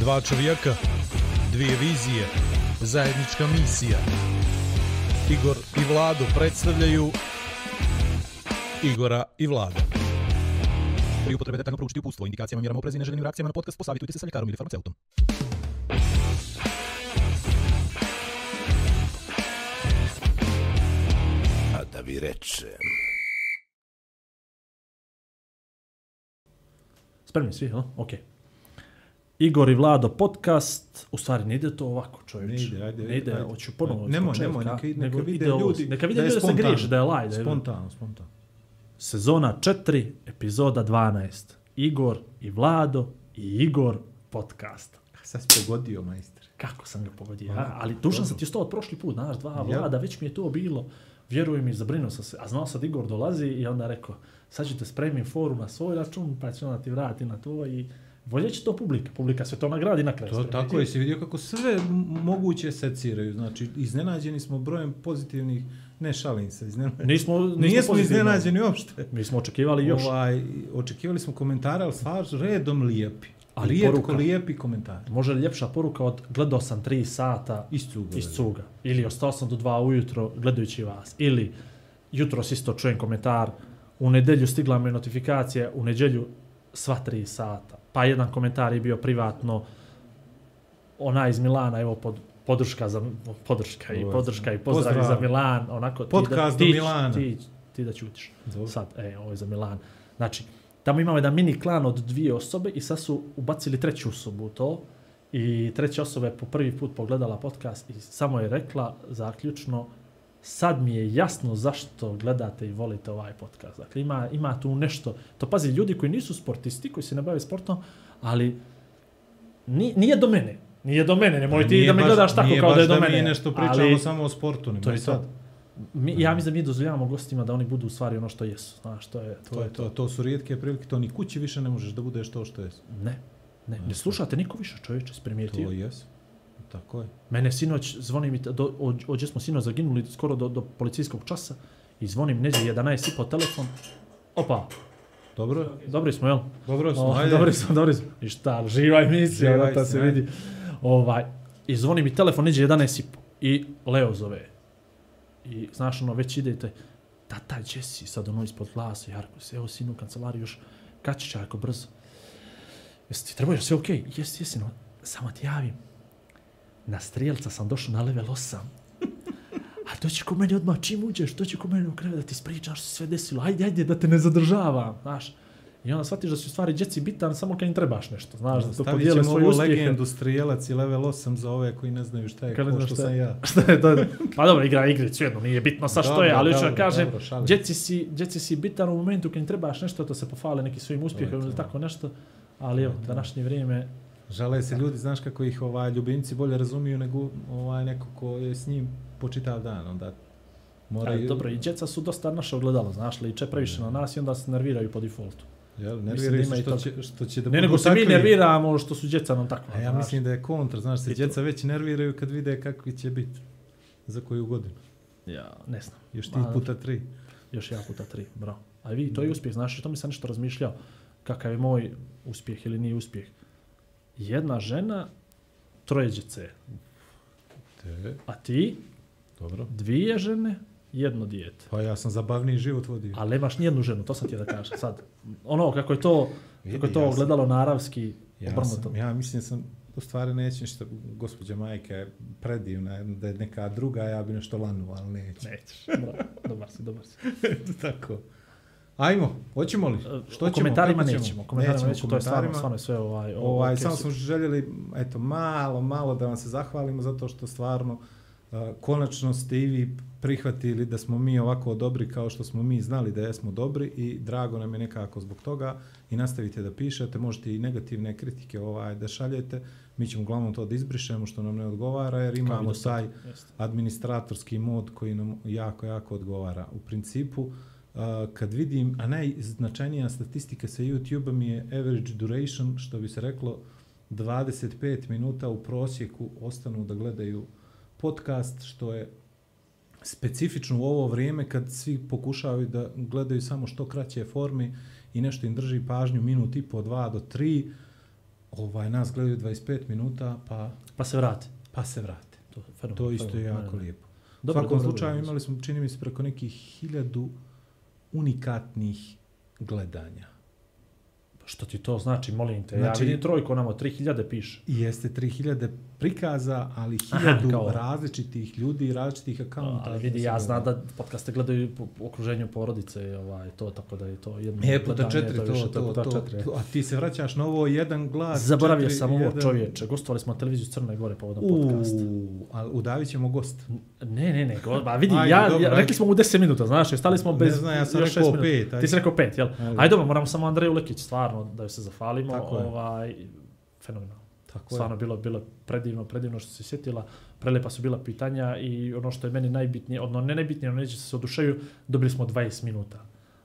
Dva čovjeka, dvije vizije, zajednička misija. Igor i Vlado predstavljaju Igora i Vlada. Pri upotrebe detaljno proučiti upustvo, indikacijama, mjerama oprezi i neželjenim reakcijama na podcast, posavitujte se sa ljekarom ili farmaceutom. A da vi rečem... Spremni svi, ha? Ok. Igor i Vlado podcast, u stvari ne ide to ovako čovječ. Ne ide, ajde, Ne ide, ajde. hoću ponovo. od Nemoj, nemoj, neka, neka nego vide ljudi. Neka vide ljudi da se griješi, da je laj. Da je Spontano, spontano. Sezona 4, epizoda 12. Igor i Vlado i Igor podcast. Sad si pogodio, majster. Kako sam ga pogodio, Pa, a? ali dobro. sam ti sto od prošli put, znaš, dva Ja. vlada, već mi je to bilo, vjeruj mi, zabrinuo sam se, a znao sad Igor dolazi i onda rekao, sad ću te spremim forum na svoj račun, pa ću onda ti vrati na to i volje će to publika, publika sve to nagradi na kraju. To, spremi tako je, si vidio kako sve moguće seciraju. Znači, iznenađeni smo brojem pozitivnih, ne šalim se, iznenađeni. Nismo, nismo pozitivno. iznenađeni uopšte. Mi smo očekivali još. Ovaj, očekivali smo komentare, ali stvarno redom lijepi. Ali Rijetko poruka. lijepi komentari. Može li ljepša poruka od gledao sam 3 sata Iz cuga. iz cuga. Ili ostao sam do 2 ujutro gledajući vas. Ili jutro isto čujem komentar, u nedelju stigla mi notifikacija, u nedjelju sva 3 sata. Pa jedan komentar je bio privatno, ona iz Milana, evo pod, podrška za podrška i podrška i pozdrav pozdrav. za Milan, onako ti Podcast da, do ti, Milana. Ti, ti da ćutiš. Dobro. Sad, e, ovo je za Milan. Znači, tamo imamo jedan mini klan od dvije osobe i sad su ubacili treću osobu u to. I treća osoba je po prvi put pogledala podcast i samo je rekla zaključno sad mi je jasno zašto gledate i volite ovaj podcast. Dakle, ima, ima tu nešto. To pazi, ljudi koji nisu sportisti, koji se ne bave sportom, ali ni, nije do mene. Nije do mene, nemoj ti Nije da me baš- gledaš tako nije kao da baš je do mene. mi nešto pričamo ali, samo o sportu. to je i sad. to. Mi, ja mislim da mi dozvoljavamo gostima da oni budu u stvari ono što jesu. Znaš, to je To, je to, to su rijetke prilike, to ni kući više ne možeš da budeš to što je. Ne, ne, ne slušate niko više čovječe, si primijetio. To jes. Tako je. Mene sinoć, zvoni mi, do, ođe smo sinoć zaginuli skoro do, do policijskog časa i zvonim neđe 11 i po telefon. Opa, Dobro, dobri smo, jel? dobro smo, ajde. dobri smo, dobri smo. I šta, živa emisija, Živa da ta se istina, vidi. Ovaj, I zvoni mi telefon, neđe 11 i po. I Leo zove. I znaš, ono, već idete, tata, gdje si? Sad ono ispod glasa, Jarko, se, evo sinu u kancelariju još, kad ćeš Jarko, brzo? Jesi ti trebao, sve okej? Okay? Jesi, jesi, no, samo ti javim. Na strijelca sam došao na level 8. A doći ko meni odmah, čim uđeš, doći ko meni u krevet da ti spričaš što se sve desilo. Ajde, ajde, da te ne zadržavam, znaš. I onda shvatiš da su u stvari djeci bitan samo kad im trebaš nešto, znaš, da to Stavit podijele ćemo svoje uspjehe. legendu strijelac i level 8 za ove koji ne znaju šta je, Kad ko što šta sam ja. Šta je to? Pa dobro, igra igre, svejedno, nije bitno sa što Dobro, je, ali hoću da kažem, dobro, djeci si, djeci si bitan u momentu kad im trebaš nešto, to se pofale neki svojim uspjehom to. ili tako nešto, ali evo, današnje vrijeme, Žale se ljudi, znaš kako ih ovaj ljubimci bolje razumiju nego ovaj neko ko je s njim po čitav dan, onda mora ali dobro, i djeca su dosta naše ogledalo, znaš li, če previše na nas i onda se nerviraju po defaultu. Jel, Mislim nerviraju se i što, će, što će da Ne, nego se mi nerviramo što su djeca nam tako. Ja znaš. mislim da je kontra, znaš, se djeca već nerviraju kad vide kakvi će biti za koju godinu. Ja, ne znam. Još ti Ma, puta tri. Još ja puta tri, bravo. A vi, to je uspjeh, znaš, to mi sam nešto razmišljao. Kakav je moj uspjeh ili nije uspjeh. Jedna žena, troje djece. Te, A ti, dobro. dvije žene, jedno dijete. Pa ja sam zabavniji život vodio. Ali nemaš nijednu ženu, to sam ti da kažem. Sad, ono, kako je to, kako je to ja sam- gledalo naravski, Ja, obrnuto. sam, ja mislim da sam u stvari neću ništa, gospođa majka je predivna, da je neka druga, ja bi nešto lanu, ali neću. Nećeš. Dobar si, dobar si. Tako. Ajmo, hoćemo li? Što o komentarima Kako nećemo. Komentarima nećemo, to je stvarno, komentarima. stvarno je sve ovaj... Ovaj, okej samo smo željeli, eto, malo, malo da vam se zahvalimo zato što stvarno uh, konačno ste i vi prihvatili da smo mi ovako dobri kao što smo mi znali da jesmo dobri i drago nam je nekako zbog toga i nastavite da pišete, možete i negativne kritike ovaj da šaljete, mi ćemo uglavnom to da izbrišemo što nam ne odgovara jer imamo taj administratorski mod koji nam jako, jako odgovara. U principu, uh, kad vidim, a najznačajnija statistika sa YouTube-a mi je average duration, što bi se reklo, 25 minuta u prosjeku ostanu da gledaju podcast, što je specifično u ovo vrijeme kad svi pokušavaju da gledaju samo što kraće formi i nešto im drži pažnju minut i po, dva do tri, ovaj, nas gledaju 25 minuta, pa, Pa se vrati. pa se vrate. To, fenomen, To isto je fenomen, jako ne, ne. lijepo. U svakom dobro, slučaju imali smo, čini mi se, preko nekih hiljadu unikatnih gledanja. Što ti to znači, molim te? Znači- ja vidim trojku, onamo 3000 piše. Jeste 3000 prikaza, ali Aha, 1000 kao- različitih ljudi različitih akaunta. Ali vidi, ja znam da podcaste gledaju po po okruženju porodice, ovaj, to, tako da je to jedno E, puta gledanje, četiri, to, više, to, to, puta to, četiri. A ti se vraćaš na ovo jedan glas. Zaboravio četiri, sam ovo jedan- čovječe, gostovali smo na televiziju Crne Gore povodom podcasta. Udavit ćemo gost. Ne, ne, ne, go, ba vidi, Ajde, ja, dobro, ja, rekli smo mu 10 minuta, znaš, stali smo Ne bez znam, ja sam rekao šest minuta. pet, ajde. Ti si rekao pet, jel? Ajde. Dobro, moramo samo Andreju Lekić, stvarno, da joj se zafalimo, je. ovaj, fenomenalno. Tako Stvarno bilo bilo predivno, predivno što se sjetila. Prelepa su bila pitanja i ono što je meni najbitnije, odno ne najbitnije, ono neće se odušaju, dobili smo 20 minuta.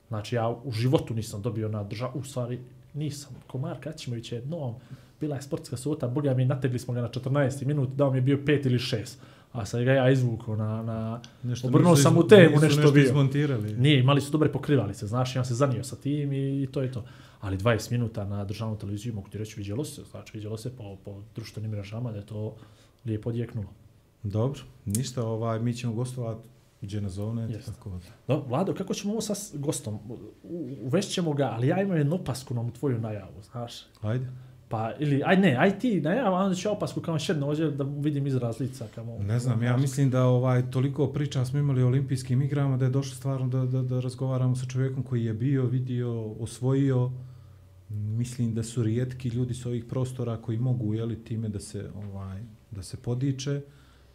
Znači ja u životu nisam dobio na drža, u stvari nisam. Komar Kaćimović je jednom, bila je sportska suta, boga mi nategli smo ga na 14 minut, dao mi je bio 5 ili 6. A sad ga ja izvukao na, na... Nešto Obrnuo nisu sam u temu, nešto nešto bio. izmontirali. Nije, imali su dobre pokrivalice, znaš, on se zanio sa tim i, i to je to. Ali 20 minuta na državnu televiziju, mogu ti reći, vidjelo se, znači vidjelo se po, po društvenim mrežama da je to lijepo odjeknulo. Dobro, ništa, ovaj, mi ćemo gostovati gdje zovne, Jeste. tako da. No, Vlado, kako ćemo ovo sa gostom? Uvešćemo ga, ali ja imam jednu opasku na tvoju najavu, znaš. Ajde. Pa, ili, aj ne, aj ti najavu, a onda ću opasku kao šedno ovdje da vidim izraz lica. Kamo, Ne znam, ja mislim da ovaj toliko priča smo imali o olimpijskim igrama da je došlo stvarno da, da, da razgovaramo sa čovjekom koji je bio, vidio, osvojio. Mislim da su rijetki ljudi s ovih prostora koji mogu jeli time da se ovaj da se podiče.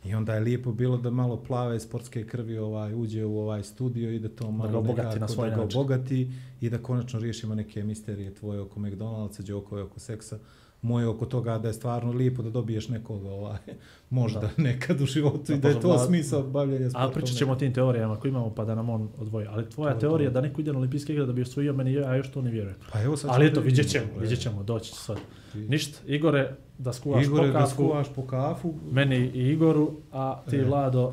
I onda je lijepo bilo da malo plave sportske krvi ovaj uđe u ovaj studio i da to malo ga obogati na svoj da ga obogati i da konačno riješimo neke misterije tvoje oko McDonald'sa, Đoko oko seksa moje oko toga da je stvarno lijepo da dobiješ nekoga ovaj, možda Da. nekad u životu Da, i da je to možda- smisao bavljenja sportom. A pričat ćemo o tim teorijama koje imamo pa da nam on odvoji. Ali tvoja To teorija to. da neko ide na olimpijske igre da bi osvojio meni, ja još to ne vjerujem. Pa evo sad Ali eto, da vidjet ćemo, gle. vidjet ćemo, doći će sad. Ništa, Igore, da skuvaš Igore, po da kafu, skuvaš po kafu. meni i Igoru, a ti E. Vlado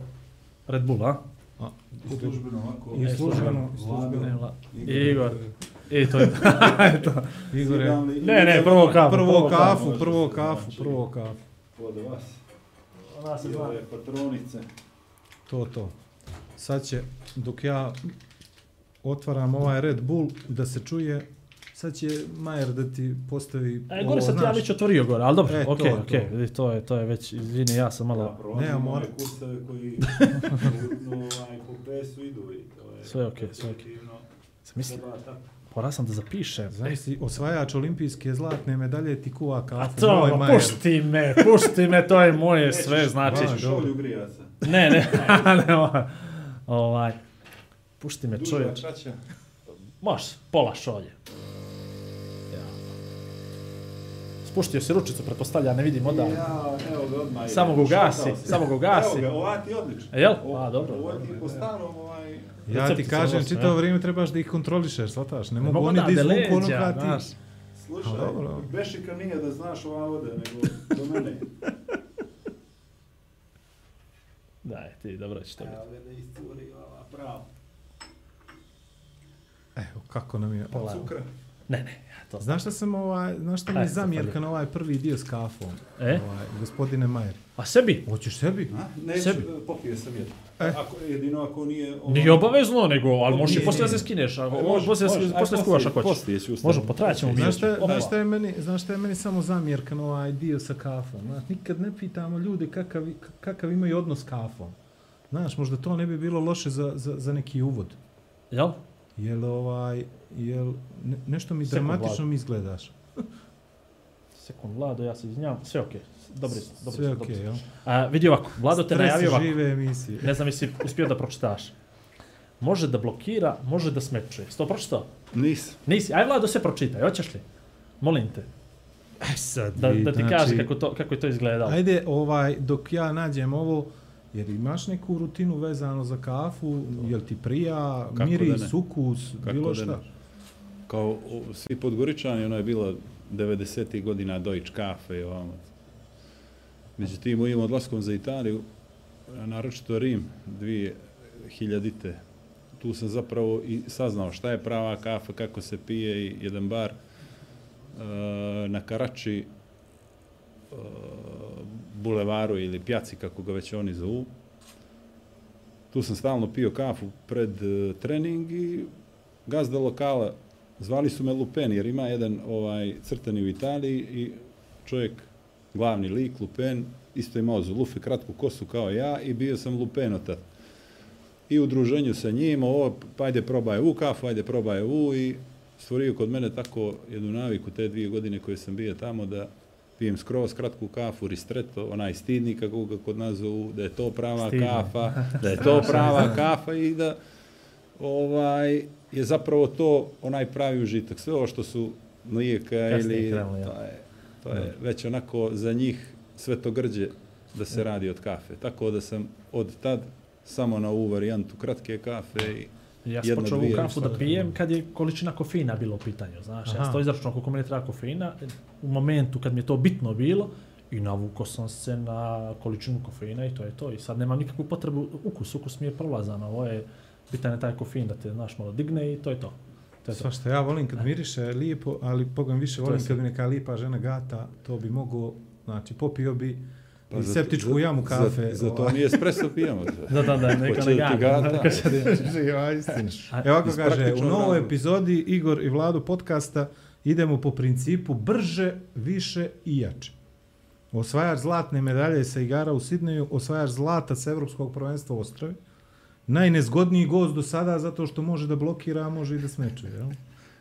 Red Bull, a? I službeno ovako. I E, službeno. službeno. Igor. I to je to. Eto. Igore, Ne, ne, prvo kafu. prvo kafu, prvo kafu, znači. prvo kafu. Od vas. Ona se I zna. ove patronice. To, to. Sad će, dok ja otvaram ovaj Red Bull, da se čuje, sad će Majer da ti postavi... E, gore ti ja već otvorio gore, ali dobro, E, to, okej, to. okej, vidi, to je, to je već, izvini, ja sam Ja malo, prolazim Ne, a mora- ove kurseve koji no, ovaj, po pesu idu i to je... Sve okej, sve okej. definitivno sam mislim, morao sam da zapišem. Znaš si, osvajač olimpijske zlatne medalje ti kuva A kafu. to, moj ma, Majer. pušti me, pušti me, to je moje Nećeš- sve, znači, nećeš dobro. šolju grija se. ne, ne, ne, ovaj, ovaj, pušti me Duža, čovječ, kraća. može, pola šolje. Ja. Spuštio si ručicu, pretpostavlja, ne vidim odavno. Ja, evo ga odmah. Samo ga ugasi, samo ga ugasi. Evo ga, ova ti je odlično. Jel? O- A, dobro, Ovo ti po starom, ovaj... Ja ti kažem, ja. vrijeme trebaš da ih kontrolišeš, shvataš? Ne mogu oni da izvuku ono leđa, kad ti... Slušaj, A, dobro. Bešika nije da znaš ova ode, nego do mene. Daj, ti, dobro će to biti. Evo ga da isturi ova pravo. Evo, kako nam je... Pola. Cukra. Ne, ne, to. Znaš šta sam ovaj, znaš šta mi je zamjerka na ovaj prvi dio s kafom? E? Ovaj, gospodine Majer. A sebi? Hoćeš sebi? A? Neću, Sebi. popije sam jedno. E. Ako, jedino ako nije... Ovo... Nije obavezno, nego, ali možeš i poslije da se skineš, ako, Može, poslije, može, aj, poslije skuvaš ako hoćeš. Poslije. Možemo, potrajat ćemo mi. Znaš šta, znaš šta je meni, znaš šta je meni samo zamjerka na ovaj dio sa kafom? Znaš, nikad ne pitamo ljude kakav, kakav imaju odnos s kafom. Znaš, možda to ne bi bilo loše za, za, za neki uvod. Jel? Jel ovaj, jel, ne, nešto mi Sekund, dramatično Vlado. mi izgledaš. Sekund, Vlado, ja se izvinjavam. Sve okej. Dobri, smo, dobri. Sve okej, dobri smo. jel? A, vidi ovako, Vlado te Stres najavio ovako. žive emisije. Ne znam jesi uspio da pročitaš. Može da blokira, može da smečuje. Sto pročitao? Nisam. Nisi. Aj Vlado sve pročitaj, hoćeš li? Molim te. E sad, Da, da ti znači, kaže kako, to, kako je to izgledalo. Ajde, ovaj, dok ja nađem ovo, jer imaš neku rutinu vezano za kafu, jel ti prija, Kako miris, da ne? ukus, Kako bilo šta? ne? Kao o, svi podgoričani, ono je bilo 90. godina Deutsche kafe i ovamo. Međutim, mojim odlaskom za Italiju, naročito Rim, 2000-te, tu sam zapravo i saznao šta je prava kafa, kako se pije i jedan bar e, na Karači bulevaru ili pjaci, kako ga već oni zovu. Tu sam stalno pio kafu pred e, trening i gazda lokala, zvali su me Lupen, jer ima jedan ovaj crtani u Italiji i čovjek, glavni lik, Lupen, isto imao zulufe, kratku kosu kao ja i bio sam Lupen od. I u druženju sa njim, ovo, pa ajde probaj u kafu, ajde probaj u i stvorio kod mene tako jednu naviku te dvije godine koje sam bio tamo da pijem skroz kratku kafu, ristretto, onaj stidni kako ga kod nas zovu, da je to prava Stidno. kafa, da je to prava kafa i da ovaj je zapravo to onaj pravi užitak. Sve ovo što su mlijeka Kasnije ili krenulo, ja. to je, to je već onako za njih sve to grđe da se radi od kafe. Tako da sam od tad samo na ovu varijantu kratke kafe i Ja sam počeo ovu kafu da pijem kad je količina kofeina bila u pitanju, znaš. Ja Aha. sam to izračunao koliko meni treba kofeina u momentu kad mi je to bitno bilo i navukao sam se na količinu kofeina i to je to. I sad nemam nikakvu potrebu, ukus, ukus mi je prolazan, ovo je bitan je taj kofein da te, znaš, malo digne i to je to. to, je to. Svašta, ja volim kad miriše lijepo, ali pogam više volim kad mi neka lijepa žena gata, to bi mogo, znači popio bi Pa i za- septičku za- jamu kafe. Za, za to mi espresso pijemo. Da, da, da, neka ne gada. neka Evo Iz kaže, u novoj epizodi Igor i Vladu podcasta idemo po principu brže, više i jače. Osvajač zlatne medalje sa igara u Sidneju, osvajač zlata sa Evropskog prvenstva u Ostravi. Najnezgodniji gost do sada zato što može da blokira, a može i da smeče. Jel?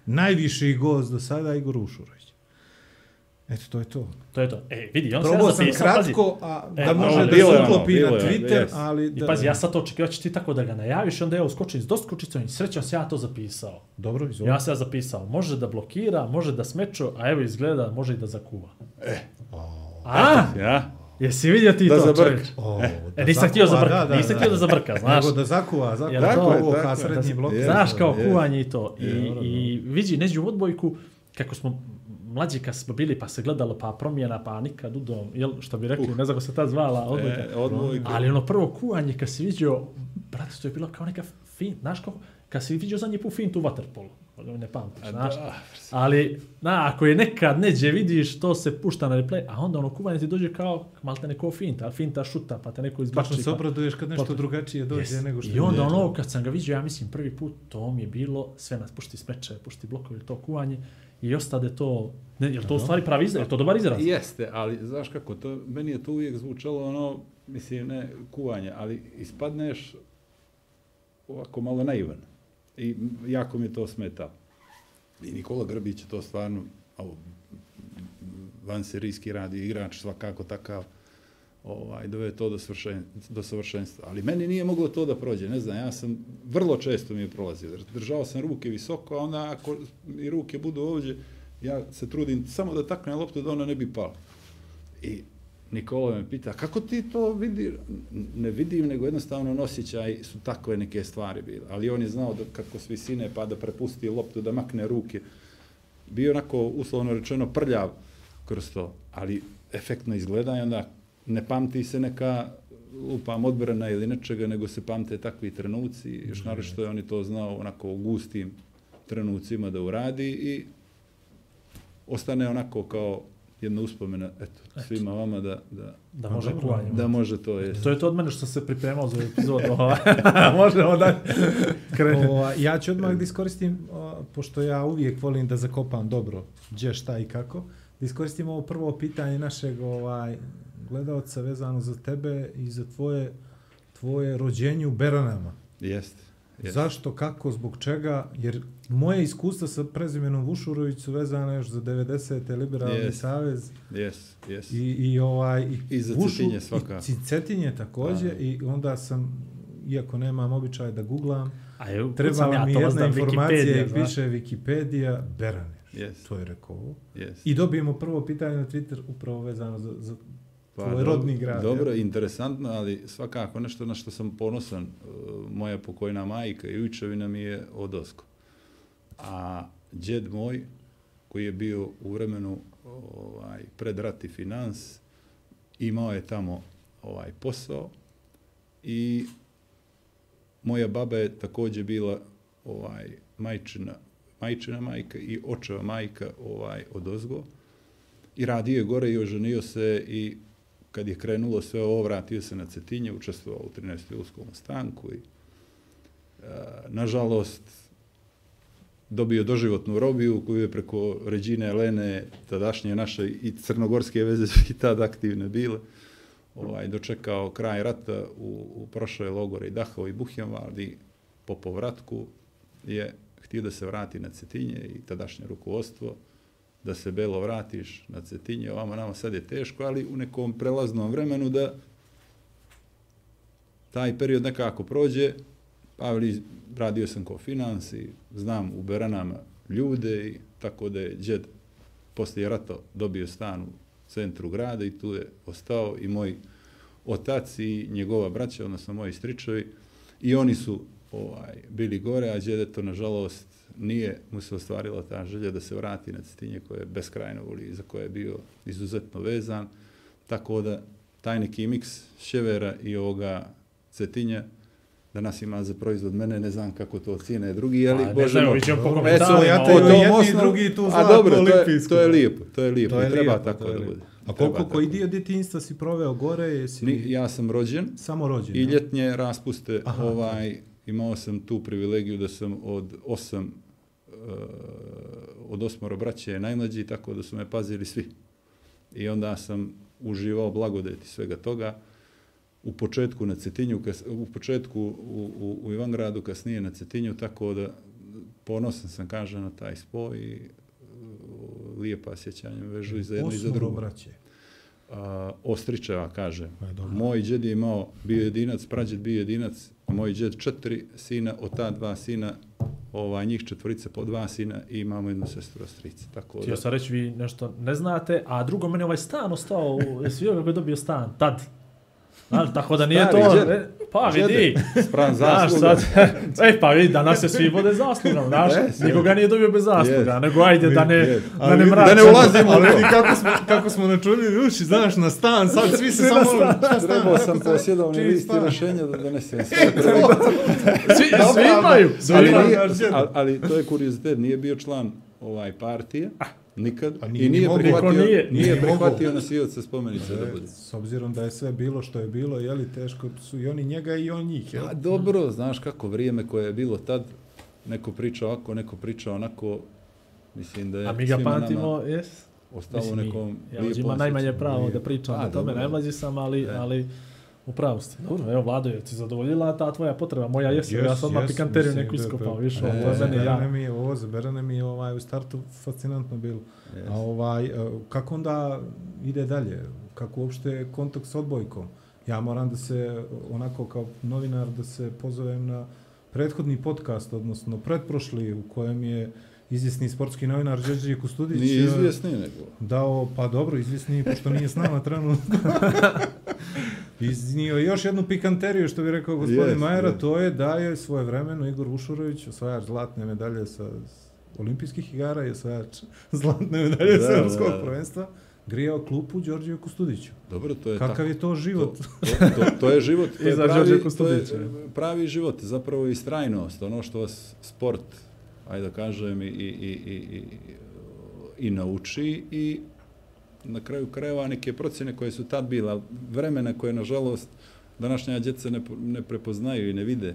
Najviši gost do sada Igor Ušurović. Eto, to je to. To je to. E, vidi, on se Probao ja sam zapisao, pazi. kratko, a E, da može da bilo se je ono, uklopi na je, Twitter, yes. ali... I Da, pazi, ja sad to očekio, ćeš ti tako da ga najaviš, onda ja uskočim s doskočicom i srećom se ja to zapisao. Dobro, izvoli. Ja sam ja zapisao, može da blokira, može da smečo, a evo izgleda, može i da zakuva. E. A, Ja? jesi vidio ti Da to, zabrka. čovječ? O, E, nisam htio zakuva, zabrka, nisam htio da zabrka, znaš. Nego da zakuva, zakuva. Jer Tako to- je, ovo tako kao je. srednji blok. Je. Znaš, kao kuvanje i to. I, i vidi, neđu u odbojku, kako smo mlađi kad smo bili, pa se gledalo, pa promjena, pa nikad udom, jel, što bi rekli, ne znam kako se ta zvala, odbojka. E, odbojka. Ali ono prvo kuvanje, kad si vidio, brate, to je bilo kao neka fin, znaš kako, kad si vidio zadnji put fintu u waterpolu, ne pamtiš, A znaš. da, Ali, na, ako je nekad neđe vidiš, to se pušta na replay, a onda ono kuvanje ti dođe kao, malo te neko finta, ali finta šuta, pa te neko izbači. Tačno se pa- obraduješ kad nešto Pa- drugačije dođe Yes. nego što I onda ono, kad sam ga vidio, ja mislim, prvi put, to mi je bilo, sve nas pušti smeče, pušti blokovi, to kuvanje, i ostade to, ne, je to u stvari pravi izraz, je to dobar izraz? Jeste, ali znaš kako, to, meni je to uvijek zvučalo ono, mislim, ne kuvanje, ali ispadneš ovako malo naivan. I jako mi to smeta. I Nikola Grbić je to stvarno, ovo, vanserijski radi igrač, svakako takav, ovaj, dove to do, svršen, do savršenstva. Ali meni nije moglo to da prođe, ne znam, ja sam, vrlo često mi je prolazio, držao sam ruke visoko, a onda ako mi ruke budu ovdje, ja se trudim samo da taknem loptu da ona ne bi pala. I Nikola me pita, kako ti to vidi? Ne vidim, nego jednostavno nosjećaj su takve neke stvari bile. Ali on je znao da kako s visine pa da prepusti loptu, da makne ruke. Bio onako, uslovno rečeno, prljav kroz to, ali efektno izgleda i onda ne pamti se neka lupam odbrana ili nečega, nego se pamte takvi trenuci, još naročito je on je to znao onako u gustim trenucima da uradi i ostane onako kao jedna uspomena, eto, svima vama da, da, Da može dobro, kuvanje. da može to je. To je to od mene što se pripremao za epizodu. ovaj. Možemo da krenemo. O, ja ću odmah da iskoristim, o, pošto ja uvijek volim da zakopam dobro gdje, šta i kako, da iskoristim ovo prvo pitanje našeg ovaj, gledalca vezano za tebe i za tvoje, tvoje rođenje u Beranama. Jeste. Jest. Zašto, kako, zbog čega? Jer moje iskustva sa prezimenom Vušurović su vezane još za 90. Liberalni Jest. savez Jes, jes. i, i, ovaj, i, I za Vušu- Cetinje svakako. I Cetinje također Da. i onda sam, iako nemam običaj da googlam, A je, Trebala ja mi jedna informacija i piše Wikipedia Berane. Jes, To je rekao jes. I dobijemo prvo pitanje na Twitter upravo vezano za, za tvoj dobro- rodni grad. Dobro, jel? interesantno, ali svakako nešto na što sam ponosan. e, Moja pokojna majka i ujčevina mi je odosko. A djed moj, koji je bio u vremenu ovaj, pred rat i finans, imao je tamo ovaj posao i moja baba je također bila ovaj majčina, majčina majka i očeva majka ovaj odozgo. I radio je gore i oženio se i kad je krenulo sve ovo, vratio se na Cetinje, učestvovao u 13. julskom stanku i e, nažalost dobio doživotnu robiju koju je preko Ređine Elene, tadašnje naše i crnogorske veze su i tad aktivne bile, ovaj, dočekao kraj rata u, u prošle logore i Dachau i Buchenwald i po povratku je htio da se vrati na Cetinje i tadašnje rukovodstvo, da se belo vratiš na Cetinje, ovamo nama sad je teško, ali u nekom prelaznom vremenu da taj period nekako prođe, Pavli, radio sam ko finans i znam u Beranama ljude i tako da je džed poslije rata dobio stan u centru grada i tu je ostao i moj otac i njegova braća, odnosno moji stričovi i oni su ovaj, bili gore, a džed to nažalost nije mu se ostvarila ta želja da se vrati na Cetinje koje je beskrajno voli, za koje je bio izuzetno vezan, tako da taj neki miks Ševera i ovoga Cetinja danas ima za proizvod mene, ne znam kako to cijene drugi, ali Pa, ne bože moj. vidjet ćemo po komentarima, so, ja te o jedni tom i osnovu- drugi tu A dobro, to je, to je lijepo, to je lijepo, To je i treba lijepo, tako to je da bude. A Treba koliko, tako. koji dio djetinjstva si proveo gore, jesi Ni, ja sam rođen samo rođen? i ja? ljetnje raspuste, Aha, ovaj, imao sam tu privilegiju da sam od osam uh, od osmoro braće najmlađi, tako da su me pazili svi. I onda sam uživao blagodeti svega toga. U početku na Cetinju, kas, u početku u, u, u Ivangradu, kasnije na Cetinju, tako da ponosan sam, kažem, na taj spoj i uh, lijepa sjećanja me vežu i za jedno i za drugo. braće. A, Ostričeva, kaže. Je dobro. Moj džed je imao, bio jedinac, prađed bio jedinac, moj džed četiri sina, od ta dva sina, ovaj, njih četvorice po dva sina i imamo jednu sestru Ostrice. Tako Htio da, sam reći, vi nešto ne znate, a drugo, meni ovaj stan ostao, jesi vidio kako je dobio stan, tad. Znaš, tako da nije Stari to, džed. e, pa vidi, spram znaš zasluga. sad, ej pa vidi, danas se svi vode zaslugom, znaš, Jes, nikoga nije dobio bez zasluga, Jes. nego ajde da ne, Jes. da Ali ne vidi, mračamo. da ne ulazimo Ali vidi kako smo, kako smo načuljili uši, znaš, na stan, sad svi se samo... stan. Trebao sam posjedovni list i stan? rešenja da donesem sve. Svi, svi imaju, svi ali, imaju. znaš, džed. ali, ali to je kuriozitet, nije bio član ovaj partije, nikad, A nije i ni nije mogao. prihvatio, nije. nije, Nije prihvatio nosioca spomenice da bude. E, S obzirom da je sve bilo što je bilo, je li teško su i oni njega i on njih, jel? A dobro, znaš kako vrijeme koje je bilo tad, neko priča ovako, neko priča onako, mislim da je A mi ga pamtimo, jes? ostalo Mislim, nekom ja ima najmanje pravo da Lijepo. pričam A, o tome, najmlađi sam, ali, E. ali u pravu ste. Dobro, evo Vlado, je ti zadovoljila ta tvoja potreba? Moja jesu, ja Yes, sam odmah yes, pikanteriju neku iskopao, pa- više, E, ovo je meni ja. mi je, ovo za Berane mi je ovaj, u startu fascinantno bilo. Yes. A ovaj, e, kako onda ide dalje? Kako uopšte je kontakt s odbojkom? Ja moram da se, onako kao novinar, da se pozovem na prethodni podcast, odnosno pretprošli, u kojem je izvjesni sportski novinar Đorđe Kustudić Nije e, izvjesni nego. dao, pa dobro, izvjesni, pošto nije s nama trenutno. Iznio još jednu pikanteriju, što bi rekao gospodin Jest, Majera, jest. to je da je svoje vremeno Igor Vušurović, osvajač zlatne medalje sa olimpijskih igara i osvajač zlatne medalje Da, sa evropskog da, da. prvenstva, grijao klupu Đorđiju Kustudiću. Dobro, to je Kakav tako. je to život? To, to, to je život, to je, pravi, to je pravi život, zapravo i strajnost, ono što vas sport, ajde da kažem, i, i, i, i, i, i nauči i na kraju krajeva neke procjene koje su tad bile, vremena koje, nažalost, današnja djeca ne, ne prepoznaju i ne vide. E,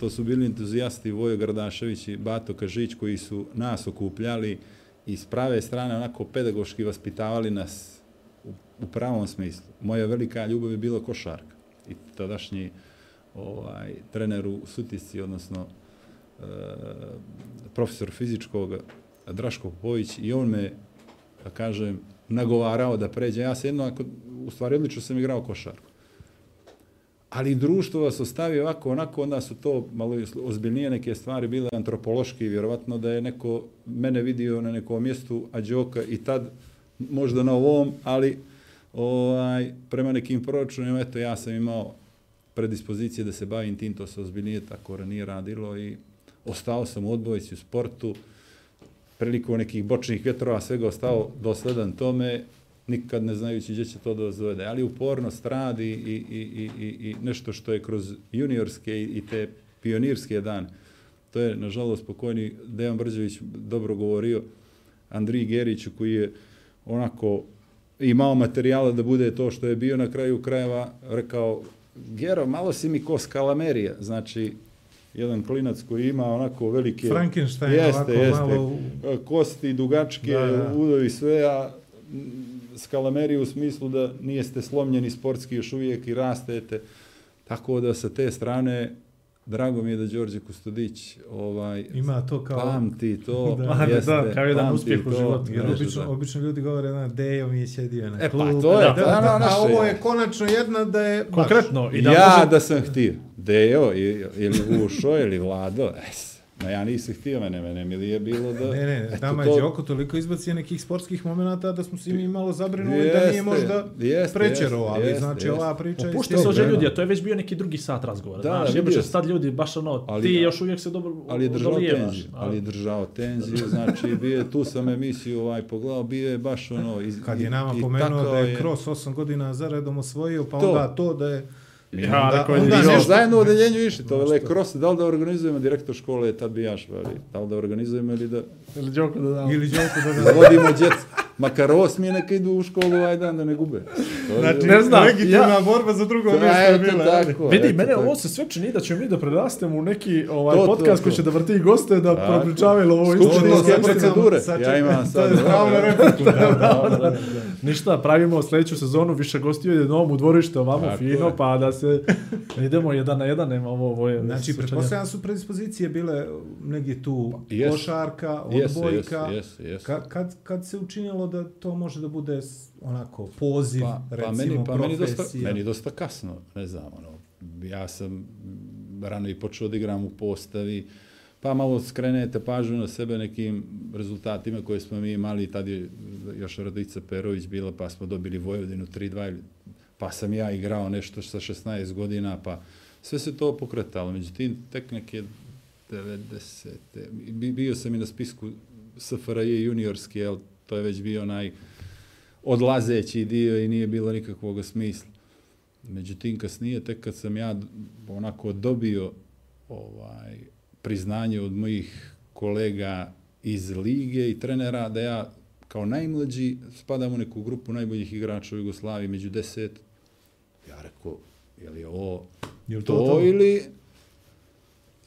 to su bili entuzijasti Vojo Gardašević i Bato Kažić koji su nas okupljali i s prave strane onako pedagoški vaspitavali nas u, u pravom smislu. Moja velika ljubav je bila košarka i tadašnji ovaj, trener u Sutisci, odnosno e, profesor fizičkog Draško Popović i on me, da kažem, nagovarao da pređe. Ja se jedno, ako, u stvari odlično sam igrao košarku. Ali društvo vas ostavi ovako, onako, onda su to malo ozbiljnije neke stvari bile antropološki, vjerovatno da je neko mene vidio na nekom mjestu, a Đoka i tad možda na ovom, ali ovaj, prema nekim proračunima, eto, ja sam imao predispozicije da se bavim tim, to se ozbiljnije tako ranije radilo i ostao sam u odbojici u sportu, priliku nekih bočnih vjetrova, svega ostao dosledan tome, nikad ne znajući gdje će to da. Ali upornost radi i, i, i, i, i nešto što je kroz juniorske i, i te pionirske dan, to je, nažalost, pokojni Dejan Brđević dobro govorio Andriji Geriću, koji je onako imao materijala da bude to što je bio na kraju krajeva, rekao, Gero, malo si mi ko skalamerija, znači, jedan klinac koji ima onako velike... Frankenstein, jeste, ovako jeste, malo... kosti, dugačke, Da, da. udovi, sve, a skalameriju u smislu da nijeste slomljeni sportski još uvijek i rastete. Tako da sa te strane, drago mi je da Đorđe Kustodić ovaj, Ima to kao... pamti to, Da. Da, jeste, da, kao jedan uspjeh u životu, Jer obično, da. obično ljudi govore, na, Dejo mi je sjedio na E, pa, to je, da, to da, ono da, naše. A ovo je konačno jedna da je... baš. Konkretno. I da ja može- da sam htio, Dejo ili Vušo ili Vlado, es, no ja nisam htio, mene, mene mi li je bilo da... Ne, ne, eto, nama to- je Đoko toliko izbacio nekih sportskih momenta da smo se mi malo zabrinuli da Jeste, nije možda jeste, prečero, ali jeste, znači jeste. ova priča je Opušte se ože ljudi, a to je već bio neki drugi sat razgovora. Da, Znaš, sam. sad ljudi baš ono, Ali ti da. još uvijek se dobro ali je držao dolijevaš. tenziju, ali je držao tenziju, znači bio je, tu sam emisiju ovaj pogledao, bio je baš ono... Iz, Kad je i- nama i pomenuo takao da je Kroos 8 godina zaredom osvojio, pa To. onda to da je... Ja, onda, je onda da Mi zajedno u odeljenju išli, to je kroz, da li da organizujemo, direktor škole tad bijaš, veli, da li da organizujemo ili da Ili Đoko da dam. Ili Đoko da da... vodimo djecu. Makar osmije neka idu u školu ovaj dan da ne gube. To je- Znači, Ne znam, legitimna ja- borba za drugo To- mjesto je bila. tako, Vidi, eto mene tako. ovo se sve čini da ćemo mi da prerastemo u neki ovaj To, to, podcast to. koji će da vrti goste da propričavaju ovo isto. sad čekamo- procedure. Ja imam To sad- je pravo na repliku. Da, da, da, da. Ništa, pravimo sljedeću sezonu više gostiju jednom u dvorište ovamo fino, je. pa da se idemo jedan na jedan, nema ovo, ovo je... Znači, pretpostavljam su predispozicije bile negdje tu Jes. košarka, odbojka. jeste, jeste. Ka, kad, kad se učinilo da to može da bude onako poziv, Pa, recimo, pa, meni, pa meni, dosta, profesija? meni dosta kasno, ne znam, ono, ja sam rano i počeo da igram u postavi, pa malo skrenete pažnju na sebe nekim rezultatima koje smo mi imali, tad je još Radica Perović bila, pa smo dobili Vojvodinu 3-2, ili- pa sam ja igrao nešto sa 16 godina, pa sve se to pokretalo. Međutim, tek neke 90. bi- Bio sam i na spisku SFRJ juniorski, ali to je već bio onaj odlazeći dio i nije bilo nikakvog smisla. Međutim, kasnije, tek kad sam ja onako dobio ovaj priznanje od mojih kolega iz lige i trenera da ja kao najmlađi spadam u neku grupu najboljih igrača u Jugoslaviji među deset. Ja rekao, je li ovo Jel to, to ili...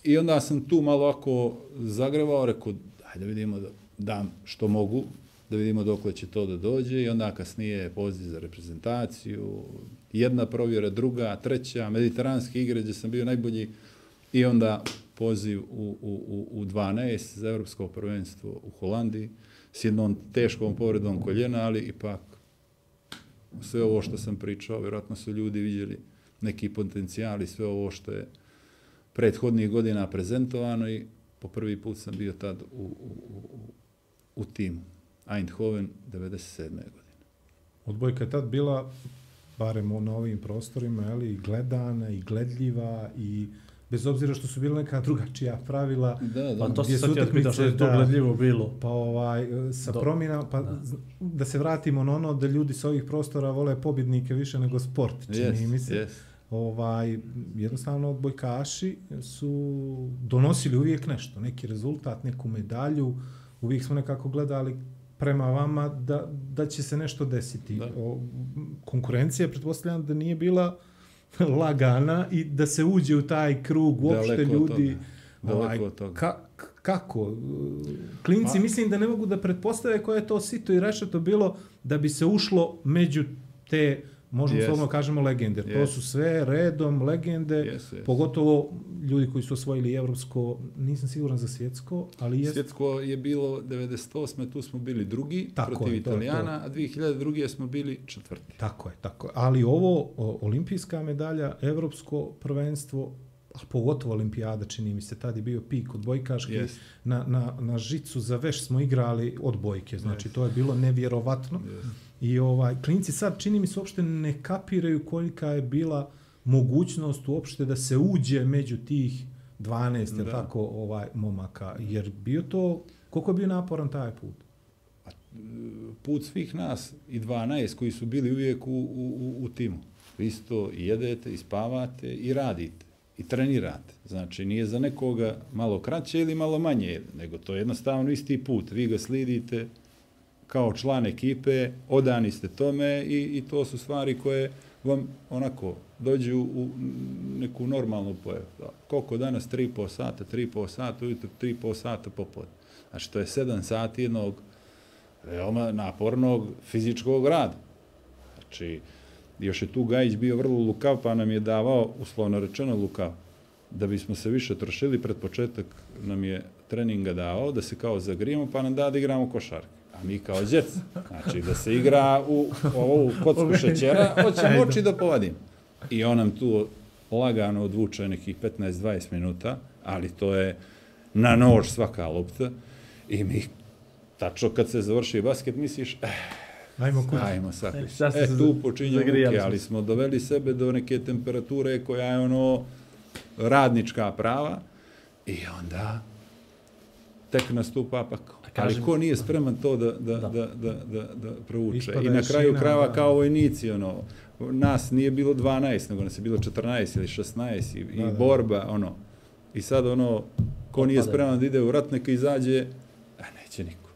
I onda sam tu malo ovako zagrevao, rekao, ajde vidimo da dam što mogu, da vidimo dokle će to da dođe i onda kasnije poziv za reprezentaciju, jedna provjera, druga, treća, mediteranske igre gdje sam bio najbolji i onda poziv u, u, u, u 12 za evropsko prvenstvo u Holandiji s jednom teškom povredom koljena, ali ipak sve ovo što sam pričao, vjerojatno su ljudi vidjeli neki potencijali, sve ovo što je prethodnih godina prezentovano i po prvi put sam bio tad u, u, u, u- u timu. Eindhoven 97. godine. Odbojka je tad bila, barem na ovim prostorima, ali gledana i gledljiva i bez obzira što su bila neka drugačija pravila, Da, da. Pa to se sad ja pitaš što je to gledljivo bilo. pa ovaj, sa Do- promjena, pa da. da se vratimo na ono da ljudi sa ovih prostora vole pobjednike više nego sport, čini Yes, mi se. yes. ovaj, jednostavno odbojkaši su donosili uvijek nešto, neki rezultat, neku medalju, uvijek smo nekako gledali prema vama da, da će se nešto desiti. Da. O, konkurencija, pretpostavljam da nije bila lagana i da se uđe u taj krug uopšte Daleko od ljudi. toga. Daleko od toga. Ka, kako? Klinci Pa- mislim da ne mogu da pretpostave koje je to sito i rešeto bilo da bi se ušlo među te, možemo Jest. slovno kažemo legende. To Jest. su sve redom legende, Jesu, jesu. pogotovo ljudi koji su osvojili evropsko, nisam siguran za svjetsko, ali jest Svjetsko je bilo 98. tu smo bili drugi Tako protiv je, to je Italijana, a 2002. smo bili četvrti. Tako je, tako je. Ali ovo, o, olimpijska medalja, evropsko prvenstvo, a pogotovo olimpijada, čini mi se, tad je bio pik odbojkaški. Jest. Na, na, na žicu za veš smo igrali odbojke, znači to je bilo nevjerovatno. I ovaj, klinci sad, čini mi se, uopšte ne kapiraju kolika je bila mogućnost uopšte da se uđe među tih 12, da. Tako, ovaj, momaka. Jer bio to, koliko je bio naporan taj put? put svih nas i 12 koji su bili uvijek u, u, u, u timu. Isto i jedete, i spavate, i radite, i trenirate. Znači, nije za nekoga malo kraće ili malo manje, nego to je jednostavno isti put. Vi ga slidite kao član ekipe, odani ste tome i, i to su stvari koje vam onako dođu u neku normalnu pojavu. Koliko danas? 3,5 sata, 3,5 sata, ujutro 3,5 sata popodne. Znači, to je 7 sati jednog veoma napornog fizičkog rada. Znači, još je tu Gajić bio vrlo lukav, pa nam je davao, uslovno rečeno, lukav. Da bismo se više trošili, pred početak nam je treninga dao, da se kao zagrijemo, pa nam da da igramo košarke. A mi kao djec, znači da se igra u ovu kocku šećera, hoće moći da povadim. I on nam tu lagano odvuče nekih 15-20 minuta, ali to je na nož svaka lopta. I mi, tačno kad se završi basket, misliš, eh, Ajmo kući. Ajmo sad. E, tu počinje muke, smo ali smo doveli sebe do neke temperature koja je ono radnička prava i onda tek nastupa pakao. Ali ko nije spreman to da, da, Da. da, da, da, da prouče. I na kraju da. kao vojnici, ono, nas nije bilo 12, nego nas je bilo 14 ili 16 i, i Da, borba, ono. I sad ono, ko nije spreman da ide u rat, neka izađe, a neće niko.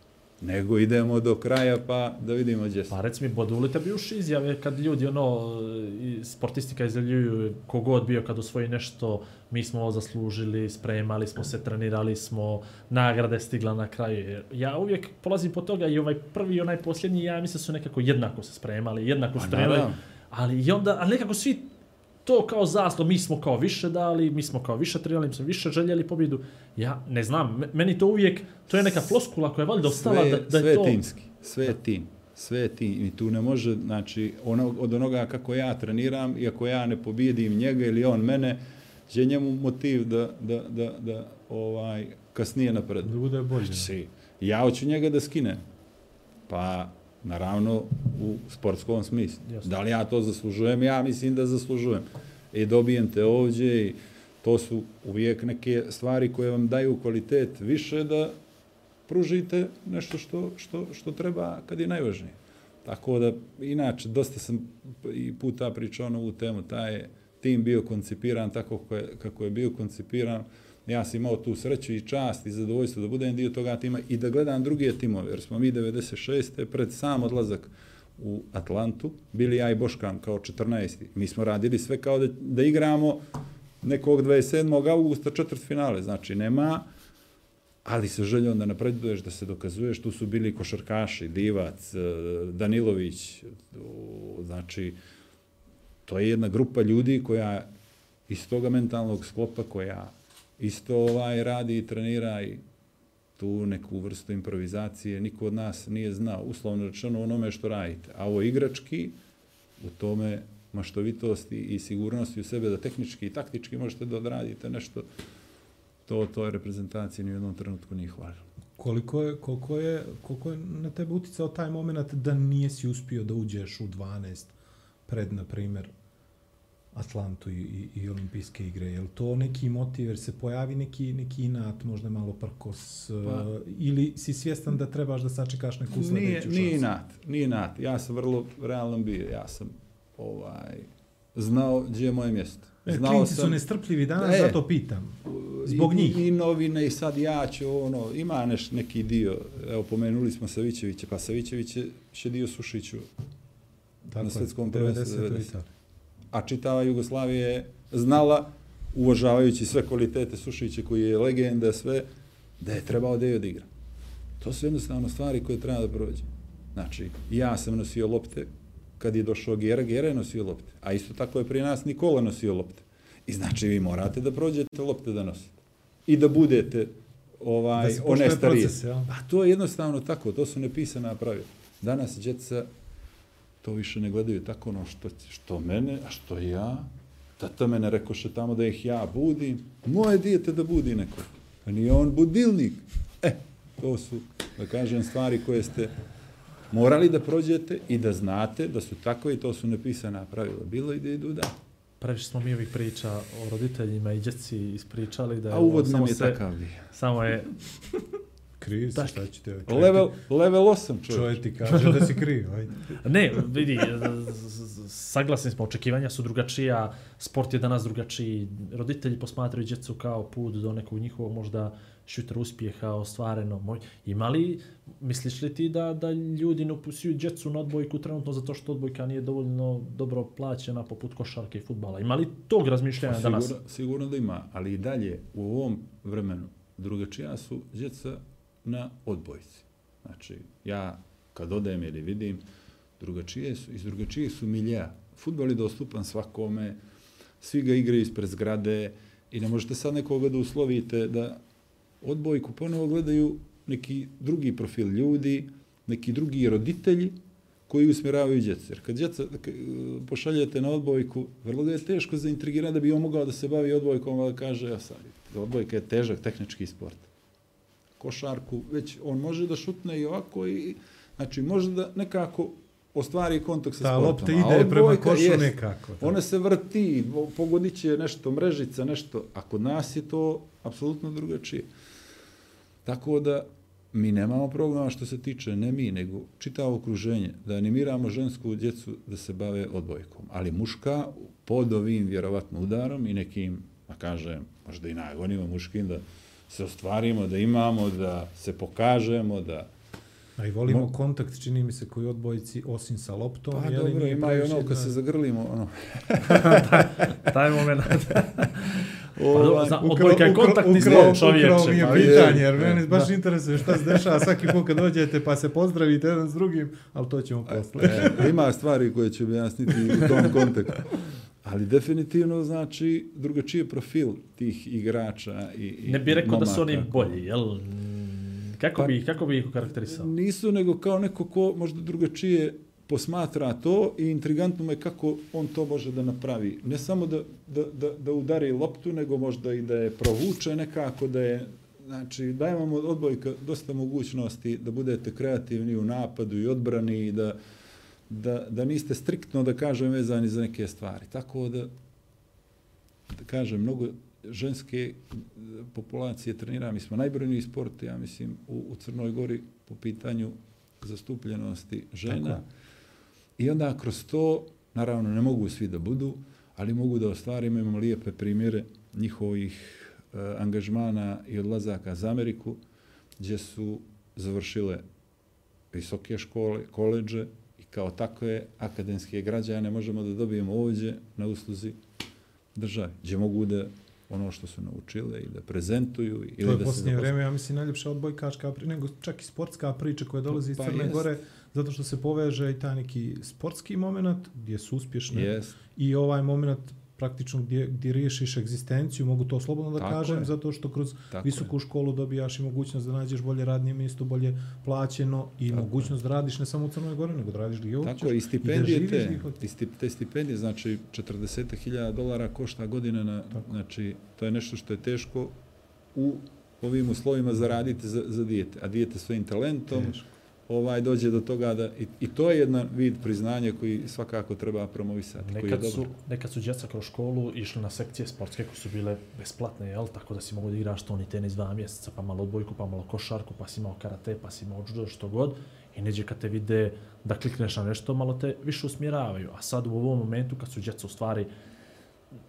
Nego idemo do kraja pa da vidimo gdje. Pa reci mi, boduli tebi još izjave kad ljudi, ono, sportistika izjavljuju kogod bio kad osvoji nešto, mi smo ovo zaslužili, spremali smo se, trenirali smo, nagrade stigla na kraju. Ja uvijek polazim po toga i ovaj prvi i onaj posljednji, ja mislim su nekako jednako se spremali, jednako Pa su trenirali. Ali i onda, ali nekako svi to kao zaslov, mi smo kao više dali, mi smo kao više trenirali, mi smo više željeli pobjedu. Ja ne znam, me- meni to uvijek, to je neka floskula koja je valjda ostala sve, da, da sve je to... timski, sve je tim, sve je tim i tu ne može, znači, ono, od onoga kako ja treniram i ako ja ne pobjedim njega ili on mene, će njemu motiv da, da, da, da ovaj, kasnije napred. Da bude bolje. Znači, ja hoću njega da skinem. Pa, naravno, u sportskom smislu. Jasno. Da li ja to zaslužujem? Ja mislim da zaslužujem. I dobijem te ovdje i to su uvijek neke stvari koje vam daju kvalitet više da pružite nešto što, što, što treba kad je najvažnije. Tako da, inače, dosta sam i puta pričao na ovu temu, taj je tim bio koncipiran tako kako je, kako je bio koncipiran. Ja sam imao tu sreću i čast i zadovoljstvo da budem dio toga tima i da gledam druge timove, jer smo mi 96. pred sam odlazak u Atlantu, bili ja i Boškan kao 14. Mi smo radili sve kao da, da igramo nekog 27. augusta četvrt finale, znači nema ali sa željom da napreduješ, da se dokazuješ, tu su bili košarkaši, Divac, eh, Danilović, znači, to je jedna grupa ljudi koja iz toga mentalnog sklopa, koja isto ovaj radi i trenira i tu neku vrstu improvizacije niko od nas nije znao, uslovno rečeno onome što radite. A ovo igrački, u tome maštovitosti i sigurnosti u sebe da tehnički i taktički možete da odradite nešto to to je reprezentacija ni u jednom trenutku nije hvalilo. Koliko je, koliko je, koliko je na tebe uticao taj moment da nijesi uspio da uđeš u 12 pred, na primjer, Atlantu i, i, i olimpijske igre? Je to neki motiv, jer se pojavi neki, neki inat, možda malo prkos, Pa- pa, ili si svjestan da trebaš da sačekaš neku Nije, sljedeću nije šansu? inat, nije inat. Ja sam vrlo realan bio. Ja sam ovaj, znao gdje je moje mjesto. E, Znao klinci su nestrpljivi danas, E. zato pitam. Zbog I, njih. I novine i sad ja ću, ono, ima neš, neki dio, evo pomenuli smo Savićevića, pa Savićević je še dio Sušiću, Tako je, svjetskom prvenstvu 90. 90. A čitava Jugoslavija je znala, uvažavajući sve kvalitete Sušića koji je legenda, sve, da je trebao da je odigra. To su jednostavno stvari koje treba da prođe. Znači, ja sam nosio lopte, kad je došao Gera, Gera je nosio lopte. A isto tako je prije nas Nikola nosio lopte. I znači vi morate da prođete lopte da nosite. I da budete ovaj, Da one starije. proces, jel? A to je jednostavno tako, to su nepisana pravila. Danas djeca to više ne gledaju tako ono što, što mene, a što ja. Tata mene rekoše tamo da ih ja budim. Moje dijete da budi neko. Pa nije on budilnik. E, to su, da kažem, stvari koje ste morali da prođete i da znate da su takve i to su nepisana pravila. Bilo i da idu da. Previše smo mi ovih priča o roditeljima i djeci ispričali da je A uvod nam je sve- takav. Samo je, Kriv si, šta će te... Level, level 8 čovjek. Čovjek ti kaže da si kriv, ajde. ne, vidi, saglasni smo, očekivanja su drugačija, sport je danas drugačiji, roditelji posmatraju djecu kao put do nekog njihovog možda šuter uspjeha ostvareno. Moj, ima li, misliš li ti da, da ljudi ne upusuju djecu na odbojku trenutno zato što odbojka nije dovoljno dobro plaćena poput košarke i futbala? Ima li tog razmišljanja Pa danas? sigurno, sigurno da ima, ali i dalje u ovom vremenu drugačija su djeca na odbojci. Znači, ja kad odem ili vidim, drugačije su, iz drugačije su milija. Futbol je dostupan svakome, svi ga igraju ispred zgrade i ne možete sad nekoga da uslovite da odbojku ponovo gledaju neki drugi profil ljudi, neki drugi roditelji koji usmjeravaju djecu. Jer kad djeca eh, pošaljete na odbojku, vrlo ga je teško zaintrigirati da bi on mogao da se bavi odbojkom, ali kaže, ja sad, odbojka je težak tehnički sport. Košarku, već on može da šutne i ovako i, znači, može da nekako ostvari kontakt sa Ta sportom. lopta a ide prema košu jest. nekako. da. Ona se vrti, pogodit će nešto, mrežica, nešto, a kod nas je to apsolutno drugačije. Tako da mi nemamo programa što se tiče, ne mi, nego čitavo okruženje, da animiramo žensku djecu da se bave odbojkom. Ali muška pod ovim vjerovatno udarom i nekim, da kažem, možda i nagonima muškim, da se ostvarimo, da imamo, da se pokažemo, da... A i volimo kontakt, čini mi se, koji odbojci, osim sa loptom. Pa jeli, dobro, ima i ono kad da- se zagrlimo, ono... Taj moment. Pa Ovaj, dobro, zna- Odbojka je kontaktni sport, čovječe. Ukrao mi je pa pitanje, je. jer mene baš Da. interesuje šta se dešava svaki put kad dođete pa se pozdravite jedan s drugim, ali to ćemo posle. E, ima stvari koje ću objasniti u tom kontekstu. Ali definitivno znači drugačiji profil tih igrača i, i Ne bi rekao da su oni momaka. bolji, jel? Kako Pa- bi, kako bi ih karakterisao? Nisu nego kao neko ko možda drugačije posmatra to i intrigantno je kako on to može da napravi. Ne samo da, da, da, da udari loptu, nego možda i da je provuče nekako, da je Znači, daje vam od odbojka dosta mogućnosti da budete kreativni u napadu i odbrani i da, da, da niste striktno, da kažem, vezani za neke stvari. Tako da, da kažem, mnogo ženske populacije trenira. Mi smo najbrojniji sport, ja mislim, u, u Crnoj Gori po pitanju zastupljenosti žena. Tako. I onda kroz to, naravno, ne mogu svi da budu, ali mogu da ostvarimo, imamo lijepe primjere njihovih e, angažmana i odlazaka za Ameriku, gdje su završile visoke škole, koleđe kao takve akademske građane možemo da dobijemo ovdje na usluzi države, gdje mogu da ono što su naučile i da prezentuju ili To je da se posljednje vreme, ja mislim, najljepša odbojkaška priča, nego čak i sportska priča koja dolazi iz Pa Crne jest. Gore, zato što se poveže i taj neki sportski moment gdje su uspješne Jest. i ovaj moment praktično gdje, gdje riješiš egzistenciju, mogu to slobodno da Tako kažem, je. zato što kroz Tako visoku školu dobijaš i mogućnost da nađeš bolje radnije mjesto, bolje plaćeno i Tako mogućnost da radiš ne samo u Crnoj Gori, nego da radiš gdje hoćeš. Tako je, i stipendije te, i te stipendije, znači 40.000 dolara košta godine, na, znači to je nešto što je teško u ovim uslovima zaraditi za, za dijete, a dijete svojim talentom Teško. Ovaj dođe do toga da, i, i to je jedan vid priznanja koji svakako treba promovisati, koji je Nekad dobar. su, nekad su djeca kroz školu išli na sekcije sportske koje su bile besplatne, jel? Tako da si mogu da igraš stoni tenis dva mjeseca, pa malo odbojku, pa malo košarku, pa si imao karate, pa si imao judo, što god. I neđe kad te vide da klikneš na nešto, malo te više usmjeravaju. A sad u ovom momentu kad su djeca u stvari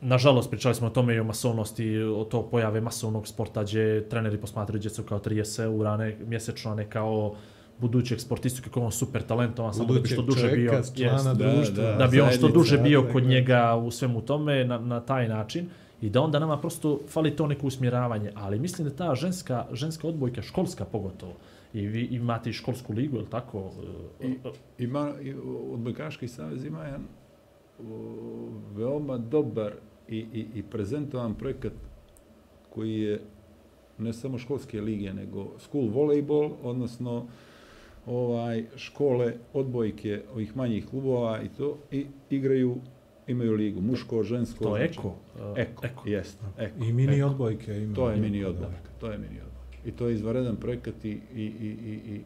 Nažalost, pričali smo o tome i o masovnosti, o to pojave masovnog sporta gdje treneri posmatraju djecu kao 30 eura ne, mjesečno, a ne kao budućeg sportistu kako je on super talentovan, samo da bi što duže bio. čovjeka, člana Jest Da, društva. da. da bi on što duže bio kod je. njega u svemu tome na, na taj način i da onda nama prosto fali to neko usmjeravanje, ali mislim da ta ženska, ženska odbojka, školska pogotovo, i vi imate i školsku ligu, je li tako? I, ima, i odbojkaški savez ima jedan o, veoma dobar i, i, i prezentovan projekat koji je ne samo školske lige, nego school volejbol, odnosno ovaj škole odbojke ovih manjih klubova i to i igraju imaju ligu muško, žensko. To je znači- eko. uh, Eko, eko. jest. Eko, I mini eko. odbojke ima. To je mini odbojka, to je mini odbojka. I to je izvaredan projekat i, i, i, i, i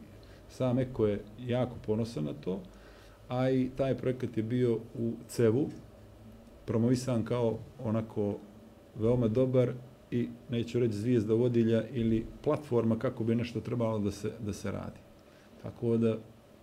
sam Eko je jako ponosan na to, a i taj projekat je bio u CEV-u, promovisan kao onako veoma dobar i neću reći zvijezda vodilja ili platforma kako bi nešto trebalo da se, da se radi. Tako da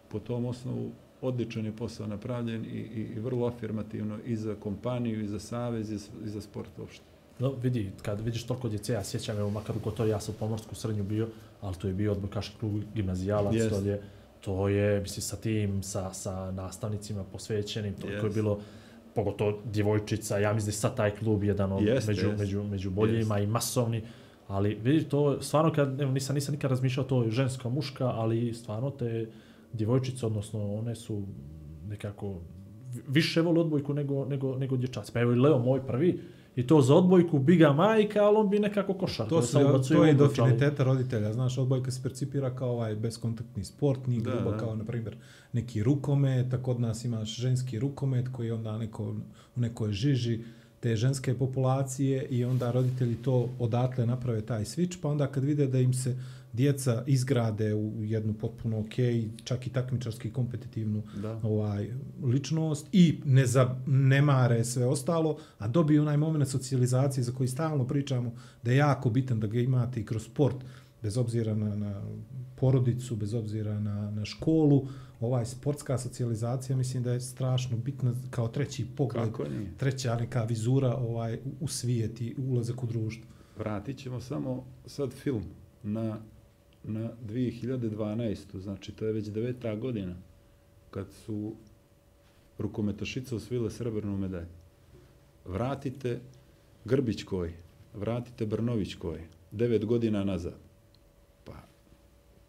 po tom osnovu odličan je posao napravljen i, i, i vrlo afirmativno i za kompaniju, i za savez, i za, i za sport uopšte. No, vidi, kad vidiš toliko djece, ja sjećam, evo, makar u Kotori, ja sam u pomorsku srednju bio, ali to je bio odbojkaški klub gimnazijalac, Jest. to je, to je, mislim, sa tim, sa, sa nastavnicima posvećenim, to Jest. je bilo, pogotovo djevojčica, ja mislim da je sad taj klub jedan od Jest, među, jest. među, među boljima i masovni, ali vidi to, stvarno kad, evo, nisam, nisam nikad razmišljao to je ženska, muška, ali stvarno te djevojčice, odnosno one su nekako vi- više vole odbojku nego, nego, nego dječaci. Pa evo i Leo moj prvi, i to za odbojku biga majka, ali on bi nekako košar. To, su, to je do afiniteta roditelja. Znaš, odbojka se percipira kao ovaj beskontaktni sport, nije Da, grubo da. kao, na primjer, neki rukomet, tako od nas imaš ženski rukomet koji je onda neko, u nekoj žiži te ženske populacije i onda roditelji to odatle naprave taj switch, pa onda kad vide da im se djeca izgrade u jednu potpuno ok, čak i takmičarski kompetitivnu Da. ovaj ličnost i ne zanemare sve ostalo, a dobiju onaj moment socijalizacije za koji stalno pričamo da je jako bitan da ga imate i kroz sport, bez obzira na, na porodicu, bez obzira na, na školu, ovaj sportska socijalizacija mislim da je strašno bitna kao treći pogled, treća neka vizura ovaj u- svijet i ulazak u društvo. Vratit ćemo samo sad film na, na 2012. Znači, to je već deveta godina kad su rukometašice osvile srebrnu medalju. Vratite Grbićkoj, vratite Brnovićkoj, devet godina nazad.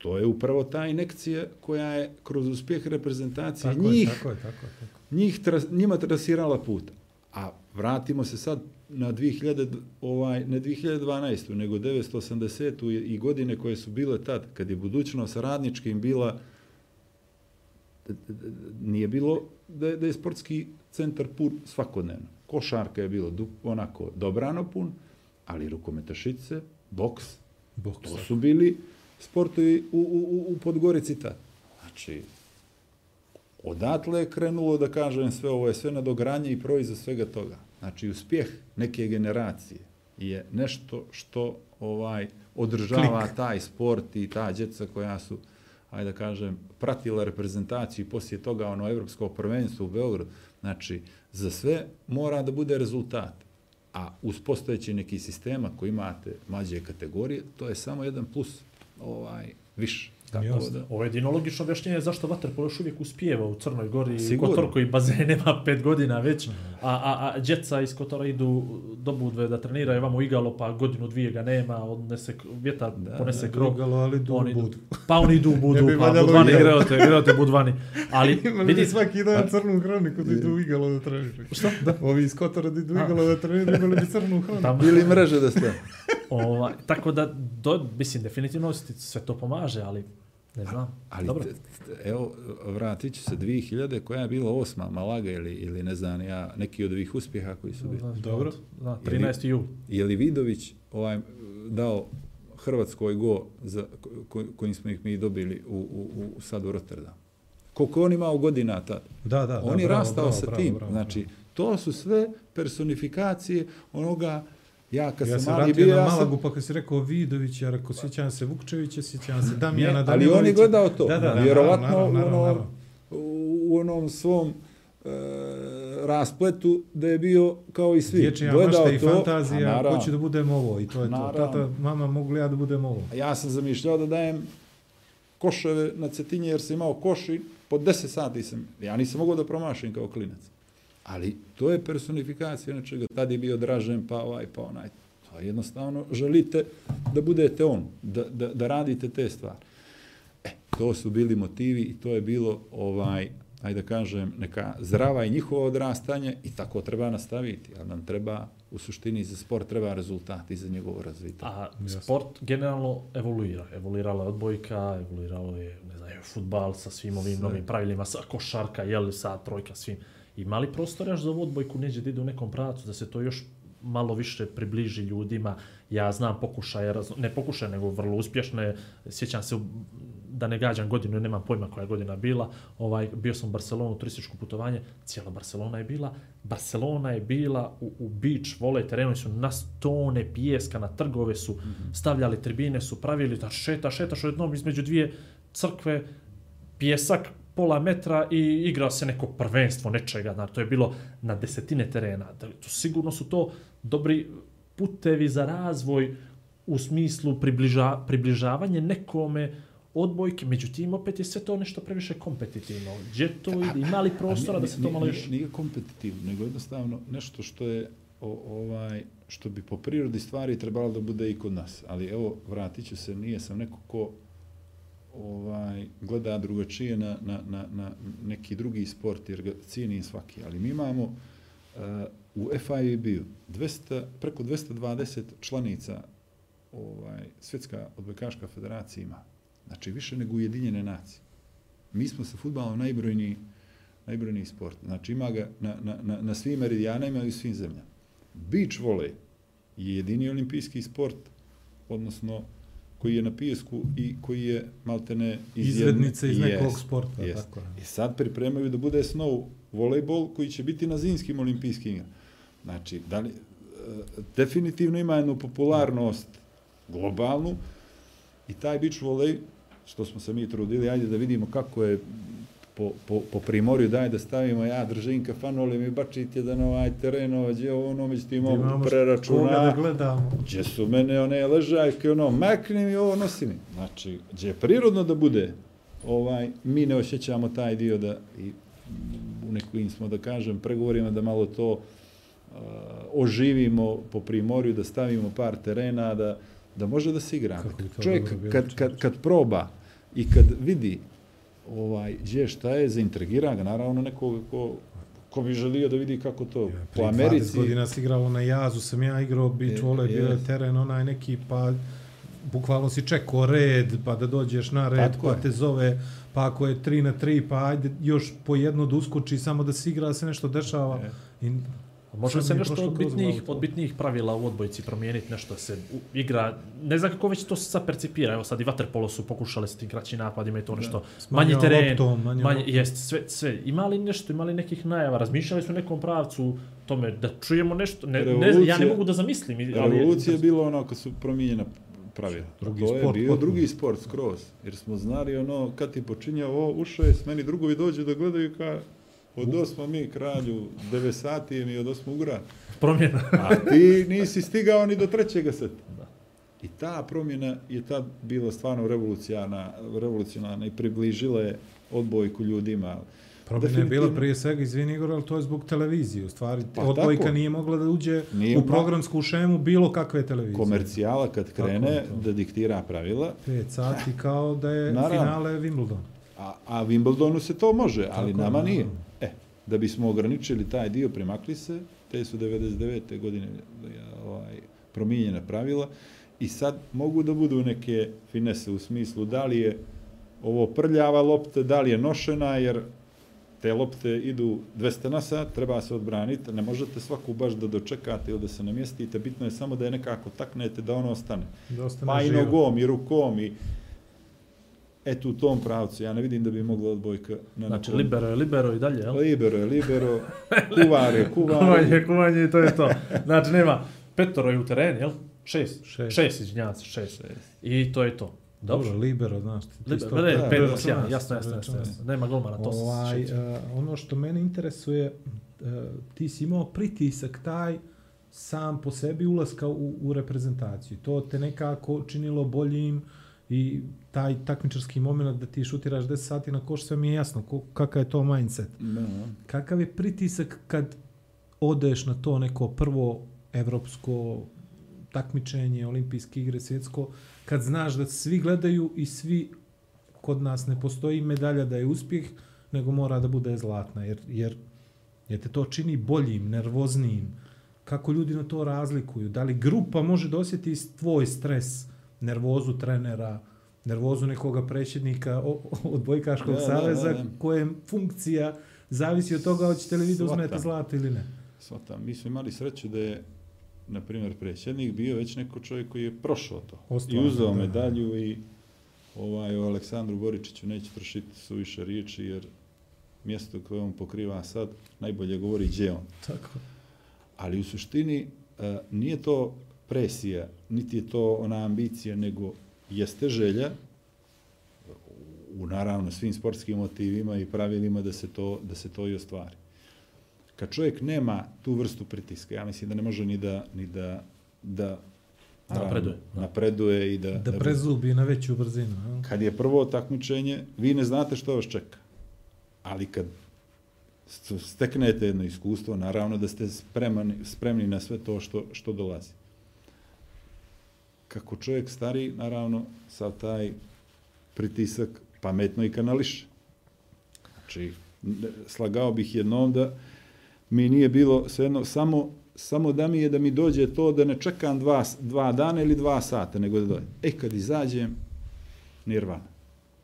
To je upravo ta inekcija koja je kroz uspjeh reprezentacije Tako njih je, tako je, tako je. Tako. njih tras, njima trasirala put. A vratimo se sad na 2000, ovaj, ne 2012. nego 980. i- godine koje su bile tad, kad je budućnost radničkim bila, nije bilo da je, da je sportski centar pun svakodnevno. Košarka je bilo onako dobrano pun, ali rukometašice, boks, Boks. To su bili sportovi u, u, u- u Podgorici tad. Znači, odatle je krenulo, da kažem, sve ovo je sve nadogranje i proizvod svega toga. Znači, uspjeh neke generacije je nešto što ovaj održava Klik. taj sport i ta djeca koja su ajde da kažem, pratila reprezentaciju i poslije toga ono evropsko prvenstvo u Beogradu. Znači, za sve mora da bude rezultat. A uz postojeći neki sistema koji imate mlađe kategorije, to je samo jedan plus ovaj, više. Tako da, Ovo je jedino logično objašnjenje zašto Vaterpolo još uvijek uspijeva u Crnoj Gori Sigurno. Kotor koji bazen nema pet godina već, a, a, a djeca iz Kotora idu do Budve da treniraju vamo igalo, pa godinu dvije ga nema, odnese vjetar, Da, ponese da, krov. Drugalo, ali du Oni idu- budu. Pa oni idu u Ne Budvu, bi pa Budvani, igalo. igrate, igrate Budvani. Ali Imali vidi, svaki dan crnu hroniku da idu u igalo da treniraju. Šta? Da. Ovi iz Kotora da idu u igalo da treniraju, imali bi crnu hroniku. Tamo, Ili mreže da ste. ovaj, tako da, do, mislim, definitivno ti sve to pomaže, ali ne znam. Ali Dobro. evo, vratit ću se 2000, koja je bila osma, Malaga ili, ili ne znam ja, neki od ovih uspjeha koji su bili. Dobro. Da, 13. jul. Je li Vidović ovaj, dao Hrvatskoj go za, ko, kojim smo ih mi dobili u, u, u sad u Rotterdam? Koliko on imao godina tad? Da, da, da. on je bravo, rastao bravo, sa bravo, tim. bravo, znači, to su sve personifikacije onoga, ja kad Ja sam mali bio, ja sam, Malagu, pa kad si rekao Vidović, ja rekao, sjećam se Vukčevića, sjećam se Damijana ali on je gledao to. Da, da, da, Vjerovatno naravno, naravno, u, onom, naravno. u onom svom e, raspletu da je bio kao i svi. Dječja Gledao mašta i to, a fantazija, naravno, hoću da budem ovo i to je to. Naravno. Tata, mama, mogu li ja da budem ovo? Ja sam zamišljao da dajem koševe na cetinje jer sam imao koš i po 10 sati sam, ja nisam mogao da promašim kao klinac. Ali to je personifikacija nečega. Tad je bio Dražen, pa ovaj, pa onaj. To je jednostavno želite da budete on, da, da, da radite te stvari. E, to su bili motivi i to je bilo ovaj, ajde da kažem, neka zdrava i njihovo odrastanje i tako treba nastaviti. Ali nam treba, u suštini, za sport treba rezultat i za njegovo razvitak. A sport generalno evoluira. Evoluirala je odbojka, evoluiralo je, ne znam, futbal sa svim ovim novim pravilima, sa košarka, jel, sa trojka, svim. Ima li prostora još za ovu odbojku? Neđe da ide u nekom pracu, da se to još malo više približi ljudima. Ja znam pokušaje, razno- ne pokušaje, nego vrlo uspješne. Sjećam se, u- da ne gađam godinu, nemam pojma koja je godina bila, ovaj, bio sam u Barcelonu, turističko putovanje, cijela Barcelona je bila, Barcelona je bila u, u beach vole terenu, su na stone pijeska, na trgove su stavljali tribine, su pravili, znači šeta, šetaš jednom između dvije crkve, pjesak, pola metra i igrao se neko prvenstvo nečega, znači to je bilo na desetine terena. Da, to, sigurno su to dobri putevi za razvoj u smislu približa, približavanje nekome odbojke, međutim opet je sve to nešto previše kompetitivno. Gdje to ide? Ima li prostora A da se to malo još... Nije, nije kompetitivno, nego jednostavno nešto što je o, ovaj što bi po prirodi stvari trebalo da bude i kod nas. Ali evo, vratit ću se, nije sam neko ko ovaj, gleda drugačije na, na, na, na neki drugi sport, jer ga cijeni svaki. Ali mi imamo uh, u FIB-u 200, preko 220 članica ovaj, svjetska odbojkaška federacija ima. Znači, više nego ujedinjene nacije. Mi smo sa futbalom najbrojniji, najbrojniji sport. Znači, ima ga na, na, na, na svim meridijanima i u svim zemljama. Beach volley je jedini olimpijski sport, odnosno koji je na pijesku i koji je maltene iz Izvednica iz nekog Jest, sporta, jest. tako. I sad pripremaju da bude snow volejbol koji će biti na zimskim olimpijskim igrama. Znači, da li, e, definitivno ima jednu popularnost globalnu i taj beach volley, što smo se mi trudili, ajde da vidimo kako je po, po, po primorju, daj da stavimo, ja držim kafanole, mi bačite da na ovaj teren, ođe ono, međutim, Imamo imamo koga da preračuna, gledamo. gdje su mene one ležajke, ono, makni mi ovo, nosi mi. Znači, gdje je prirodno da bude, ovaj, mi ne osjećamo taj dio da, i u nekim smo, da kažem, pregovorima da malo to uh, oživimo po primorju, da stavimo par terena, da, da može da se igra. Čovjek, kad, kad, kad proba i kad vidi ovaj, gdje šta je, zaintrigira ga, naravno nekoga ko, ko bi želio da vidi kako to po Prije Americi. 20 godina si igrao na jazu, sam ja igrao beach Je- volley, bio je teren onaj neki, pa bukvalno si čekao red, pa da dođeš na red, Tako pa je. te zove, pa ako je 3 na 3, pa ajde još po jedno da uskoči, samo da se igra, da se nešto dešava. E. I Može se je nešto od bitnijih, od bitnijih pravila u odbojci promijeniti, nešto se u- igra, ne znam kako već to sad percipira, evo sad i Waterpolo su pokušali s tim kraćim napadima i to nešto, manji manjom teren, loptom, manje, loptom. jest, sve, sve, ima li nešto, ima li nekih najava, razmišljali su u nekom pravcu tome, da čujemo nešto, ne, ne, ja ne mogu da zamislim, ali je- Revolucija je bila ono kad su promijenjena pravila. Drugi to je sport bio potpuno. drugi sport skroz. Jer smo znali ono kad ti počinje ovo u šest, meni drugovi dođu da gledaju ka od osma mi kralju, deve sati mi od osma ugra. promjena. A ti nisi stigao ni do trećega seta. I ta promjena je tad bila stvarno revolucionarna, revolucionarna i približila je odbojku ljudima. Promjena je bila prije svega, izvini Igor, ali to je zbog televizije. U stvari, Pa odbojka tako. nije mogla da uđe Nije u programsku šemu bilo kakve televizije. Komercijala kad krene je da diktira pravila, 5 sati kao da je Naravno. finale Wimbledon. A, a Wimbledonu se to može, ali Tako je, nama nije. naravno. Da bismo ograničili taj dio, premakli se, te su 99. godine ovaj, promijenjena pravila i sad mogu da budu neke finese u smislu da li je ovo prljava lopta, da li je nošena, jer te lopte idu 200 na sat, treba se odbraniti, ne možete svaku baš da dočekate ili da se namjestite, bitno je samo da je nekako taknete da ono ostane. Da ostane Pa i nogom i rukom i eto u tom pravcu. Ja ne vidim da bi mogla odbojka na Znači, nekom- libero je libero i dalje, jel? Libero je libero, kuvar je kuvar. Kuvanje, kuvanje i to je to. Znači, nema, petoro je u terenu, jel? Šest. Šest. Šest, izvinjavam se, šest. I to je to. Dobro, Dobro. libero, znaš. ti Libero, ne, da, pet da, plus jedan, da, jasno, jasno, jasno, da. jasno. Nema golmana, to se Ovaj, sjeća. uh, ono što mene interesuje, uh, ti si imao pritisak taj sam po sebi ulaska u, u reprezentaciju. To te nekako činilo boljim i taj takmičarski moment da ti šutiraš 10 sati na koš, sve mi je jasno ko, kakav je to mindset. Da. Kakav je pritisak kad odeš na to neko prvo evropsko takmičenje, olimpijske igre, svjetsko, kad znaš da svi gledaju i svi kod nas ne postoji medalja da je uspjeh, nego mora da bude zlatna, jer, jer, jer te to čini boljim, nervoznijim. Kako ljudi na to razlikuju? Da li grupa može da osjeti tvoj stres, nervozu trenera, nervozu nekoga predsjednika o- o- odbojkaškog Da, da, saveza, da, da. kojem funkcija zavisi od toga hoćete li vi da uzmete zlato ili ne. Svatam. Mi smo imali sreću da je, na primjer, predsjednik bio već neko čovjek koji je prošao to. Ostvario, I uzeo da. medalju i ovaj, o Aleksandru Boričiću neću trošiti suviše riječi, jer mjesto koje on pokriva sad najbolje govori gdje je on. Tako. Ali u suštini e, nije to presija, niti je to ona ambicija, nego jeste želja u naravno svim sportskim motivima i pravilima da se to, da se to i ostvari. Kad čovjek nema tu vrstu pritiska, ja mislim da ne može ni da, ni da da Napreduje, naravno, napreduje i da, Da da prezubi na veću brzinu. jel? kad je prvo takmičenje, vi ne znate što vas čeka. Ali kad st- steknete jedno iskustvo, naravno da ste spremani, spremni na sve to što, što dolazi. Kako čovjek stari, naravno, sa taj pritisak pametno i kanališe. Znači, slagao bih jednom da mi nije bilo svejedno, samo, samo da mi je da mi dođe to da ne čekam dva, s- dva dana ili dva sata, nego da dođe. E, kad izađem, nirvana.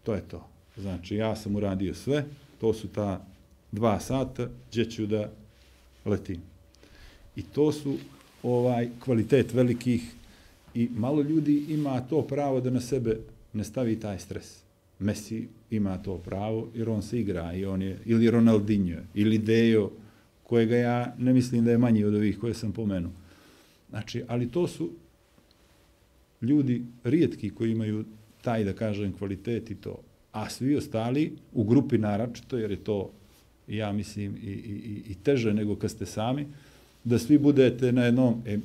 To je to. Znači, ja sam uradio sve, to su ta dva sata, gdje ću da letim. I to su ovaj kvalitet velikih i malo ljudi ima to pravo da na sebe ne stavi taj stres. Messi ima to pravo jer on se igra i on je, ili Ronaldinho, ili Dejo, kojega ja ne mislim da je manji od ovih koje sam pomenuo. Znači, ali to su ljudi rijetki koji imaju taj, da kažem, kvalitet i to. A svi ostali, u grupi naračito, jer je to, ja mislim, i, i- i teže nego kad ste sami, da svi budete na jednom, e,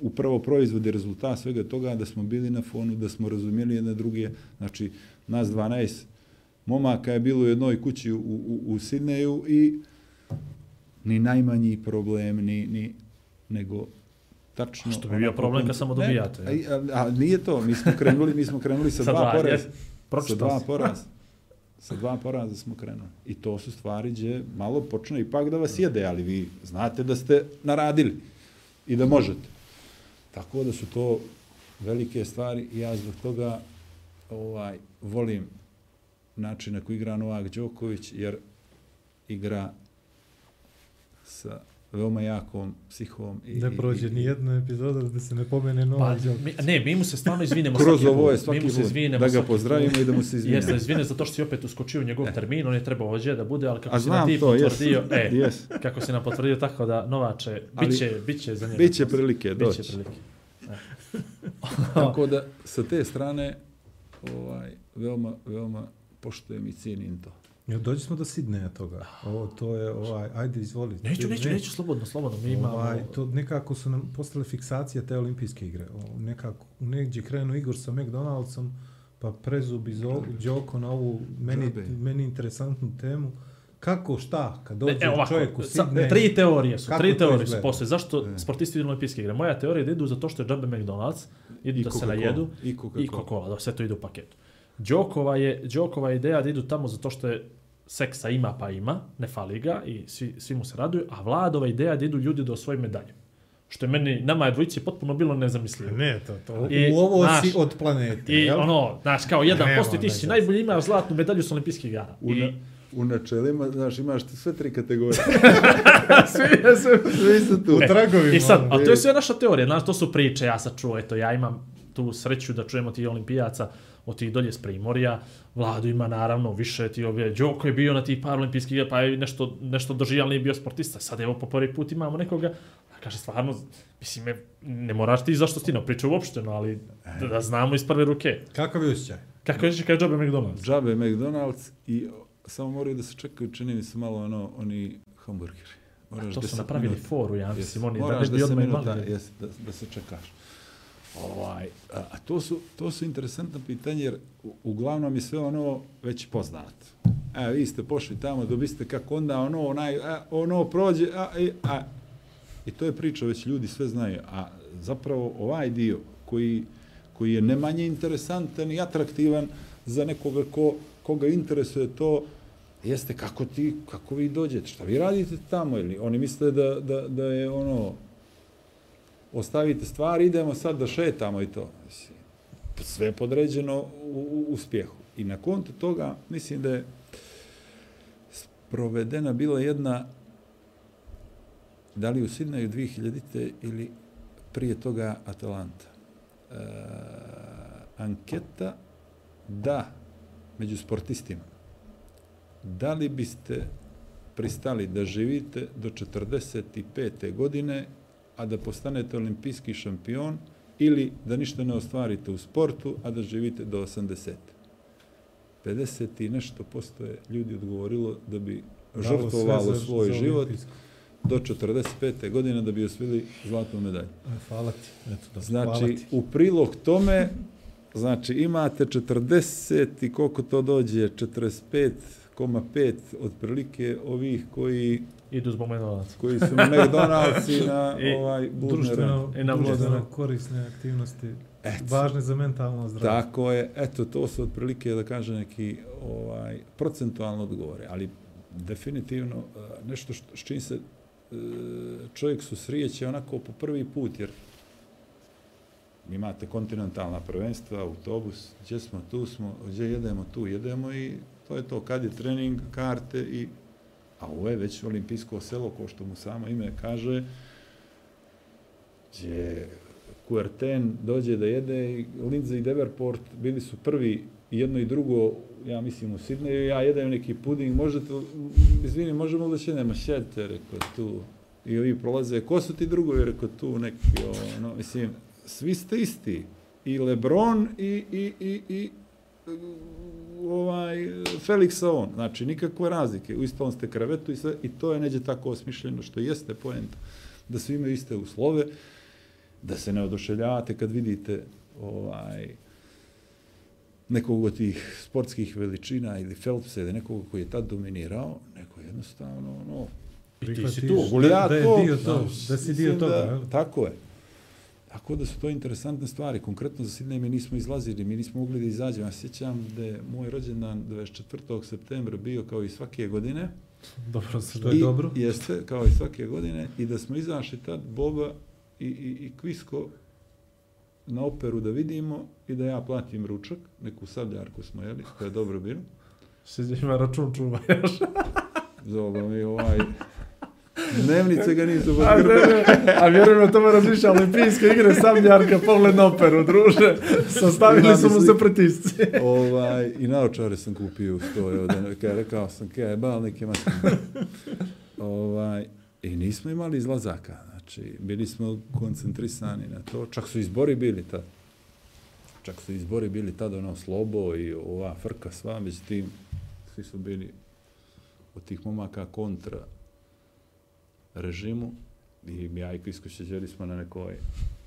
upravo proizvod i rezultat svega toga, da smo bili na fonu, da smo razumijeli jedne druge, znači, nas 12 momaka je bilo u jednoj kući u, u, u Sidneju i ni najmanji problem, ni, ni, nego tačno... A što bi bio problem kad samo Ne, dobijate, A, a, a, nije to, mi smo krenuli, mi smo krenuli sa, Sa dva jes. Sa dva si. poraza. Sa dva poraza smo krenuli. I to su stvari gdje malo počne ipak da vas jede, ali vi znate da ste naradili i da možete. Tako da su to velike stvari i ja zbog toga ovaj, volim način na koji igra Novak Đoković, jer igra sa veoma jakom psihom. I, Ne prođe i, ni jedna epizoda da se ne pomene Pa, Novak Đoković. mi, ne, mi mu se stvarno izvinemo Kroz svaki ovo je put. svaki Mi mu se put. izvinemo Da ga pozdravimo i da mu se izvinimo. Jeste, izvine zato što si opet uskočio u njegov termin, on je trebao ovdje da bude, ali kako A si nam ti to, potvrdio, e, Jes. kako si nam potvrdio tako da Novače, Ali- biće, biće za njega. Biće prilike Biće doći. prilike. Tako da, sa te strane, ovaj, veoma, veoma poštujem i cijenim to. Ja, dođi smo do Sidneja toga. Ovo, to je, ovaj, ajde, izvoli. Neću, neću, ne. neću, slobodno, slobodno. Mi imamo... Ovaj, to nekako su nam postale fiksacije te olimpijske igre. O, nekako, negdje krenu Igor sa McDonald'som, pa prezubi Zo- Đoko na ovu meni, meni interesantnu temu. Kako, šta, kad dođe E, ovako, čovjek u Sidney... tri teorije su, tri teorije su postoje. Zašto E. sportisti idu na olimpijske igre? Moja teorija je da idu zato što je džabe McDonald's, idu I da se najedu i Coca-Cola. da sve to ide u paketu. Đokova je, Đokova ideja da idu tamo zato što je seksa ima pa ima, ne fali ga i svi, svi mu se raduju, a Vladova ideja da idu ljudi do svoje medalje. Što je meni, nama je dvojici potpuno bilo nezamislivo. Ne, to, to. I, u ovo znaš, si od planete. I jel? ono, znaš, kao jedan posto i ti si najbolji imaš zlatnu medalju s olimpijskih igara. U, I, u načelima, znaš, imaš sve tri kategorije. svi, svi, Svi su tu. U tragovima. I sad, a to je sve naša teorija, znaš, to su priče, ja sad čuo, eto, ja imam tu sreću da čujemo ti olimpijaca od tih dolje s Primorja, Vladu ima naravno više ti ove, Đoko je bio na tih par olimpijskih igra, pa je nešto, nešto doživjel, nije bio sportista, sad evo po prvi put imamo nekoga, a kaže stvarno, mislim, ne, ne moraš ti zašto ti na priču uopšteno, ali da, da znamo iz prve ruke. Kakav je osjećaj? Kako je kaže Jobe McDonald's? Džabe McDonald's i samo moraju da se čekaju, čini mi se malo ono, oni hamburgeri. Moraš To su 10 napravili minuta. foru, ja mislim, oni da Moraš ne bi 10 odmah minuta, imali. jes, da, da se čekaš. Ovaj, a, to su, to su interesantna pitanja jer uglavnom je sve ono već poznato. E, vi ste pošli tamo, dobiste kako onda ono, onaj, a, ono prođe, a, i, a, i to je priča, već ljudi sve znaju. A zapravo ovaj dio koji, koji je ne manje interesantan i atraktivan za nekoga ko, koga interesuje to, jeste kako ti, kako vi dođete, šta vi radite tamo, ili oni misle da, da, da je ono, ostavite stvari, idemo sad da šetamo i to. Mislim, sve je podređeno u, u uspjehu. I na kontu toga, mislim da je provedena bila jedna, da li u Sidneju 2000. ili prije toga Atalanta. E, anketa da među sportistima da li biste pristali da živite do 45. godine, a da postanete olimpijski šampion, ili da ništa ne ostvarite u sportu, a da živite do 80. 50 i nešto posto je ljudi odgovorilo da bi žrtvovalo svoj za život do 45. godine da bi osvili zlatnu medalju. E, Hvala ti. Eto, da, hvala Znači, ti. u prilog tome, znači imate 40 i koliko to dođe, 45,5 otprilike ovih koji, Idu zbog McDonald's. koji su McDonald'si na I ovaj Društveno, I na društveno korisne aktivnosti, Eto. važne za mentalno zdravlje. Tako je, eto, to su otprilike, da kažem, neki ovaj, procentualno odgovore, ali definitivno eh, nešto što, s čim se eh, čovjek susrijeće onako po prvi put, jer imate kontinentalna prvenstva, autobus, gdje smo, tu smo, gdje jedemo, tu jedemo i to je to, kad je trening, karte i a ovo je već olimpijsko selo, ko što mu samo ime kaže, gdje Kuerten dođe da jede i Lindsay i Deverport bili su prvi i jedno i drugo, ja mislim u Sidneju, ja jedem neki puding, možete, izvini, možemo da će nema, šete, rekao tu. I ovi prolaze, ko su ti drugovi, rekao tu neki, ono, mislim, svi ste isti. I Lebron i, i, i, i ovaj, Felix on. Znači, nikakve razlike. U istom ste krevetu i sve, i to je neđe tako osmišljeno, što jeste poenta. Da svi imaju iste uslove, da se ne oduševljavate kad vidite ovaj, nekog od tih sportskih veličina ili Phelpsa ili nekog koji je tad dominirao, neko jednostavno, ono, I ti si tu. ja da je dio to, Znaš, da si dio toga, da-? Tako je. Tako da su to interesantne stvari. Konkretno za Sidney mi nismo izlazili, mi nismo mogli da izađemo. Ja sjećam da je moj rođendan 24. septembra bio kao i svake godine. Dobro se Što je I, dobro. Jeste, kao i svake godine. I da smo izašli tad Boba i, i, i Kvisko na operu da vidimo i da ja platim ručak, neku sabljarku smo jeli, to je dobro bilo. Se ima račun čuva još. Zoba mi ovaj... Dnevnice ga nisu ne, a vjerujem da tome razmišlja olimpijske igre, Sabljarka, pogled na operu, druže. Sastavili su mu se pritisci. ovaj, I naočare sam kupio u sto, evo, da, kaj, rekao sam, kaj, bal neke maske. ovaj, I nismo imali izlazaka, znači, bili smo koncentrisani na to, čak su izbori bili tad. Čak su izbori bili tad, ono, Slobo i ova frka sva, međutim, svi su bili od tih momaka kontra režimu i ja i Krisko Šeđeri smo na nekoj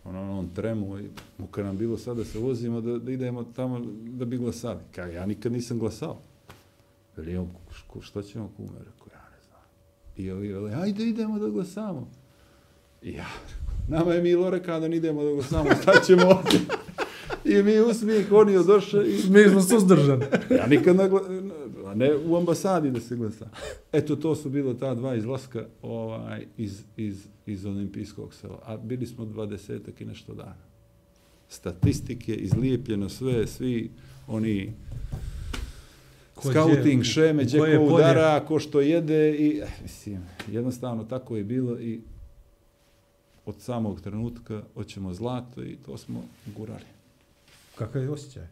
ono, ono on tremu i muka nam bilo sad da se vozimo, da, da idemo tamo da bi glasali. Kaj, ja nikad nisam glasao. Veli, on, što ćemo kume? Rekao, ja ne znam. I ovi, veli, ajde idemo da glasamo. I ja, nama je Milo rekao da idemo da glasamo, šta ćemo ovdje? I mi usmijeh, oni odošli i Mi smo suzdržani. ja nikad ne, gla- a ne u ambasadi da se glasa. Eto, to su bilo ta dva izlaska ovaj, iz, iz, iz olimpijskog sela. A bili smo dvadesetak i nešto dana. Statistike, izlijepljeno sve, svi oni Ko scouting, šeme, gdje ko udara, ko što jede i, eh, mislim, jednostavno tako je bilo i od samog trenutka hoćemo zlato i to smo gurali. Kakav je osjećaj?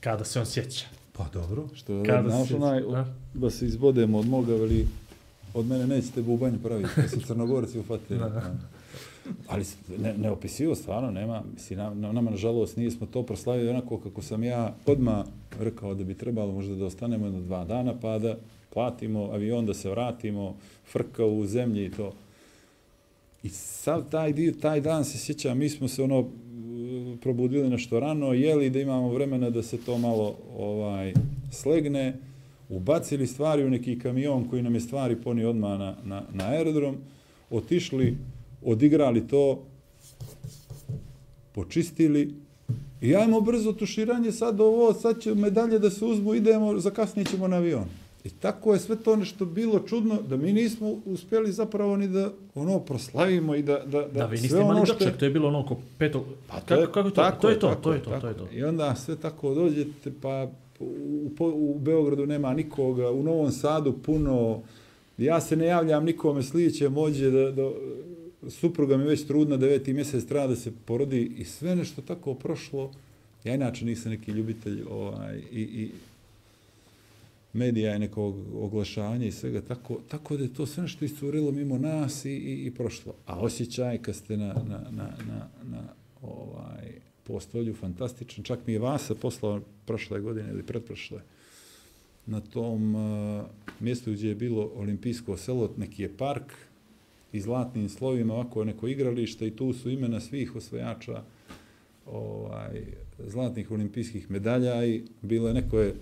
Kada se on sjeća. Pa dobro. Što je Kada naš se onaj, da se izbodemo od moga, veli, od mene nećete bubanj praviti, da su crnogorci ufatili. Da. Ali s- ne, ne opisivo stvarno, nema, mislim, na, na- nama nažalost nismo to proslavili onako kako sam ja odma rekao da bi trebalo možda da ostanemo jedno dva dana pa da platimo avion, da se vratimo, frka u zemlji i to. I sav taj, dio, taj dan se sjećam, mi smo se ono probudili nešto rano, jeli da imamo vremena da se to malo ovaj slegne, ubacili stvari u neki kamion koji nam je stvari ponio odmah na, na, na aerodrom, otišli, odigrali to, počistili i ajmo brzo tuširanje, sad ovo, sad će medalje da se uzmu, idemo, zakasnije ćemo na avion. I tako je sve to nešto bilo čudno, da mi nismo uspjeli zapravo ni da ono proslavimo i da, da, Da, vi niste sve imali ono što je- to je bilo ono oko petog... Pa to kako, kako to? tako to je to, tako to je to, tako to je to. I onda sve tako dođete, pa u, u, Beogradu nema nikoga, u Novom Sadu puno, ja se ne javljam nikome slijeće mođe da, da supruga mi već trudna, deveti mjesec treba da se porodi i sve nešto tako prošlo. Ja inače nisam neki ljubitelj ovaj, i, i medija i nekog oglašanja i svega, tako, tako da je to sve nešto iscurilo mimo nas i, i, i prošlo. A osjećaj kad ste na, na, na, na, na ovaj, postolju fantastičan, čak mi je Vasa poslao prošle godine ili pretprošle na tom uh, mjestu gdje je bilo olimpijsko selo, neki je park i zlatnim slovima, ovako neko igralište i tu su imena svih osvajača ovaj, zlatnih olimpijskih medalja i bilo je neko je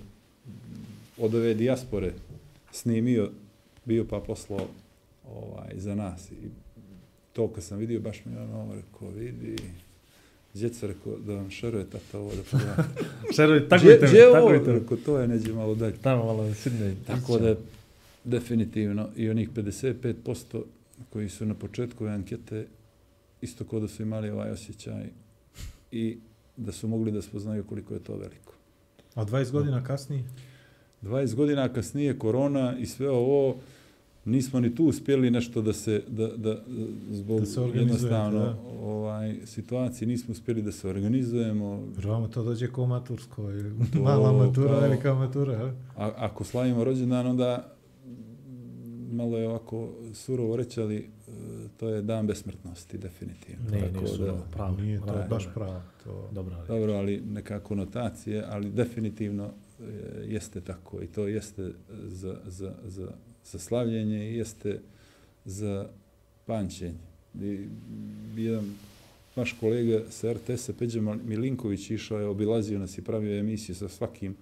od ove dijaspore snimio, bio pa poslao ovaj, za nas. I to kad sam vidio, baš mi je ono, rekao, vidi, Djeca rekao da vam šeruje tata ovo da pogledate. Šerovi, tako je gdje je ovo? tako Rekao, to je neđe malo dalje. Tamo malo sidne. Tako da, definitivno, i onih 55% koji su na početku ove ankete, isto kao da su imali ovaj osjećaj i da su mogli da spoznaju koliko je to veliko. A 20 godina kasnije? 20 godina kasnije korona i sve ovo, nismo ni tu uspjeli nešto da se, da, da, zbog Da se jednostavno da. ovaj, situacije nismo uspjeli da se organizujemo. Jer vama to dođe kao matursko, ili To mala matura, kao- velika matura, a? A, ako slavimo rođendan, onda malo je ovako surovo reći, ali e, to je dan besmrtnosti, definitivno. Ne, Tako nisu, da, pravo. Nije to pravo, baš pravo. To... Dobro, ali. Dobro, ali neka konotacije, ali definitivno Eh, jeste tako i to jeste za, za, za, za slavljenje i jeste za pančenje. I, jedan naš kolega sa RTS-a, Peđa Milinković, išao je, obilazio nas i pravio emisiju sa svakim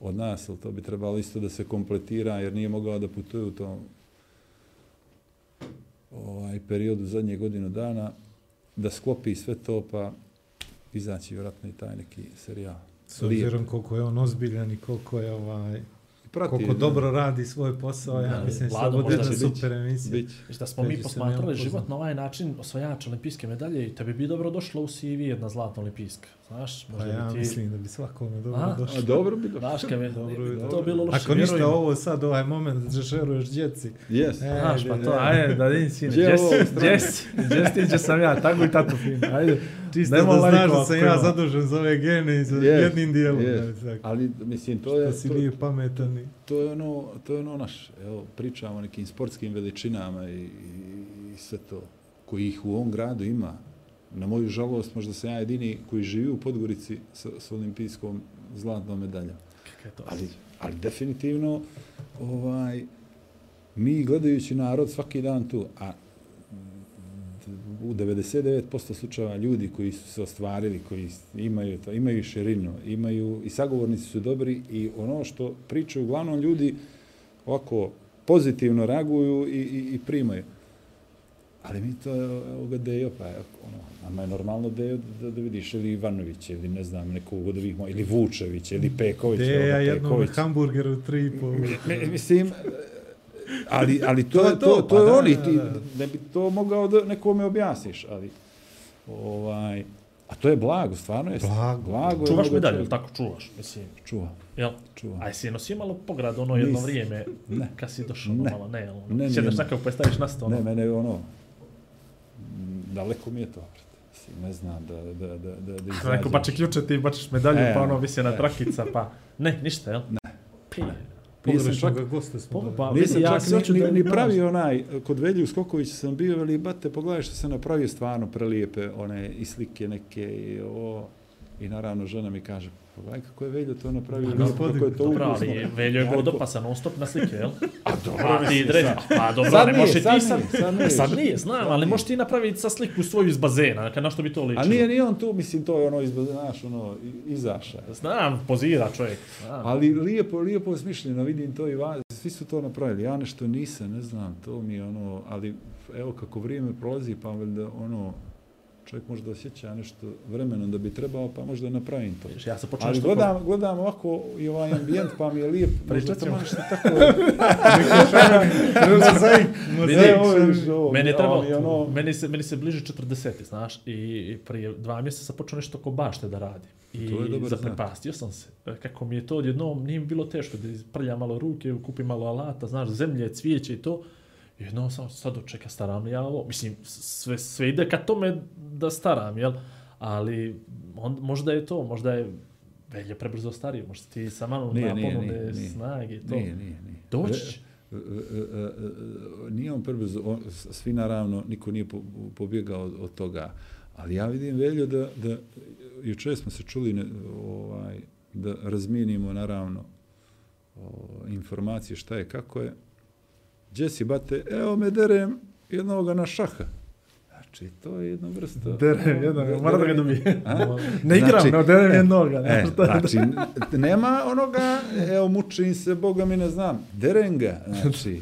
od nas, ali to bi trebalo isto da se kompletira, jer nije mogao da putuje u tom ovaj, periodu zadnje godinu dana, da sklopi sve to, pa izaći vjerojatno i taj neki serijal. S obzirom koliko je on ozbiljan i koliko je ovaj, Prati, koliko ne? dobro radi svoj posao, ja Da, mislim da Vlado, će biti- super emisija. Bić. Viš da smo mi Peđi se posmatrali život na ovaj način, osvajač olimpijske medalje i tebi bi dobro došlo u CV jedna zlatna olimpijska. Znaš, Pa možda ja bi ti... mislim da bi svakome dobro A? došlo. A dobro bi došlo. Znaš, kad bi Dobro je, to dobro. bilo loše. Ako ništa vjerujem. ovo sad, ovaj moment da šeruješ djeci. Yes. E, Znaš, pa to, ajde, da vidim sine, Gdje je ovo Jess, strano? Jess, Jess, ti će sam ja, tako i tako fin, ajde. Čisto Nemo da znaš da sam ja zadužen za ove gene i za Yes, jednim dijelom. yes. ne, tako. Ali, mislim, to Da je, si to, nije pametan. i- to je ono, to je ono naš, evo, pričamo o nekim sportskim veličinama i, i, i sve to, koji ih u ovom gradu ima. Na moju žalost, možda sam ja jedini koji živi u Podgorici sa, sa olimpijskom zlatnom medaljom. Kako je to? Ali, ali definitivno, ovaj, mi gledajući narod svaki dan tu, a u 99% slučajeva ljudi koji su se ostvarili, koji imaju to, imaju širinu, imaju i sagovornici su dobri i ono što pričaju uglavnom ljudi ovako pozitivno reaguju i, i, i primaju. Ali mi to, evo ga Dejo, pa ono, nama je normalno Dejo da, da vidiš ili Ivanović, ili ne znam, nekog od ovih, mo- ili Vučević, ili Peković. Gdje ja evo ga, jednom Peković. hamburgeru tri i pol. Mi- Mislim, ali, ali to, To to, je to, to, to, pa je da, oni, ti, da bi to mogao da nekome objasniš, ali, ovaj, a to je blago, stvarno je. Blago. blago je Čuvaš čovjek. jel tako čuvaš, mislim. Čuva, Jel? čuva. A jesi nosi malo pograd ono jedno Nisam. vrijeme, Ne. kad si došao Ne. malo, ne, jel? Ne, Ne, Sjedneš nije. takav pa je staviš na sto, ono. Ne, mene ono, m, daleko mi je to. Mislim, ne znam da, da, da, da, da Neko izađem. bače ključe, ti bačeš medalju, E, pa ono visi na e. trakica, pa... Ne, ništa, jel? Ne. Pi. Nisam Pogrešnog čak- gosta smo Pa, dali. pa, Nisam ja čak ni, ni, pravio onaj, kod Velju Skokovića sam bio, veli, bate, pogledaj što sam napravio stvarno prelijepe one i slike neke i ovo. I naravno žena mi kaže, pogledaj kako je Veljo to napravio, Pa, kako je to Dobro, ukusno. ali Veljo je dopasan non stop na slike, jel? A dobro, Pa ti sad- pa dobro, Sad ne sad ti sad... nije, sad nije. Sad nije, znam, Sad ali možeš ti napraviti sa sliku svoju iz bazena, kad na što bi to ličilo. A nije ni on tu, mislim, to je ono, izbaz, znaš, ono, izaša. Znam, pozira čovjek. Znam. Ali lijepo, lijepo smišljeno, vidim to i vas, svi su to napravili. Ja nešto nisam, ne znam, to mi je ono, ali evo kako vrijeme prolazi, pa ono, čovjek možda osjeća nešto vremenom da bi trebao, pa možda napravim to. Ja sam počeo Ali nešto... gledam, gledam ovako i ovaj ambijent, pa mi je lijep, možda Pričat to ćemo. nešto tako... Mozaik, mozaik. Meni je trebalo, ali ono, meni se, meni se bliže 40, znaš, i, prije dva mjeseca sam počeo nešto ko bašte da radi. I zaprepastio sam se. E, Kako mi je to odjednom, nije mi bilo teško da prlja malo ruke, kupi malo alata, znaš, zemlje, cvijeće i to. Jednom sam sad čeka, staram li ja ovo? Mislim, sve, sve ide ka tome da staram, jel? Ali on, možda je to, možda je Velje prebrzo stario, možda ti sa malo Nije, nije, nije, nije. snage i to. nije, nije, nije. Doći će. E, e, e, nije on prebrzo, on, svi naravno, niko nije po- pobjegao od, od toga, ali ja vidim Veljo da, da juče smo se čuli ne, ovaj, da razmijenimo naravno o, informacije šta je, kako je. Jesse bate, evo me derem jednoga na šaha. Znači, to je jedna vrsta... Derem jednoga, mora da ga dobije. Ne igram, Znači, no derem e, jednoga. E, ne, je- znači, nema onoga, evo, mučim se, Boga mi ne znam, derem ga. Znači,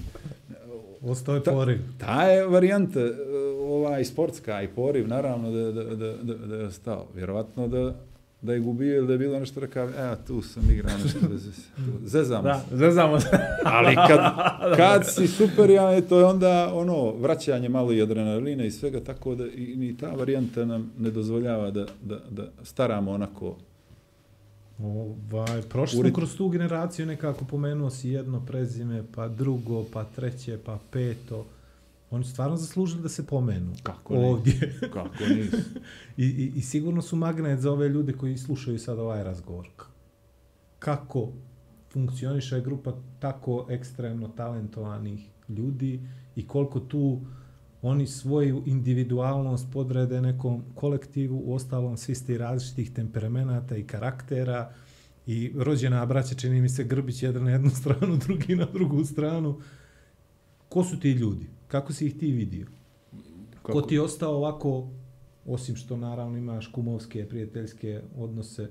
Ostao je Ta- poriv. ta je varijanta, e, ovaj, sportska i poriv, naravno, da, da, da, da, da je ostao. Vjerovatno da, da je gubio ili da je bilo nešto rekao, evo, tu sam igrao nešto bez. Tu, Zezamo Da, se. zezamo se. Ali kad, kad si super, ja, to je onda ono, vraćanje malo i adrenalina i svega, tako da i, ni ta varijanta nam ne dozvoljava da, da, da staramo onako Ovaj, prošli smo kroz tu generaciju, nekako pomenuo si jedno prezime, pa drugo, pa treće, pa peto. Oni stvarno zaslužili da se pomenu. Kako? Ovdje. kako nisu. I, i, I sigurno su magnet za ove ljude koji slušaju sad ovaj razgovor. Kako funkcioniše grupa tako ekstremno talentovanih ljudi i koliko tu oni svoju individualnost podrede nekom kolektivu, u ostalom svi ste različitih temperamenata i karaktera i rođena braća, čini mi se Grbić jedan na jednu stranu, drugi na drugu stranu. Ko su ti ljudi? Kako si ih ti vidio? Kako? Ko ti je ostao ovako, osim što naravno imaš kumovske, prijateljske odnose,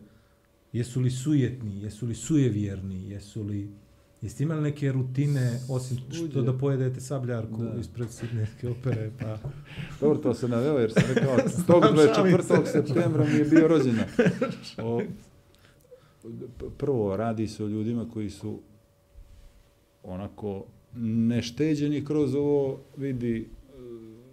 jesu li sujetni, jesu li sujevjerni, jesu li... Jeste imali neke rutine, osim što da pojedete sabljarku Da. ispred Sidnejske opere, pa... Dobro, to se naveo jer sam rekao, tog šalim 24. septembra mi je bio rođendan. O, prvo, radi se o ljudima koji su onako nešteđeni kroz ovo, vidi, e,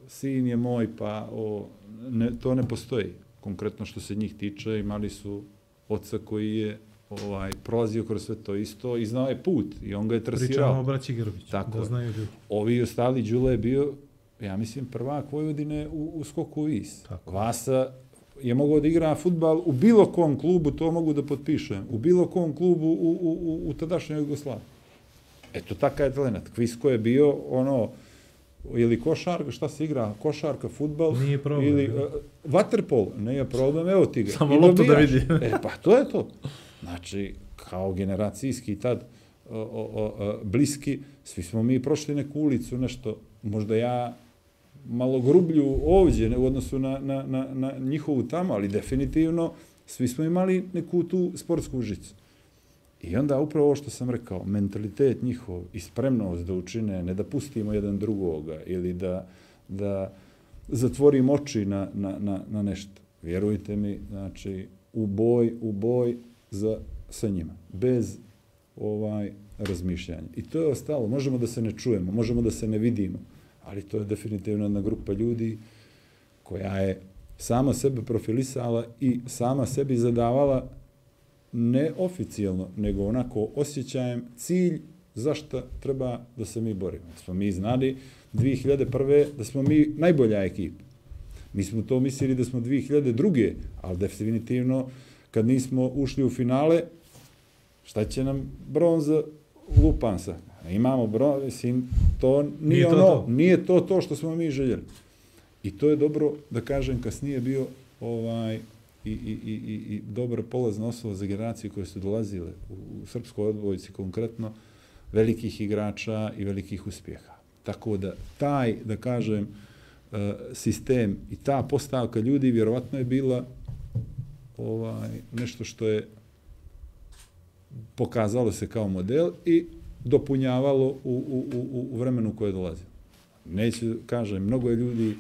sin je moj, pa o, ne, to ne postoji. Konkretno što se njih tiče, imali su oca koji je ovaj prolazio kroz sve to isto i znao je put i on ga je Pričamo o trasirao. braći Grbić, Tako da znaju ljudi. Ovi ostali, Đule je bio, ja mislim, prvak Vojvodine u, u skoku u vis. Tako. Vasa je mogao da igra futbal u bilo kom klubu, to mogu da potpišem, u bilo kom klubu u, u, u, u tadašnjoj Jugoslaviji. Eto, takav je talenat. Kvisko je bio, ono, ili košarka, šta se igra, košarka, futbal, Nije problem, ili uh, waterpol, nije problem, evo ti ga. Samo loptu da vidi. e, pa to je to. Znači, kao generacijski tad o, o, o, bliski, svi smo mi prošli neku ulicu, nešto, možda ja malo grublju ovdje u odnosu na, na, na, na njihovu tamo, ali definitivno svi smo imali neku tu sportsku žicu. I onda upravo ovo što sam rekao, mentalitet njihov i spremnost da učine, ne da pustimo jedan drugoga ili da, da zatvorimo oči na, na, na, na nešto. Vjerujte mi, znači, u boj, u boj za, sa njima, bez ovaj razmišljanja. I to je ostalo. Možemo da se ne čujemo, možemo da se ne vidimo, ali to je definitivno jedna grupa ljudi koja je sama sebe profilisala i sama sebi zadavala ne oficijalno, nego onako osjećajem cilj zašto treba da se mi borimo. Smo mi znali 2001. da smo mi najbolja ekipa. Mi smo to mislili da smo 2002. ali definitivno kad nismo ušli u finale, šta će nam bronza lupansa? Imamo bronza, mislim, to nije, Nije to ono, to. nije to to što smo mi željeli. I to je dobro, da kažem, kasnije bio ovaj i, i, i, i, i dobra polazna osnova za generacije koje su dolazile u, u srpskoj odbojci konkretno, velikih igrača i velikih uspjeha. Tako da taj, da kažem, e, sistem i ta postavka ljudi vjerovatno je bila ovaj nešto što je pokazalo se kao model i dopunjavalo u, u, u, u vremenu koje dolazi. Neću, kažem, mnogo je ljudi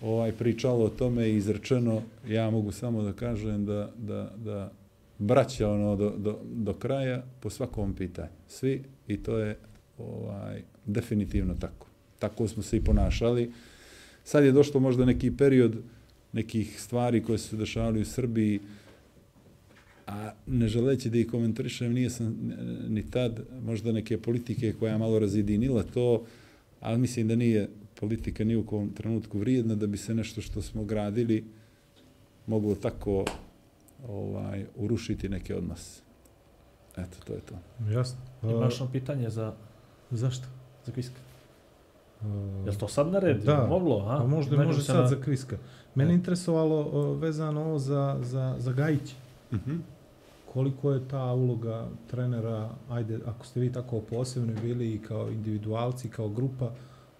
ovaj pričalo o tome i izrečeno, ja mogu samo da kažem da, da, da braća ono do, do, do kraja po svakom pitanju. Svi i to je ovaj definitivno tako. Tako smo se i ponašali. Sad je došlo možda neki period nekih stvari koje su se dešavali u Srbiji, a ne želeći da ih komentarišem, nije sam ni tad možda neke politike koja je malo razjedinila to, ali mislim da nije politika ni u kom trenutku vrijedna da bi se nešto što smo gradili moglo tako ovaj urušiti neke odnose. Eto, to je to. Jasno. Imaš ono pitanje za, Zašto? za Kviska? Uh, Jel to sad naredi? Da. Moglo, a? A možda može sad na- za Kviska. Mene Ne. interesovalo uh, vezano ovo za, za, za Gajić, Mhm. koliko je ta uloga trenera, ajde, ako ste vi tako posebni bili i kao individualci, kao grupa,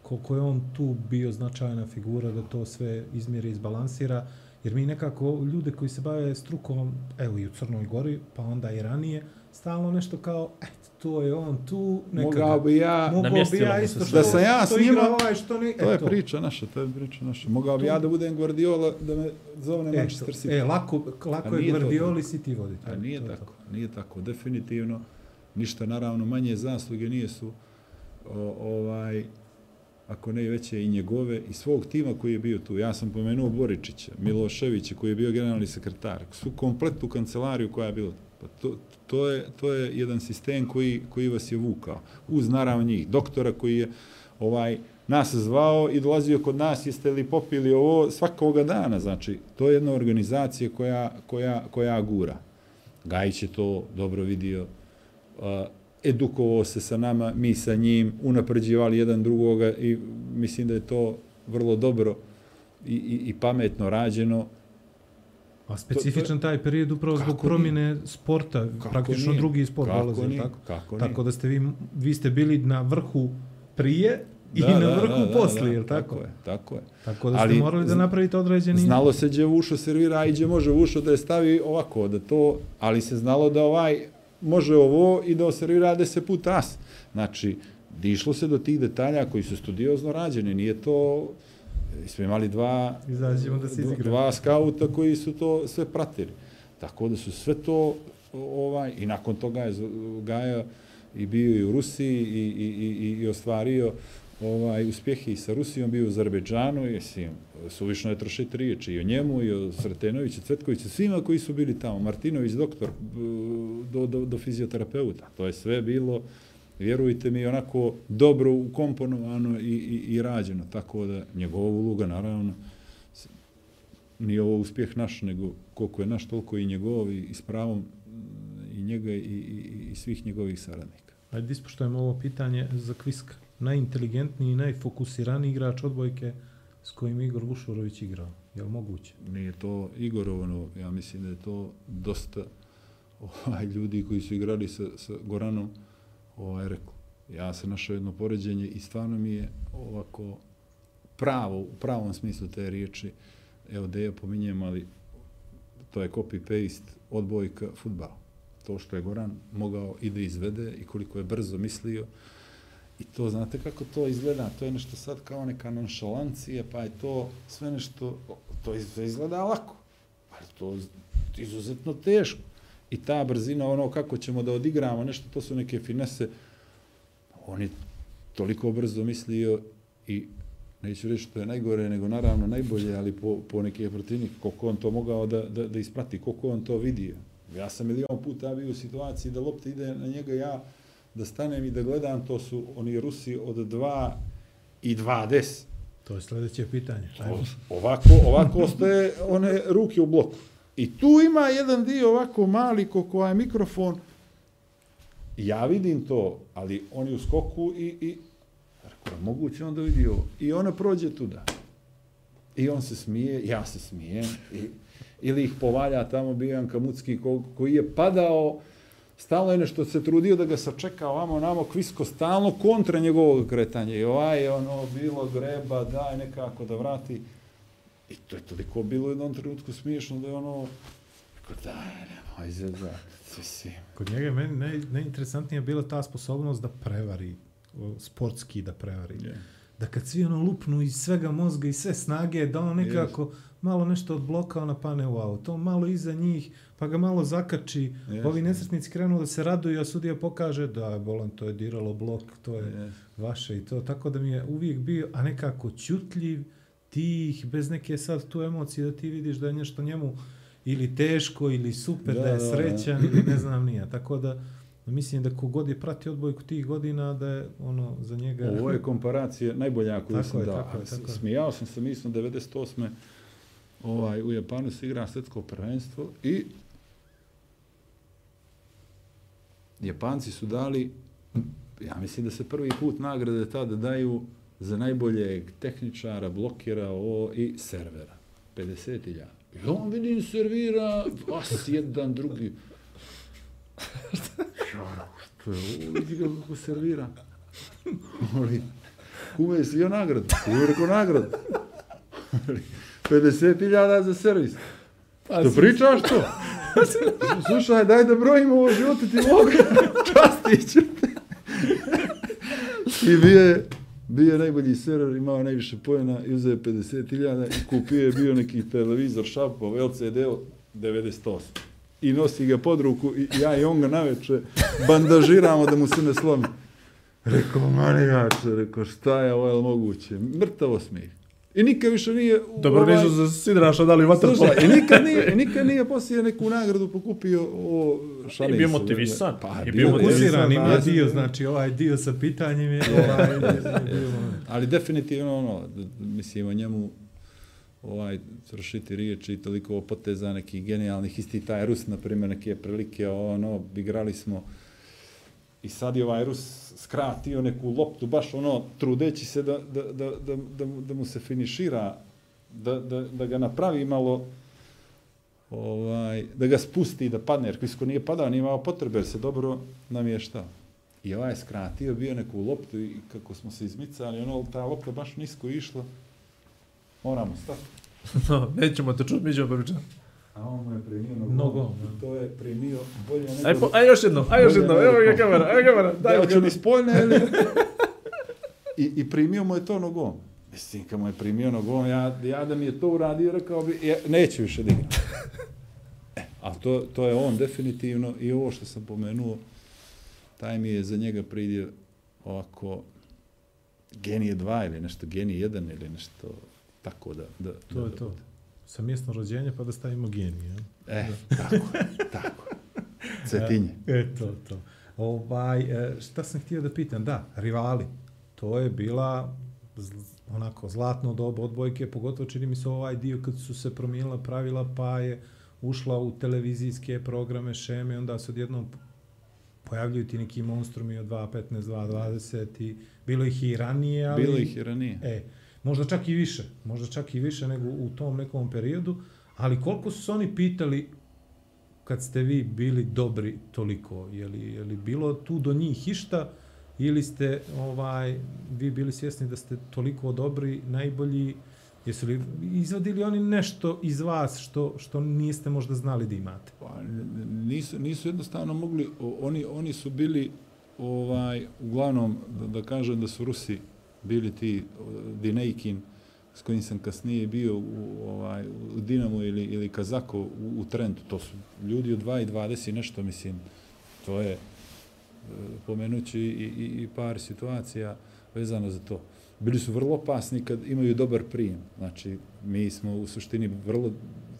koliko je on tu bio značajna figura da to sve izmjeri i izbalansira, jer mi nekako ljude koji se bave strukom, evo i u Crnoj Gori, pa onda i ranije, stalno nešto kao, eto, to je on tu, nekada. Mogao bi ja, Mogao bi ja isto što, Da sam ja što s njima- ovaj, što ne, to je eto. priča naša, to je priča naša. Mogao bi ja da budem Guardiola, da me zove Manchester City. E, lako, A lako je nije to Guardioli City voditi. A eto, nije to je tako, to. nije tako, definitivno. Ništa, naravno, manje zasluge nije su o, ovaj, ako ne i veće i njegove i svog tima koji je bio tu. Ja sam pomenuo Boričića, Miloševića koji je bio generalni sekretar, su kompletnu kancelariju koja je bila. Pa to, to, je, to je jedan sistem koji, koji vas je vukao. Uz naravno njih, doktora koji je ovaj nas zvao i dolazio kod nas, jeste li popili ovo svakoga dana. Znači, to je jedna organizacija koja, koja, koja gura. Gajić je to dobro vidio, uh, edukovao se sa nama, mi sa njim, unapređivali jedan drugoga i mislim da je to vrlo dobro i, i, i pametno rađeno. A specifičan taj period upravo zbog promjene sporta, Kako praktično nije? drugi sport Kako dolazi, nije? tako? Kako tako nije? da ste vi, vi ste bili na vrhu prije i na vrhu poslije, jel tako? Tako je, tako je. Tako da ste Ali morali da napravite određeni... Znalo se gdje Vušo servira, a i gdje može Vušo da je stavi ovako, da to, ali se znalo da ovaj može ovo i da servira deset puta as. Znači, dišlo se do tih detalja koji su studiozno rađeni, nije to, smo imali dva, Izađemo da se dva skauta koji su to sve pratili. Tako da su sve to, ovaj, i nakon toga je Gaja i bio i u Rusiji i, i, i, i ostvario ovaj uspjehe i sa Rusijom, bio u Azerbejdžanu, jesim, suvišno je trošiti riječi i o njemu, i o Sretenoviću, Cvetkoviću, svima koji su bili tamo, Martinović, doktor, do, do, do fizioterapeuta. To je sve bilo, vjerujte mi, onako dobro ukomponovano i, i, i rađeno, tako da njegova uloga, naravno, nije ovo uspjeh naš, nego koliko je naš, toliko i njegov, i, i s pravom i njega i, i, i svih njegovih saradnika. Ajde, ispoštojemo ovo pitanje za Kviska. Najinteligentniji i najfokusiraniji igrač odbojke s kojim Igor Vušurović igrao. Je li moguće? Nije to Igorovano, ja mislim da je to dosta ovaj, ljudi koji su igrali sa, sa Goranom ovaj, rekao. Ja sam našao jedno poređenje i stvarno mi je ovako pravo, u pravom smislu te riječi, evo da je pominjem, ali to je copy-paste odbojka futbala. To što je Goran mogao i da izvede i koliko je brzo mislio, I to, znate kako to izgleda? To je nešto sad kao neka nonšalancija, pa je to sve nešto, to izgleda lako, ali to je izuzetno teško. I ta brzina, ono kako ćemo da odigramo nešto, to su neke finese. On je toliko brzo mislio i neću reći što je najgore, nego naravno najbolje, ali po, po neke protivnik, koliko on to mogao da, da, da isprati, koliko on to vidio. Ja sam milion puta bio u situaciji da lopta ide na njega, ja da stanem i da gledam, to su oni Rusi od 2 i 2 To je sljedeće pitanje. Ovako, ovako stoje one ruke u bloku. I tu ima jedan dio ovako mali koliko je mikrofon. Ja vidim to, ali oni u skoku i, i rekao, moguće on da vidi ovo. I ona prođe tuda. I on se smije, ja se smijem. I, ili ih povalja tamo Bijan Kamucki ko, koji je padao, stalno je nešto se trudio da ga sačeka ovamo namo kvisko stalno kontra njegovog kretanja i ovaj je ono bilo greba daj nekako da vrati i to je toliko bilo u jednom trenutku smiješno da je ono rekao daj nemoj zezati si Kod njega je meni naj, najinteresantnija bila ta sposobnost da prevari, sportski da prevari. Yeah. Da kad svi ono lupnu iz svega mozga i sve snage, da on nekako malo nešto od bloka ona pane u auto, malo iza njih, pa ga malo zakači. Jeste. Ovi nesretnici krenu da se raduju, a sudija pokaže da je bolan, to je diralo blok, to je Jeste. vaše i to. Tako da mi je uvijek bio, a nekako ćutljiv, tih, bez neke sad tu emocije da ti vidiš da je nešto njemu ili teško ili super, da, Da, da je da, da. srećan ili ne znam nija. Tako da mislim da kogod je prati odbojku tih godina da je ono za njega... Ovo je komparacija najbolja koju Tako sam je, dao. tako je, Ali tako je. Smijao sam se, mislim, 98. Ovaj, u Japanu se igra svjetsko prvenstvo i Japanci su dali, ja mislim da se prvi put nagrade tada daju za najboljeg tehničara, blokera o, i servera. 50.000. I on vidim servira, vas jedan, drugi. Šta? što je ovo, vidi ga kako servira. Molim. kume, si joj nagrad. Kume, rekao nagrad. 50.000 za servis. Pa To si- pričaš to? Slušaj, daj da brojimo ovo živote ti mogu. Častit ću te. I bio je, bio je najbolji server, imao najviše pojena i uzeo je 50.000 i kupio je bio neki televizor Šapov LCD 98. I nosi ga pod ruku i ja i on ga naveče bandažiramo da mu se ne slomi. Rekao, manijače, rekao, šta je ovo, je moguće? Mrtavo smijeh. I nikad više nije... Dobro, ovaj- nisu za Sidraša dali vaterpolo. Slušaj, i nikad nije, i nikad nije poslije neku nagradu pokupio o šalim I bio se, motivisan. Pa, I bio motivisan, ima dio, znači ovaj dio sa pitanjem je ovaj dio. Ali definitivno ono, mislim o njemu ovaj, trošiti riječi i toliko poteza nekih genijalnih, isti taj Rus, na primjer, neke prilike, ono, igrali smo i sad je ovaj Rus skratio neku loptu, baš ono, trudeći se da, da, da, da, da, da mu se finišira, da, da, da ga napravi malo, ovaj, da ga spusti, da padne, jer Klisko nije padao, nije imao potrebe, jer se dobro namještao. I ovaj je skratio, bio neku loptu i kako smo se izmicali, ono, ta lopta baš nisko išla, moramo stati. No, nećemo te čuti, mi ćemo pričati. A on mu je primio nogom. I to je primio bolje nego... Aj, po, aj još jedno, aj još jedno, evo ga kamera, evo kamera, daj da ga hoće kamera. ni spoljne, ili... I, I primio mu je to nogom. Mislim, kad mu je primio nogom, ja, ja da mi je to uradio, rekao bi, ja, neću više da igram. E, a to, to je on definitivno i ovo što sam pomenuo, taj mi je za njega pridio ovako genije 2 ili nešto genije 1 ili nešto tako da... da To da, je to. Sa mjesto rođenja pa da stavimo genije. E, tako, tako. Cetinje. E, to, to. Ovaj, e, šta sam htio da pitam? Da, rivali. To je bila onako zlatno doba odbojke, pogotovo čini mi se ovaj dio kad su se promijenila pravila pa je ušla u televizijske programe, šeme, onda se odjednom pojavljuju ti neki monstrumi od 2.15, 2.20 i bilo ih i ranije, ali... Bilo ih i ranije. E, možda čak i više, možda čak i više nego u tom nekom periodu, ali koliko su se oni pitali kad ste vi bili dobri toliko, je li, je li bilo tu do njih išta ili ste ovaj vi bili svjesni da ste toliko dobri, najbolji, jesu li izvadili oni nešto iz vas što, što niste možda znali da imate? Pa, nisu, nisu jednostavno mogli, oni, oni su bili, ovaj, uglavnom, da, da kažem da su Rusi bili ti Dinejkin, s kojim sam kasnije bio u, ovaj, u Dinamo ili, ili Kazako u, u Trentu. To su ljudi od 2 i 20 nešto, mislim, to je, e, pomenući i, i, i par situacija vezano za to. Bili su vrlo opasni kad imaju dobar prijem. Znači, mi smo u suštini vrlo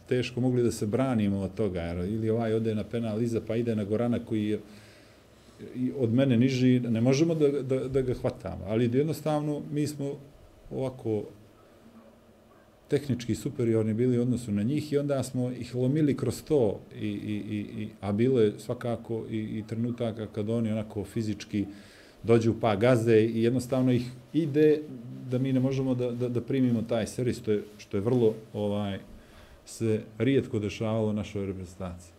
teško mogli da se branimo od toga, jer ili ovaj ode na penal iza, pa ide na Gorana koji je i od mene niži, ne možemo da, da, da ga hvatamo. Ali jednostavno mi smo ovako tehnički superiorni bili u odnosu na njih i onda smo ih lomili kroz to, i, i, i, i, a bilo je svakako i, i trenutaka kad oni onako fizički dođu pa gaze i jednostavno ih ide da mi ne možemo da, da, da primimo taj servis, što je, što je vrlo ovaj, se rijetko dešavalo našoj reprezentaciji.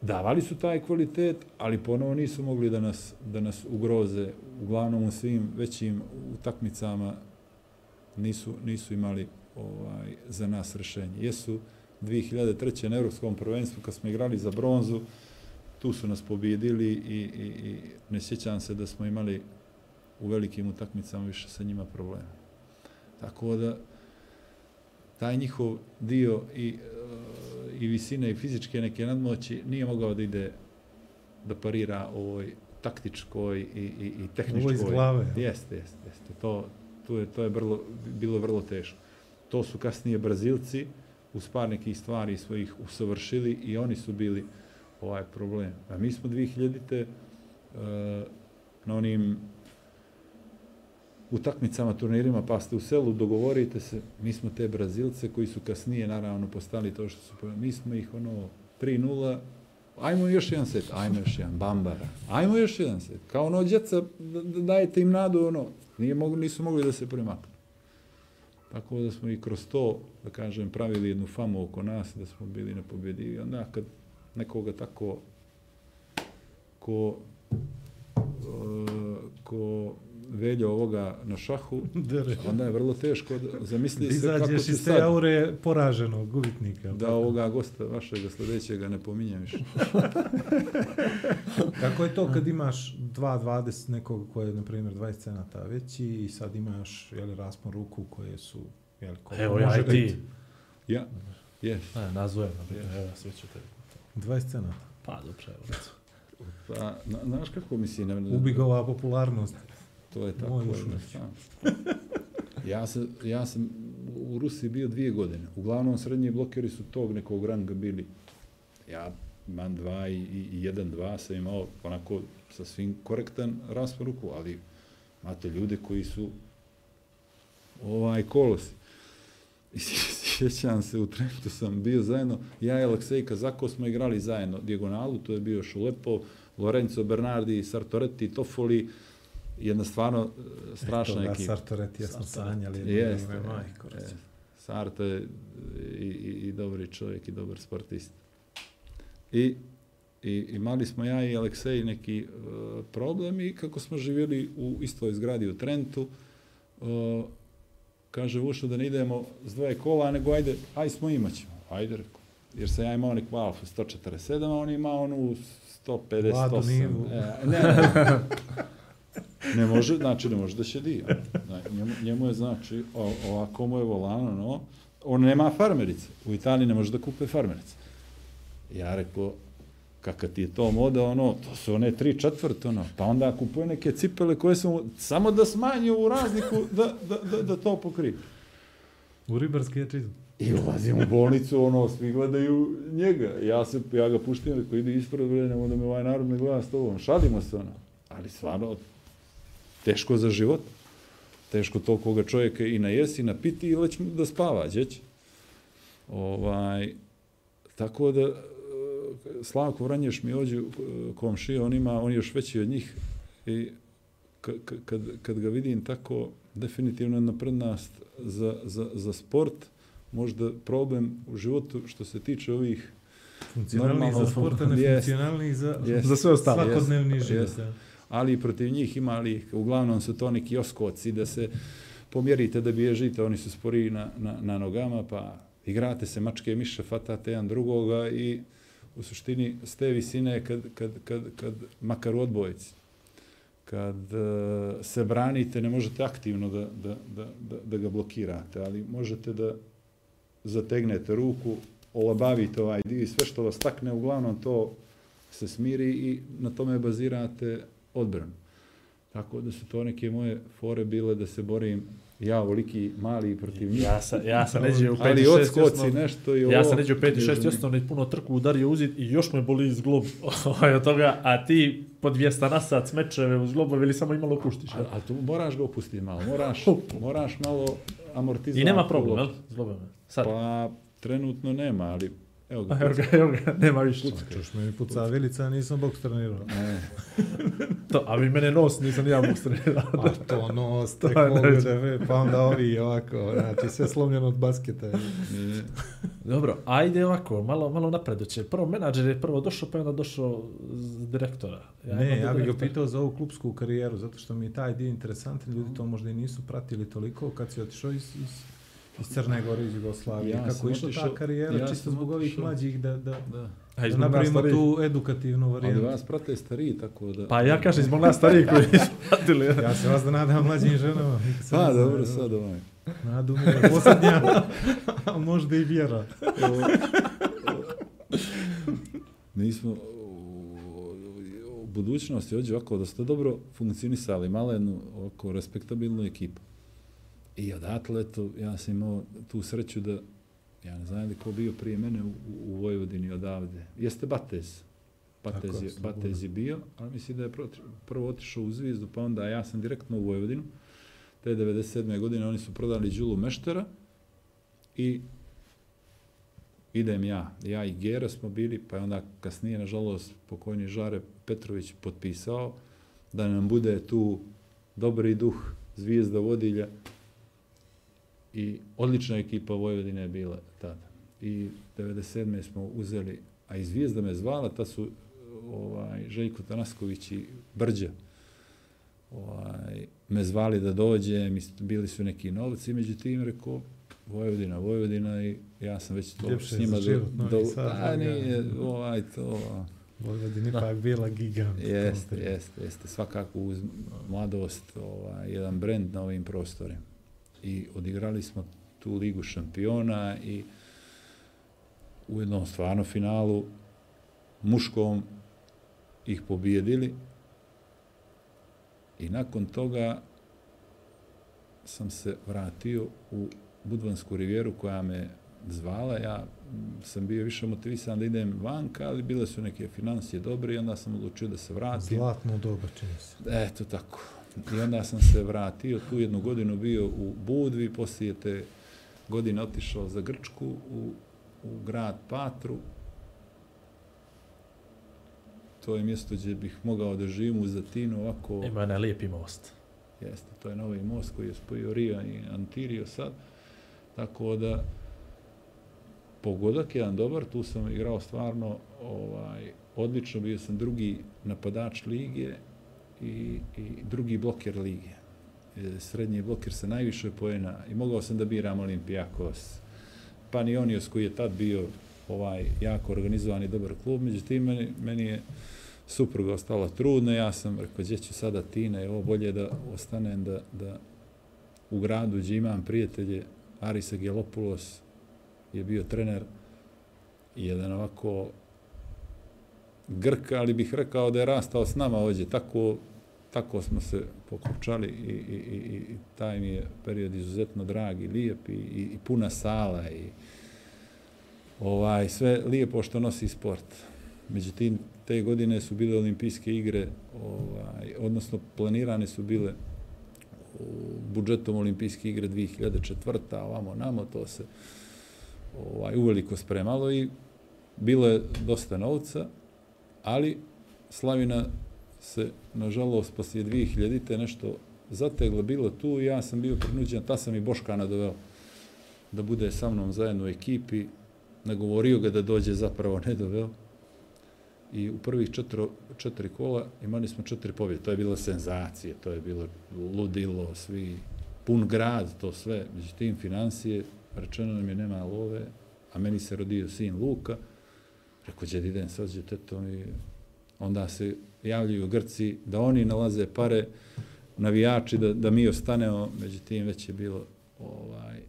Davali su taj kvalitet, ali ponovo nisu mogli da nas, da nas ugroze, uglavnom u svim većim utakmicama nisu, nisu imali ovaj, za nas rešenje. Jesu 2003. na Evropskom prvenstvu kad smo igrali za bronzu, tu su nas pobjedili i, i, i ne sjećam se da smo imali u velikim utakmicama više sa njima problema. Tako da, taj njihov dio i, e, i visine i fizičke neke nadmoći nije mogao da ide da parira ovoj taktičkoj i, i, i tehničkoj. Ovo iz glave? Jeste, jeste, jeste. To, to je, to je vrlo, bilo vrlo teško. To su kasnije Brazilci uz par nekih stvari svojih usavršili i oni su bili ovaj problem. A mi smo 2000-te uh, na onim utakmicama, turnirima, pa ste u selu, dogovorite se, mi smo te Brazilce koji su kasnije naravno postali to što su, mi smo ih ono 3-0, ajmo još jedan set, ajmo još jedan, bambara, ajmo još jedan set, kao ono djeca, dajete im nadu, ono, nije mogu, nisu mogli da se primaknu. Tako da smo i kroz to, da kažem, pravili jednu famu oko nas, da smo bili nepobjedivi. Onda kad nekoga tako ko, e, ko veljo ovoga na šahu, onda je vrlo teško da zamisli se kako Izađeš će iz te sad aure poraženog gubitnika. da ovoga gosta vašega sljedećega ne pominjem više. Kako je to kad imaš 2.20 nekog koji je, na primjer, 20 cenata veći i sad imaš jeli, raspon ruku koje su... Jeli, Evo ja i ti. Ja, je. Ne, nazovem, na primjer, evo, sve ću te. 20 cenata. Pa, dobro, evo. Pa, na, znaš kako mislim? Ubi ga ova popularnost. To je tako. Moj. Ja sam, ja sam u Rusiji bio dvije godine. Uglavnom srednji blokeri su tog nekog ranga bili. Ja imam dva i, i, jedan, dva sam imao onako sa svim korektan raspon ruku, ali imate ljude koji su ovaj kolosi. I sjećam se, u Trentu sam bio zajedno, ja i Aleksej Kazako smo igrali zajedno dijagonalu, to je bio Šulepov, Lorenzo Bernardi, Sartoretti, Toffoli, jedna stvarno e, strašna ekipa. Sartoreti, ja sam sanjali. Jeste, Jeste, je, majko. je. Sarto je i, i, i dobri čovjek i dobar sportist. I, i imali smo ja i Aleksej neki uh, problem i kako smo živjeli u istoj zgradi u Trentu, uh, kaže Vušo da ne idemo s dvoje kola, nego ajde, aj smo imat ćemo. Ajde, rekao. Jer sam ja imao neku Alfa 147, a on ima onu 158. Vladu Nivu. E, ne, ne, ne može, znači ne može da će di. Njemu, njemu je znači, o, ovako mu je volano, no, on nema farmerice. U Italiji ne može da kupe farmerice. Ja rekao, kakav ti je to moda, ono, to su one tri četvrt, ono, pa onda kupuje neke cipele koje su, samo da smanji ovu razliku, da, da, da, da to pokri. U ribarski je čisto. I ulazim u bolnicu, ono, svi gledaju njega. Ja, se, ja ga puštim, rekao, idi ispred, bre, nemoj da me ovaj narod ne gleda s tobom. Šalimo se, ono. Ali stvarno, teško za život. Teško to koga čovjeka i na jesi, i na piti i mu da spava, đeć. Ovaj, tako da, e, Slavko Vranješ mi ođu komšija, on ima, on je još veći od njih i ka- ka- kad, kad ga vidim tako, definitivno jedna prednost za, za, za sport, možda problem u životu što se tiče ovih Funkcionalnih za sporta, jest. nefunkcionalnih za, Jest. Za sve ostalo. svakodnevni Jest. život. Jest ali i protiv njih imali, uglavnom su to neki oskoci da se pomjerite da bježite, oni su spori na, na, na nogama, pa igrate se mačke i miše, fatate jedan drugoga i u suštini s te visine kad, kad, kad, kad makar u odbojici, kad uh, se branite, ne možete aktivno da, da, da, da, da ga blokirate, ali možete da zategnete ruku, olabavite ovaj dio i sve što vas takne, uglavnom to se smiri i na tome bazirate odbranu. Tako da su to neke moje fore bile da se borim ja ovoliki mali protiv njih. Ja sam, ja sam neđe u 5 ali i 6 odskoci nešto i ovo. Ja sam neđe u 5 i 6 Još ne- osnovno i puno trku udario uzit i još me boli iz glob ovaj, od toga, a ti po 200 na sat smečeve uz globove ili samo imalo puštiš. A, a tu moraš ga opustiti malo, moraš, moraš malo amortizovati. I nema problem, jel? S globove. Sad. Pa trenutno nema, ali evo ga. Evo ga, evo ga, nema više. Čuš me mi puca vilica, nisam boks trenirao. Ne, To, a vi mene nos, nisam ni ja mogu strenirao. A to nos, To tek mogu neće. da ve, pa onda ovi ovako, znači sve slomljeno od basketa. ne, Dobro, ajde ovako, malo, malo napreduće. Prvo menadžer je prvo došao, pa je onda došao z direktora. ne, imam ja bih ga pitao za ovu klubsku karijeru, zato što mi je taj dio interesantan, ljudi to možda i nisu pratili toliko kad si otišao iz, iz, iz Crne Gore, iz Jugoslavije. Ja Kako je išla ta karijera, ja čisto zbog ovih mlađih da, da, da. A, da napravimo tu edukativnu Ali varijantu. vas prate stariji, tako da... Pa ja kažem, zbog nas starijih koji nisu pratili. Ja se vas da nadam mlađim ženama. Pa, zna, dobro, sad ovaj. Nadu mi je posljednja, a možda i vjera. Mi smo u, budućnosti ođe ovako da ste dobro funkcionisali, imali jednu ovako respektabilnu ekipu. I odatle, to, ja sam imao tu sreću da, ja ne znam li ko bio prije mene u, u Vojvodini odavde. Jeste Batez. Batez, Tako, je. Batez je bio, ali mislim da je proti, prvo otišao u Zvizdu, pa onda ja sam direktno u Vojvodinu. Te 97. godine oni su prodali Đulu Meštera i idem ja. Ja i Gera smo bili, pa je onda kasnije, nažalost, pokojni Žare Petrović potpisao da nam bude tu dobri duh, zvijezda vodilja i odlična ekipa Vojvodine je bila tada. I 97. smo uzeli, a i zvijezda me zvala, ta su ovaj, Željko Tanasković i Brđa ovaj, me zvali da dođem, bili su neki novci, međutim, rekao, Vojvodina, Vojvodina i ja sam već to s njima do, Sad, a, nije, ovaj, to, Vojvodina ipak bila gigant. Jeste, jeste, jeste. Svakako uz mladost, ovaj, jedan brend na ovim prostorima. I odigrali smo tu ligu šampiona i u jednom stvarno finalu muškom ih pobijedili. I nakon toga sam se vratio u Budvansku rivijeru koja me zvala. Ja sam bio više motivisan da idem vanka, ali bile su neke financije dobre i onda sam odlučio da se vratim. Zlatno doba, čini se. Eto tako. I onda sam se vratio, tu jednu godinu bio u Budvi, poslije te godine otišao za Grčku u, u grad Patru. To je mjesto gdje bih mogao da živim u Zatinu ovako. Ima onaj lijepi most. Jeste, to je novi most koji je spojio Rio i Antirio sad. Tako da, pogodak jedan dobar, tu sam igrao stvarno ovaj, odlično, bio sam drugi napadač lige i, i drugi bloker lige. E, srednji bloker sa najviše poena. I mogao sam da biram Olimpijakos, Panionios koji je tad bio ovaj jako organizovan i dobar klub, međutim meni, meni je supruga ostala trudna, ja sam rekao, gdje ću sada Tina, evo bolje da ostanem da, da u gradu gdje imam prijatelje, Arisa Gelopulos je bio trener i jedan ovako Grk, ali bih rekao da je rastao s nama ovdje, tako, tako smo se pokupčali i, i, i, i taj mi je period izuzetno drag i lijep i, i, i puna sala i ovaj, sve lijepo što nosi sport. Međutim, te godine su bile olimpijske igre, ovaj, odnosno planirane su bile budžetom olimpijske igre 2004. a ovamo namo to se ovaj, uveliko spremalo i bilo je dosta novca, ali Slavina se, nažalost, poslije 2000-te nešto zateglo bilo tu i ja sam bio prinuđen, ta sam i Boškana doveo da bude sa mnom zajedno u ekipi, nagovorio ga da dođe, zapravo ne doveo. I u prvih četiri, četiri kola imali smo četiri pobjede. To je bila senzacija, to je bilo ludilo, svi, pun grad, to sve. Međutim, financije, rečeno nam je nema love, a meni se rodio sin Luka. Rekao, džed idem sad, džed tetom i onda se javljaju Grci da oni nalaze pare, navijači da, da mi ostanemo, međutim već je bilo ovaj,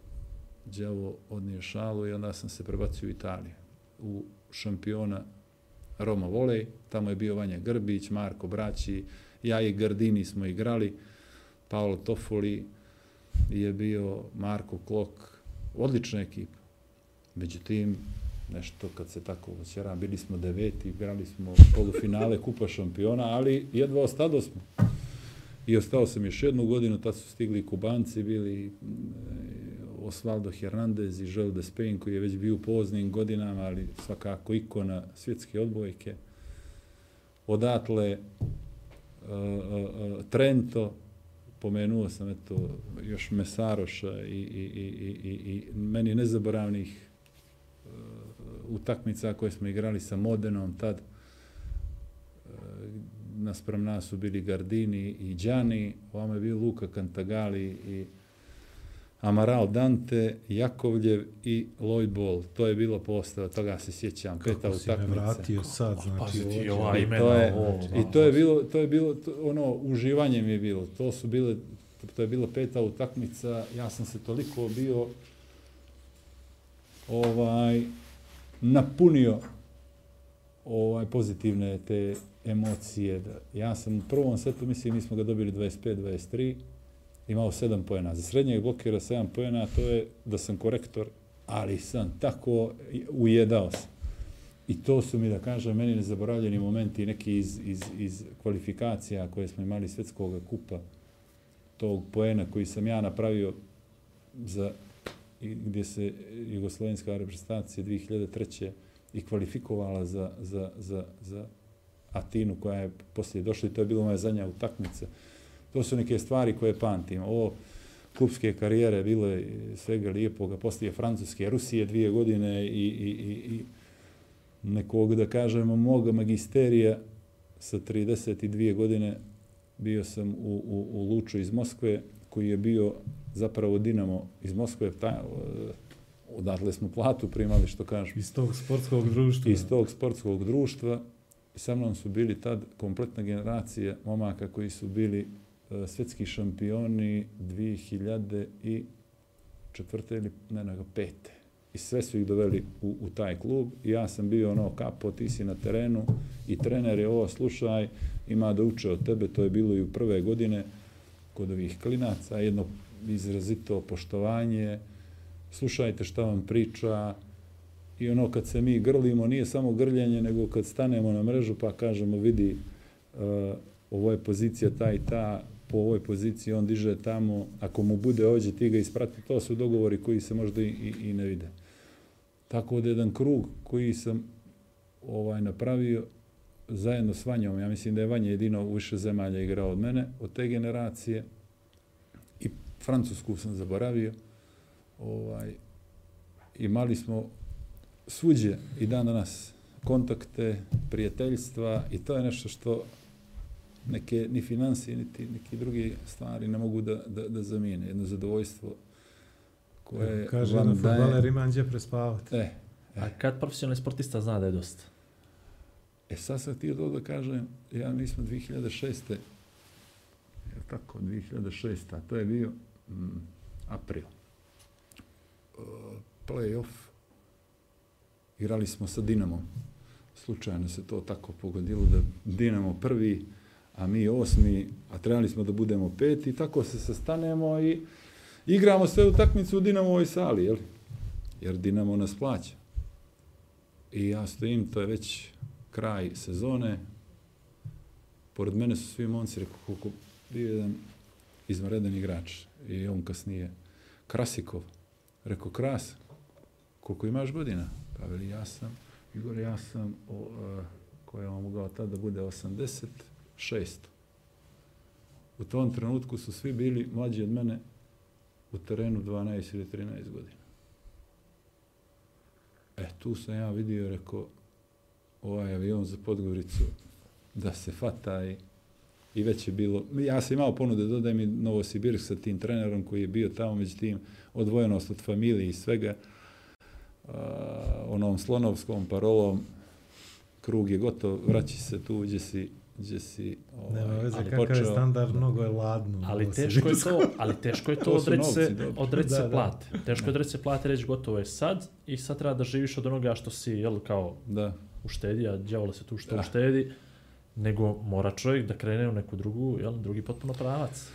djavo odnio šalu i onda sam se prebacio u Italiju, u šampiona Roma Volej, tamo je bio Vanja Grbić, Marko Braći, ja i Gardini smo igrali, Paolo Tofoli je bio Marko Klok, odlična ekipa. Međutim, nešto kad se tako osjeram. bili smo deveti, igrali smo polufinale Kupa šampiona, ali jedva ostado smo. I ostao sam još jednu godinu, tad su stigli Kubanci, bili e, Osvaldo Hernandez i Joel Despain koji je već bio u poznim godinama, ali svakako ikona svjetske odbojke. Odatle uh, uh, Trento, pomenuo sam eto još Mesaroša i, i, i, i, i meni nezaboravnih utakmica koje smo igrali sa Modenom tad. Uh, naspram nas su bili Gardini i Đani, ovamo je bio Luka Cantagali i Amaral Dante, Jakovljev i Lloyd Ball. To je bilo postava, toga se sjećam. Kako peta si me utakmica. vratio sad, znači... Ti ovdje. ova I imena. to je, ovo, I to je bilo, to je bilo to, ono, uživanje mi je bilo. To su bile, to je bila peta utakmica, ja sam se toliko bio ovaj napunio ovaj pozitivne te emocije. Da, ja sam u prvom setu, mislim, mi smo ga dobili 25-23, imao 7 pojena. Za srednjeg blokira 7 pojena, to je da sam korektor, ali sam tako ujedao se. I to su mi, da kažem, meni nezaboravljeni momenti, neki iz, iz, iz kvalifikacija koje smo imali svetskog kupa, tog poena koji sam ja napravio za gdje se jugoslovenska reprezentacija 2003. i kvalifikovala za, za, za, za Atinu koja je poslije došla i to je bilo moja zadnja utakmica. To su neke stvari koje pamtim. Ovo klubske karijere bilo je svega lijepoga. Poslije Francuske, Rusije dvije godine i, i, i, i nekog, da kažemo, moga magisterija sa 32 godine bio sam u, u, u Luču iz Moskve, koji je bio zapravo Dinamo iz Moskve, ta, odatle smo platu primali, što kažem. Iz tog sportskog društva. Iz tog sportskog društva. Sa mnom su bili tad kompletna generacija momaka koji su bili uh, svetski šampioni 2004. ili ne, nego pete. I sve su ih doveli u, u taj klub. I ja sam bio ono, kapo, ti si na terenu i trener je ovo, slušaj, ima da uče od tebe, to je bilo i u prve godine kod ovih klinaca, jedno izrazito poštovanje, slušajte šta vam priča, i ono kad se mi grlimo, nije samo grljanje, nego kad stanemo na mrežu pa kažemo, vidi, uh, ovo je pozicija ta i ta, po ovoj poziciji on diže tamo, ako mu bude ovdje, ti ga isprati, to su dogovori koji se možda i, i, i ne vide. Tako da jedan krug koji sam ovaj napravio, zajedno s Vanjom, ja mislim da je Vanja jedino u više zemalja igrao od mene, od te generacije, i Francusku sam zaboravio, ovaj, imali smo svuđe i dan danas kontakte, prijateljstva i to je nešto što neke ni financije, niti neki drugi stvari ne mogu da, da, da zamijene. Jedno zadovoljstvo koje Kaže vam daje... Kaže jedan ima gdje prespavati. E, e. A kad profesionalni sportista zna da je dosta? E sad sam htio to da kažem, ja nismo 2006. Je tako, 2006. A to je bio mm, april. Uh, playoff. Igrali smo sa Dinamom. Slučajno se to tako pogodilo da Dinamo prvi, a mi osmi, a trebali smo da budemo peti. Tako se sastanemo i igramo sve u takmicu u Dinamovoj sali, jel? Jer Dinamo nas plaća. I ja stojim, to je već kraj sezone, pored mene su svi momci, rekao, koliko bio jedan izvanredan igrač. I on kasnije, Krasikov, rekao, Kras, koliko imaš godina? Pa veli, ja sam, Igor, ja sam, o, e, uh, koja je on mogao tada da bude 86. U tom trenutku su svi bili mlađi od mene u terenu 12 ili 13 godina. E, tu sam ja vidio, rekao, ovaj avion za Podgoricu da se fata i, i već je bilo, ja sam imao ponude da dodajem i Novosibirsk sa tim trenerom koji je bio tamo, međutim, odvojenost od familije i svega, uh, onom slonovskom parolom, krug je gotov, vraći se tu uđe si, gdje si ovaj, Nema veze, kakav počeo, je standard, mnogo je ladno. Ali teško je to, ali teško je to, to odreći se, odreći se plate. Teško je odreći se plate, reći gotovo je sad i sad treba da živiš od onoga što si, jel, kao, da uštedi, a djavola se tu što da. uštedi, nego mora čovjek da krene u neku drugu, jel, drugi potpuno pravac.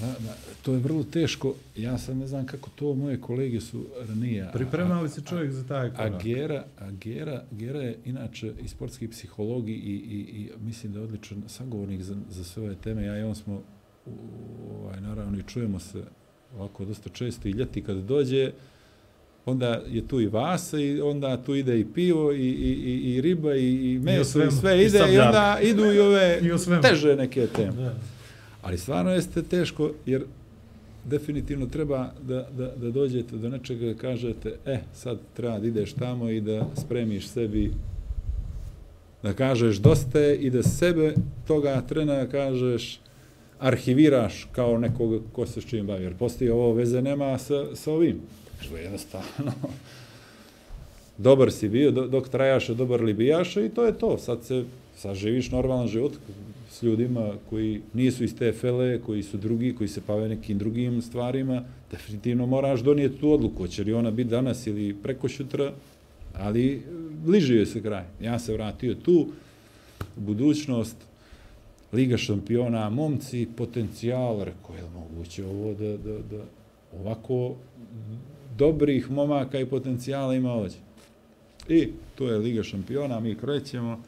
Da, to je vrlo teško. Ja sam ne znam kako to moje kolege su ranije. Pripremali se čovjek a, za taj korak? A Gera, a Gera, Gera je inače i sportski psihologi i, i, i mislim da je odličan sagovornik za, za sve ove teme. Ja i on smo, ovaj, naravno, i čujemo se ovako dosta često i ljeti kad dođe, onda je tu i vasa i onda tu ide i pivo i, i, i, i riba i, i meso i, i sve ide i, i onda idu i ove I teže neke teme. Da. Ali stvarno jeste teško jer definitivno treba da, da, da dođete do nečega i kažete e, sad treba da ideš tamo i da spremiš sebi da kažeš dosta je i da sebe toga trena kažeš arhiviraš kao nekog ko se s čim bavi. Jer postoji ovo veze nema sa, sa ovim. Što je jednostavno. dobar si bio, dok trajaše, dobar li bijaše i to je to. Sad se, sad živiš normalan život s ljudima koji nisu iz te fele, koji su drugi, koji se pave nekim drugim stvarima. Definitivno moraš donijeti tu odluku, hoće li ona biti danas ili preko šutra, ali e, bliži se kraj. Ja se vratio tu, u budućnost, Liga šampiona, momci, potencijal, rekao, je moguće ovo da, da, da ovako dobrih momaka i potencijala ima ovdje. I to je Liga šampiona, mi krećemo,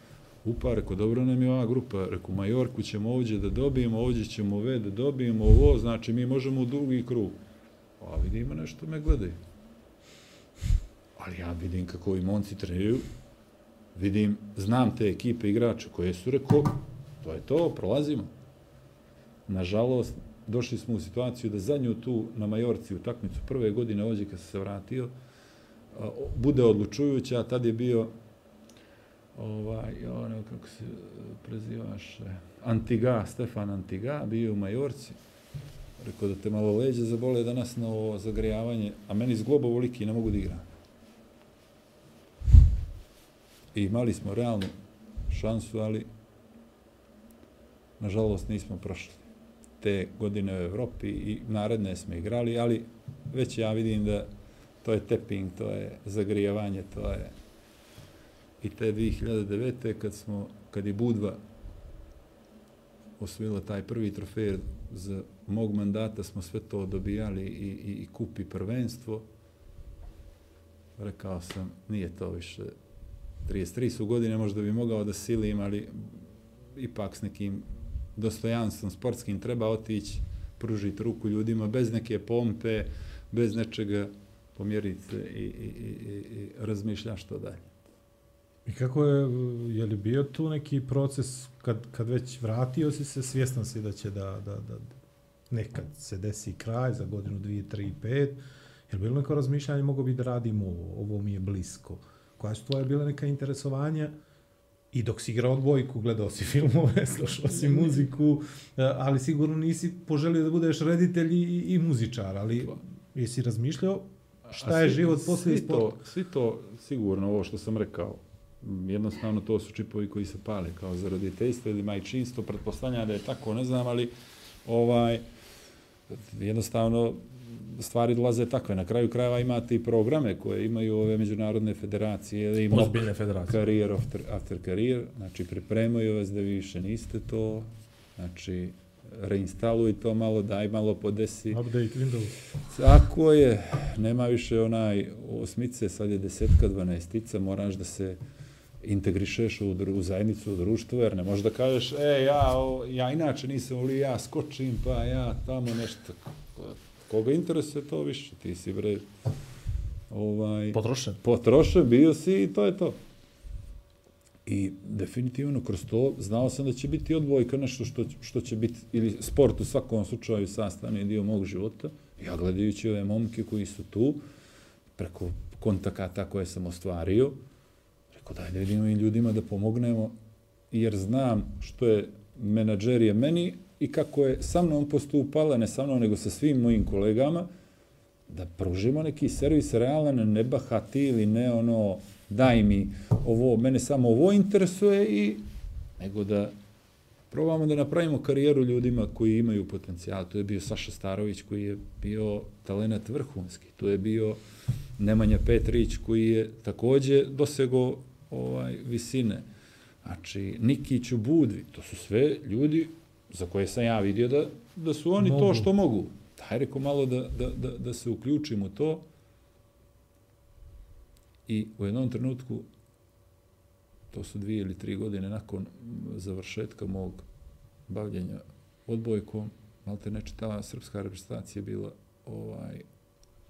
upa, reko, dobro nam je ova grupa, reko, Majorku ćemo ovdje da dobijemo, ovdje ćemo ove da dobijemo ovo, znači mi možemo u drugi krug. A vidi, ima nešto me gledaju. Ali ja vidim kako i monci treniraju, vidim, znam te ekipe igrače koje su, reko, to je to, prolazimo. Nažalost, došli smo u situaciju da zadnju tu na Majorci u takmicu prve godine ovdje kad se vratio, bude odlučujuća, tad je bio ovaj, ono, kako se eh, prezivaš, eh, Antiga, Stefan Antiga, bio u Majorci. Rekao da te malo leđe zabole danas na ovo zagrijavanje, a meni zglobo voliki ne mogu da igram. I imali smo realnu šansu, ali nažalost nismo prošli te godine u Evropi i naredne smo igrali, ali već ja vidim da to je tapping, to je zagrijavanje, to je i te 2009. kad smo, kad je Budva osvojila taj prvi trofej za mog mandata smo sve to dobijali i, i, i kupi prvenstvo. Rekao sam, nije to više 33 su godine, možda bi mogao da silim, ali ipak s nekim dostojanstvom sportskim treba otići, pružiti ruku ljudima bez neke pompe, bez nečega pomjeriti se i, i, i, i razmišlja što dalje. I kako je, je li bio tu neki proces kad, kad već vratio si se, svjestan si da će da, da, da nekad se desi kraj za godinu, dvije, tri, pet, je li bilo neko razmišljanje, mogu bi da radim ovo, ovo mi je blisko. Koja su tvoje bile neka interesovanja? I dok si igrao odbojku, gledao si filmove, slušao si muziku, e, ali sigurno nisi poželio da budeš reditelj i, i muzičar, ali jesi razmišljao šta je život poslije svi to, svi to, sigurno, ovo što sam rekao, jednostavno to su čipovi koji se pale kao za roditeljstvo ili majčinstvo, pretpostavljam da je tako, ne znam, ali ovaj, jednostavno stvari dolaze takve. Na kraju krajeva imate i programe koje imaju ove međunarodne federacije. Ima Ozbiljne federacije. Career after, after career. Znači, pripremaju vas da vi više niste to. Znači, reinstaluj to malo, daj malo podesi. Update Windows. Tako je. Nema više onaj osmice, sad je desetka, dvanaestica, moraš da se integrišeš u, u zajednicu, u društvo, jer ne možeš da kažeš, e, ja, o, ja inače nisam volio, ja skočim, pa ja tamo nešto. Koga interesuje to više? Ti si, bre, ovaj... Potrošen. Potrošen, bio si i to je to. I definitivno kroz to znao sam da će biti odbojka nešto što, što će biti, ili sport u svakom slučaju sastavni dio mog života. Ja gledajući ove momke koji su tu, preko kontakata koje sam ostvario, Tako da, da vidimo i ljudima da pomognemo, jer znam što je menadžerije meni i kako je sa mnom postupala, ne sa mnom, nego sa svim mojim kolegama, da pružimo neki servis realan, ne bahati ili ne ono, daj mi ovo, mene samo ovo interesuje i nego da probamo da napravimo karijeru ljudima koji imaju potencijal. To je bio Saša Starović koji je bio talenat vrhunski. To je bio Nemanja Petrić koji je takođe dosego ovaj visine. Znači, Nikić u Budvi, to su sve ljudi za koje sam ja vidio da, da su oni mogu. to što mogu. Daj reko malo da, da, da, da se uključimo u to. I u jednom trenutku, to su dvije ili tri godine nakon završetka mog bavljenja odbojkom, malo te nečitava srpska reprezentacija bila ovaj,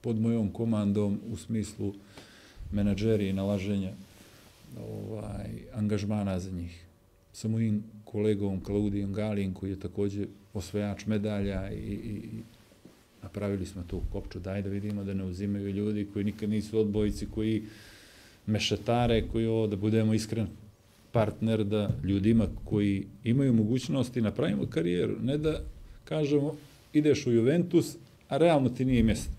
pod mojom komandom u smislu menadžeri i nalaženja ovaj, angažmana za njih. Sa mojim kolegom Klaudijom Galijem, koji je također osvajač medalja i, i, i napravili smo tu kopču, daj da vidimo da ne uzimaju ljudi koji nikad nisu odbojici, koji mešetare, koji ovo, da budemo iskren partner da ljudima koji imaju mogućnosti napravimo karijeru, ne da kažemo ideš u Juventus, a realno ti nije mjesto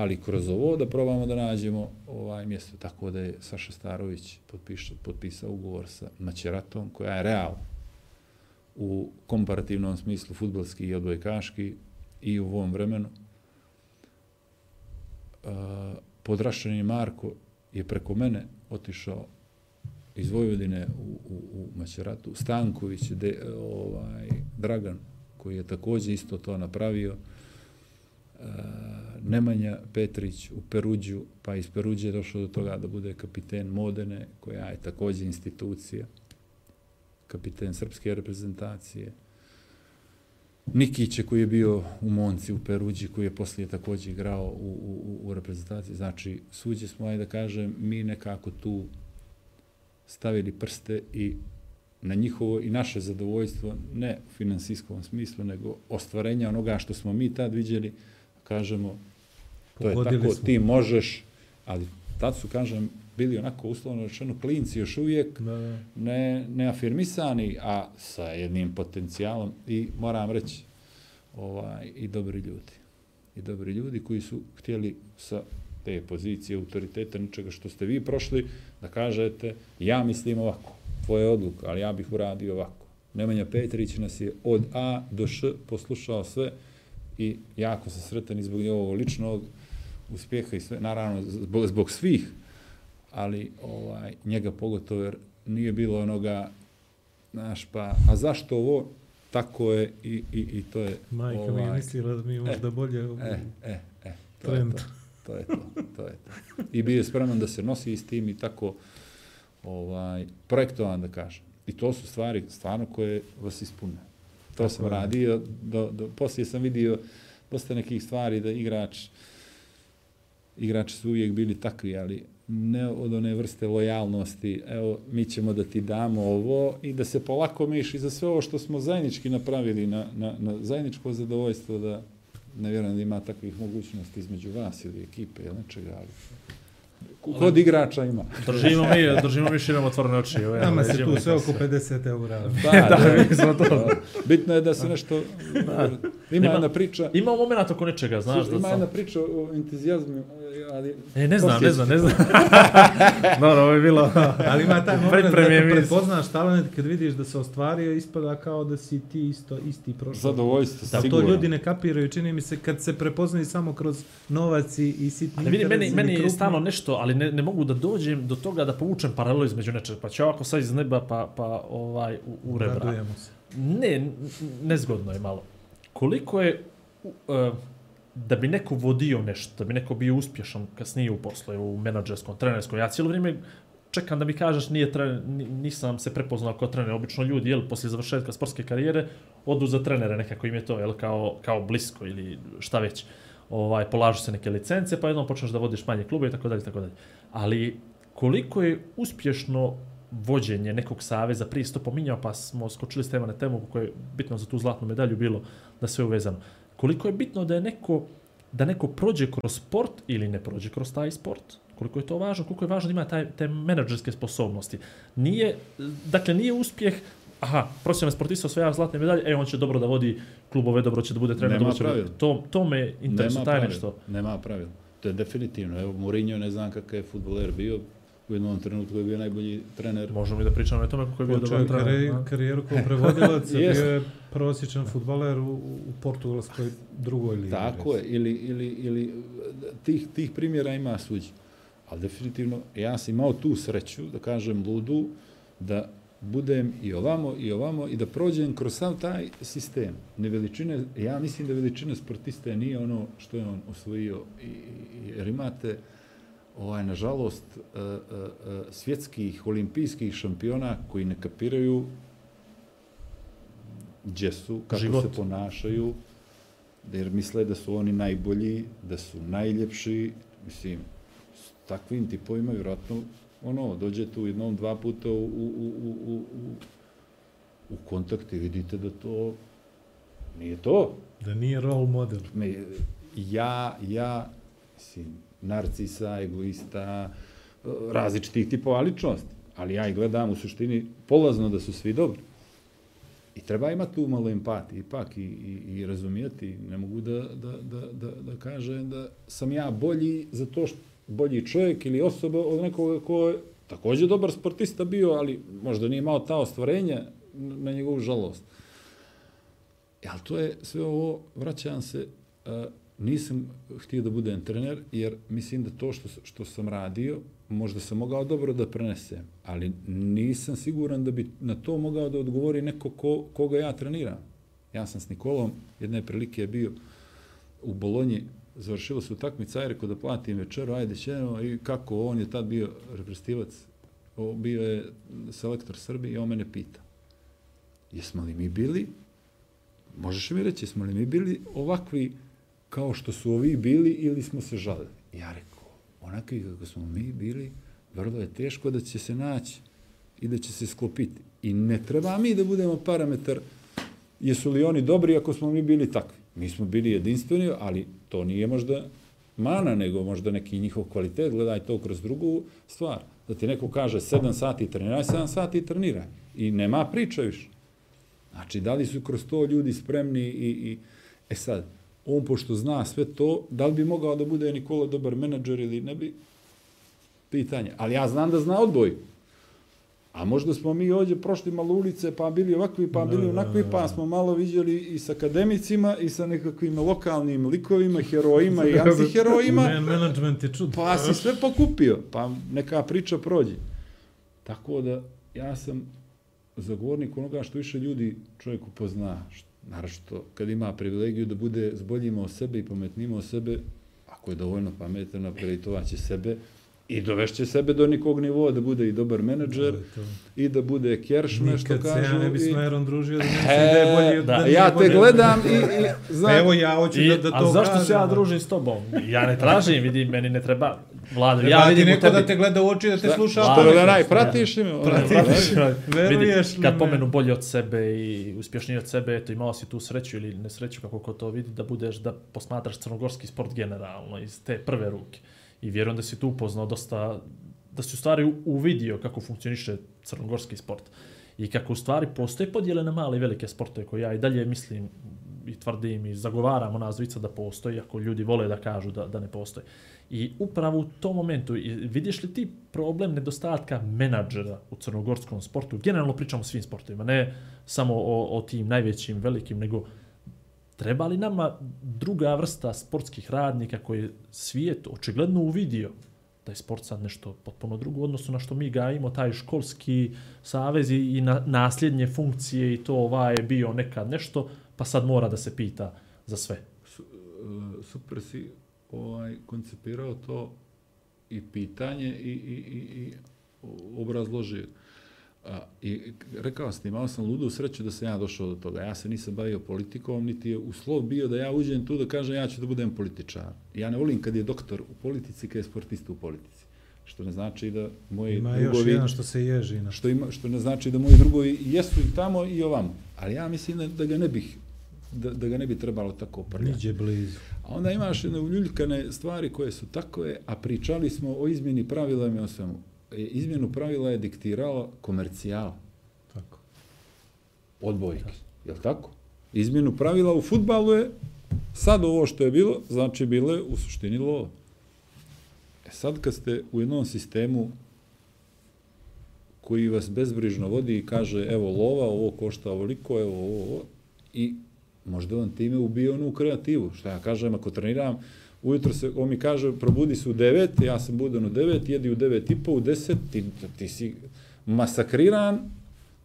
ali kroz ovo da probamo da nađemo ovaj mjesto. Tako da je Saša Starović potpiša, potpisao ugovor sa Maćeratom, koja je real u komparativnom smislu futbalski i odbojkaški i u ovom vremenu. Uh, podrašeni Marko je preko mene otišao iz Vojvodine u, u, u Maćeratu. Stanković, de, ovaj, Dragan, koji je također isto to napravio. Uh, Nemanja Petrić u Peruđu, pa iz Peruđe je došao do toga da bude kapiten Modene, koja je također institucija, kapiten srpske reprezentacije. Nikiće koji je bio u Monci u Peruđi, koji je poslije također igrao u, u, u reprezentaciji. Znači, suđe smo, ajde da kažem, mi nekako tu stavili prste i na njihovo i naše zadovoljstvo, ne u finansijskom smislu, nego ostvarenja onoga što smo mi tad vidjeli, kažemo, To je tako, smo. ti možeš, ali tad su, kažem, bili onako uslovno rečeno klinci još uvijek, Da, da. ne, neafirmisani, a sa jednim potencijalom i moram reći ovaj, i dobri ljudi. I dobri ljudi koji su htjeli sa te pozicije autoriteta, ničega što ste vi prošli, da kažete, ja mislim ovako, tvoja odluka, ali ja bih uradio ovako. Nemanja Petrić nas je od A do Š poslušao sve i jako sam sretan i zbog njegovog ličnog uspjeha i sve, naravno zbog, zbog svih, ali ovaj njega pogotovo jer nije bilo onoga znaš pa a zašto ovo tako je i, i, i to je Majka mi je ovaj, mislila da mi je možda bolje u e, e, e, to trend. je to, to je to, to je to. I bio je spreman da se nosi s tim i tako ovaj, projektovan da kažem. I to su stvari stvarno koje vas ispune. To Tako sam je. radio, do, do, poslije sam vidio dosta nekih stvari da igrač igrači su uvijek bili takvi, ali ne od one vrste lojalnosti, evo, mi ćemo da ti damo ovo i da se polako miš i za sve ovo što smo zajednički napravili na, na, na zajedničko zadovoljstvo da ne vjerujem da ima takvih mogućnosti između vas ili ekipe ili nečega, ali kod igrača ima. Držimo mi, držimo mi širom otvorene oči. Evo, Nama se tu sve oko sve. 50 eura. Da, Da, mi smo to. da. Bitno je da se nešto... Ima Ima- jedna priča... Ima moment oko nečega, znaš Slušaj, da ima sam... jedna priča o entuzijazmu, ali... E, ne znam, ne znam, ne znam. Dobro, ovo je bilo... Ali ima taj moment da kad prepoznaš talent, kad vidiš da se ostvario, ispada kao da si ti isto, isti prošao. Zadovoljstvo, Da, to sigurno. ljudi ne kapiraju, čini mi se kad se prepoznaju samo kroz novac i, i sitni Ali vidi, meni, meni je stalno nešto, ali ne, ne mogu da dođem do toga da povučem paralelu između nečega. Pa će ovako sad iz neba, pa, pa ovaj, u, u rebra. Radujemo se. Ne, nezgodno je malo. Koliko je, uh, da bi neko vodio nešto, da bi neko bio uspješan kasnije u poslu, u menadžerskom, trenerskom, ja cijelo vrijeme čekam da mi kažeš nije trener, nisam se prepoznao kao trener. Obično ljudi, jel, poslije završetka sportske karijere, odu za trenere, nekako im je to, jel, kao, kao blisko ili šta već. Ovaj, polažu se neke licence, pa jednom počneš da vodiš manje klube i tako dalje, i tako dalje. Ali koliko je uspješno vođenje nekog saveza, prije si to pominjao, pa smo skočili s tema na temu koje je bitno za tu zlatnu medalju bilo da sve uvezano. Koliko je bitno da je neko da neko prođe kroz sport ili ne prođe kroz taj sport, koliko je to važno, koliko je važno da ima taj, te menadžerske sposobnosti. Nije, dakle, nije uspjeh, aha, profesionalni sportista osvaja zlatne medalje, e, on će dobro da vodi klubove, dobro će da bude trener. Dobro će pravila. To, to me interesuje, taj nešto. Nema pravila. To je definitivno. Evo, Mourinho ne znam kakav je futboler bio. U jednom trenutku je bio najbolji trener. Možemo i da pričamo o tome kako je bio dobar trener. kari- karijeru kao prevodilac, Jest. bio je prosječan futbaler u, u portugalskoj drugoj ligi. Tako je. Ili, ili, ili tih, tih primjera ima suđi. Ali definitivno, ja sam imao tu sreću, da kažem ludu, da budem i ovamo i ovamo i da prođem kroz sav taj sistem. Ne veličine, ja mislim da veličina sportiste nije ono što je on osvojio. I, i, jer imate, ovaj, nažalost, uh, uh, uh, svjetskih, olimpijskih šampiona koji ne kapiraju gdje su, kako Život. se ponašaju, jer misle da su oni najbolji, da su najljepši, mislim, s takvim tipovima vjerojatno ono, dođe tu jednom, dva puta u, u, u, u, u, u, u kontakt i vidite da to nije to. Da nije role model. Me, ja, ja, mislim, narcisa, egoista, e, različitih tipova ličnosti, ali ja ih gledam u suštini polazno da su svi dobri. I treba imati tu malo empatije ipak i, i, i razumijeti. Ne mogu da, da, da, da, da kažem da sam ja bolji za to što bolji čovjek ili osoba od nekoga ko je također dobar sportista bio, ali možda nije imao ta ostvarenja na njegovu žalost. E, ali to je sve ovo, vraćam se, uh, nisam htio da budem trener, jer mislim da to što, što sam radio, možda sam mogao dobro da prenesem, ali nisam siguran da bi na to mogao da odgovori neko ko, koga ja treniram. Ja sam s Nikolom, jedne prilike je bio u Bolonji, završilo se utakmica, i rekao da platim večeru, ajde ćemo, i kako, on je tad bio reprezentativac, bio je selektor Srbije i on mene pita, jesmo li mi bili, možeš mi reći, jesmo li mi bili ovakvi kao što su ovi bili ili smo se žalili? Ja rekao, onakvi kako smo mi bili, vrlo je teško da će se naći i da će se sklopiti. I ne treba mi da budemo parametar jesu li oni dobri ako smo mi bili takvi. Mi smo bili jedinstveni, ali to nije možda mana, nego možda neki njihov kvalitet, gledaj to kroz drugu stvar. Da ti neko kaže 7 sati treniraj, 7 sati treniraj. I nema priča više. Znači, da li su kroz to ljudi spremni i, i e sad, on pošto zna sve to, da li bi mogao da bude Nikola dobar menadžer ili ne bi? Pitanje. Ali ja znam da zna odboj. A možda smo mi ovdje prošli malo ulice, pa bili ovakvi, pa bili onakvi, pa smo malo vidjeli i sa akademicima i sa nekakvim lokalnim likovima, herojima i antiherojima. Man, management je čud. Pa si sve pokupio, pa neka priča prođe. Tako da ja sam zagovornik onoga što više ljudi čovjek upozna, naravno kad ima privilegiju da bude zboljima o sebe i pametnima o sebe, ako je dovoljno pametan, napreditovat će sebe, i dovešće sebe do nikog nivoa da bude i dobar menadžer i da bude keršme što kažu. Nikad se ja ne bi s Merom družio da ne e, da je bolje. Da, da ja te gledam i, i znam. Evo ja hoću I, da, da to A zašto kažem. se ja družim s tobom? Ja ne tražim, vidi, meni ne treba. Vlada, Ja vidim neko tebi. da te gleda u oči, da te sluša. Što Vlada, da što pratiš li? Pratiš. Veruješ li kad me? pomenu bolje od sebe i uspješniji od sebe, eto imao si tu sreću ili nesreću, kako ko to vidi, da budeš, da posmatraš crnogorski sport generalno iz te prve ruke. I vjerujem da si tu upoznao dosta, da si u stvari uvidio kako funkcioniše crnogorski sport. I kako u stvari postoje podjele na male i velike sportove koje ja i dalje mislim i tvrdim i zagovaram ona zvica da postoji, ako ljudi vole da kažu da, da ne postoji. I upravo u tom momentu, vidiš li ti problem nedostatka menadžera u crnogorskom sportu? Generalno pričamo o svim sportovima, ne samo o, o tim najvećim, velikim, nego treba li nama druga vrsta sportskih radnika koji je svijet očigledno uvidio da je sport sad nešto potpuno drugo, odnosno na što mi gajimo taj školski savez i, na, nasljednje funkcije i to ova je bio nekad nešto, pa sad mora da se pita za sve. E, super si ovaj, koncipirao to i pitanje i, i, i, i obrazložio. A, I rekao sam ti, imao sam ludu sreću da sam ja došao do toga. Ja se nisam bavio politikom, niti je uslov bio da ja uđem tu da kažem ja ću da budem političar. Ja ne volim kad je doktor u politici, kad je sportista u politici. Što ne znači da moji Ima još drugovi... jedan što se ježi. Što, ima, što ne znači da moji drugovi jesu i tamo i ovamo. Ali ja mislim da, da ga ne bih da, da ga ne bi trebalo tako prljati. Niđe blizu. A onda imaš jedne uljuljkane stvari koje su takove, a pričali smo o izmjeni pravila i o svemu. E, Izmjenu pravila je diktirala komercijal, Tako. odbojke. Je li tako? Izmjenu pravila u futbalu je sad ovo što je bilo, znači bilo je u suštini lova. E sad kad ste u jednom sistemu koji vas bezbrižno vodi i kaže evo lova, ovo košta ovoliko, evo ovo, ovo, i možda on time ubije onu kreativu. Šta ja kažem, ako treniram, ujutro se, on mi kaže, probudi se u 9, ja sam budan u 9, jedi u 9 i po, u 10, ti, ti si masakriran,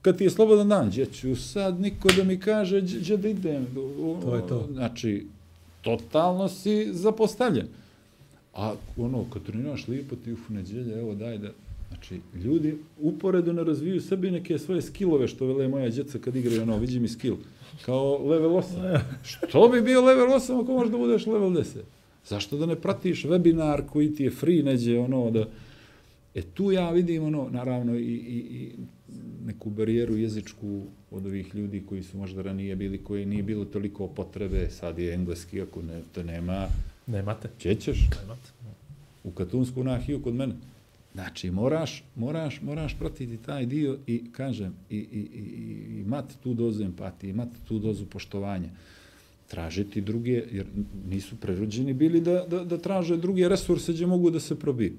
kad ti je slobodan dan, gdje ću sad niko da mi kaže gdje da idem. To je to. Znači, totalno si zapostavljen. A ono, kad treniraš lijepo, ti uf, neđelje, evo daj da... Znači, ljudi uporedo ne razviju sebi neke svoje skillove, što vele moja djeca kad igraju, ono, vidi mi skill. Kao level 8. što bi bio level 8 ako možeš da budeš level 10? Zašto da ne pratiš webinar koji ti je free neđe, ono, da... E tu ja vidim, ono, naravno, i, i, i neku barijeru jezičku od ovih ljudi koji su možda ranije bili, koji nije bilo toliko potrebe, sad je engleski, ako ne, to nema, Nemate. će ćeš Nemate. u katunsku nahiju kod mene. Znači, moraš, moraš, moraš pratiti taj dio i, kažem, i, i, i, i imati tu dozu empatije, imati tu dozu poštovanja. Tražiti druge, jer nisu prerođeni bili da, da, da traže druge resurse gdje mogu da se probiju.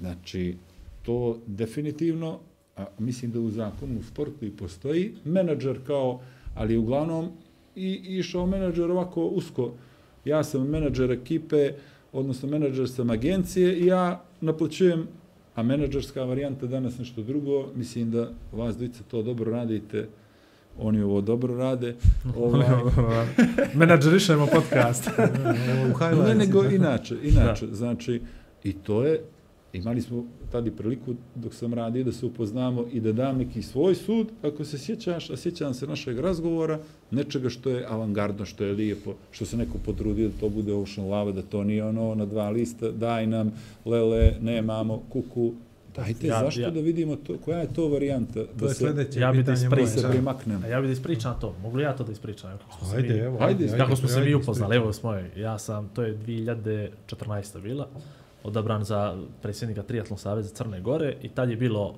Znači, to definitivno, a mislim da u zakonu u sportu i postoji, menadžer kao, ali uglavnom i išao menadžer ovako usko. Ja sam menadžer ekipe, odnosno menadžer sam agencije i ja naplaćujem, a menadžerska varijanta danas nešto drugo, mislim da vas dvice to dobro radite, oni ovo dobro rade. Ovaj, Menadžerišemo podcast. Ne, nego inače, inače, znači, i to je, imali smo tada priliku dok sam radio da se upoznamo i da dam neki svoj sud, ako se sjećaš, a sjećam se našeg razgovora, nečega što je avangardno, što je lijepo, što se neko potrudio da to bude Ocean Lava, da to nije ono na dva lista, daj nam, lele, nemamo, kuku, Dajte, Ja- zašto ja- da vidimo to, koja je to varijanta To da je se, sljedeće ja da pitanje ispričam. moje, se da. primaknemo? A ja bih da ispričam to. Mogu li ja to da ispričam? Kako se Ajde, mi, evo, Ajde, ajde. kako smo se ajde, mi ajde, upoznali, evo smo, ja sam, to je 2014. bila, odabran za predsjednika Triatlon Saveza Crne Gore i tad je bilo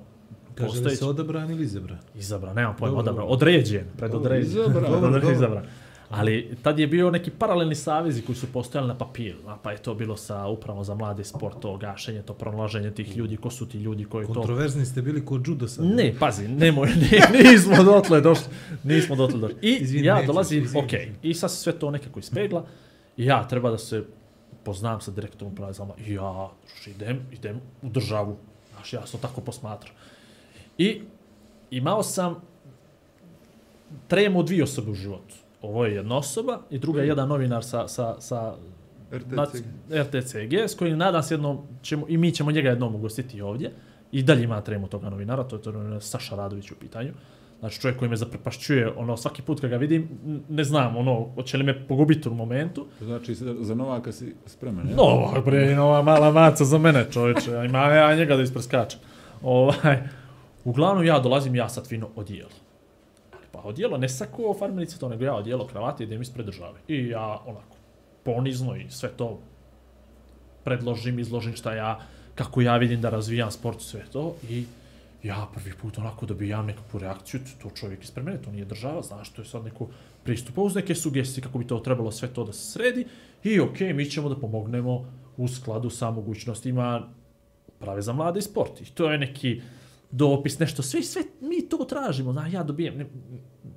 Kaže li postojeći, se odabran ili izabran? izabran, nemam pojma, Dobro, odabran, određen, predodređen. Izabran. Dobro, Dobro, dobro. izabran. Ali tad je bio neki paralelni savezi koji su postojali na papiru, a pa je to bilo sa upravom za mlade sport, to gašenje, to pronalaženje tih ljudi, ko su ti ljudi koji to... Kontroverzni ste bili kod judo sad. Ne, pazi, nemoj, ne, nismo dotle došli, nismo dotle došli. I Izvini, ja dolazim, izvini. ok, i sad se sve to nekako ispegla, ja treba da se poznam sa direktorom uprave za mlade. I ja idem, idem u državu, znaš, ja sam tako posmatrao. I imao sam tremu dvije osobe u životu. Ovo je jedna osoba i druga je jedan novinar sa, sa, sa RTC. RTCG, s kojim nadam se jednom ćemo, i mi ćemo njega jednom ugostiti ovdje. I dalje ima tremu toga novinara, to je to novinar Saša Radović u pitanju. Znači čovjek koji me zaprepašćuje, ono, svaki put kad ga vidim, ne znam, ono, hoće li me pogubiti u momentu. Znači, za, Novaka si spreman, ja? No, bre, nova mala maca za mene, čovječe, ima ja njega da ispreskačem. Ovaj, uglavnom ja dolazim, ja sad fino odijelo. Pa odijelo, ne sako farmerice to, nego ja odijelo kravate idem ispred države. I ja onako, ponizno i sve to predložim, izložim šta ja, kako ja vidim da razvijam sport, sve to. I ja prvi put onako dobijam nekakvu reakciju, to čovjek ispred mene, to nije država, znaš, to je sad neko pristupa uz neke sugestije kako bi to trebalo sve to da se sredi i ok, mi ćemo da pomognemo u skladu sa mogućnostima prave za mlade i sport. I to je neki dopis, nešto, sve, sve mi to tražimo, znaš, ja dobijem, ne,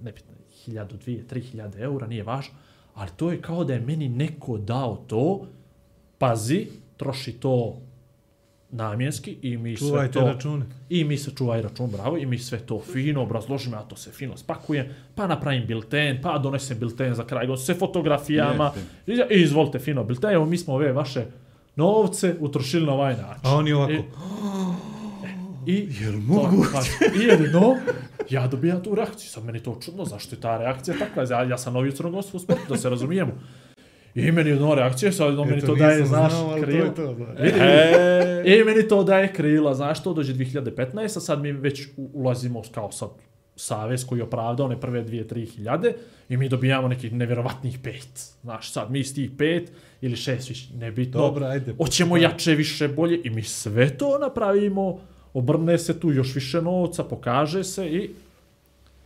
nebitno, hiljadu, dvije, tri hiljade eura, nije važno, ali to je kao da je meni neko dao to, pazi, troši to namjenski i mi Čuvajte sve to... račune. I mi se čuvaj račun, bravo, i mi sve to fino obrazložimo, ja to se fino spakujem, pa napravim bilten, pa donesem bilten za kraj, sve fotografijama, i, i izvolite fino bilten, evo mi smo ove vaše novce utrošili na ovaj način. A oni ovako. I, i Jel mogu? I jedno, ja dobijam tu reakciju, sad meni to čudno, zašto je ta reakcija takva, ja, ja sam novi u crnogorstvu sportu, da se razumijemo. I meni jedno reakcija, sad jedno meni to daje, znaš, znao, ali to to, da. E, I meni to daje krila, znaš to, dođe 2015, a sad mi već u- ulazimo kao sad savez koji je opravdao one prve dvije, tri hiljade i mi dobijamo nekih nevjerovatnih pet. Znaš, sad mi s tih pet ili šest više, nebitno. Dobro, ajde. Hoćemo jače, više, bolje i mi sve to napravimo, obrne se tu još više novca, pokaže se i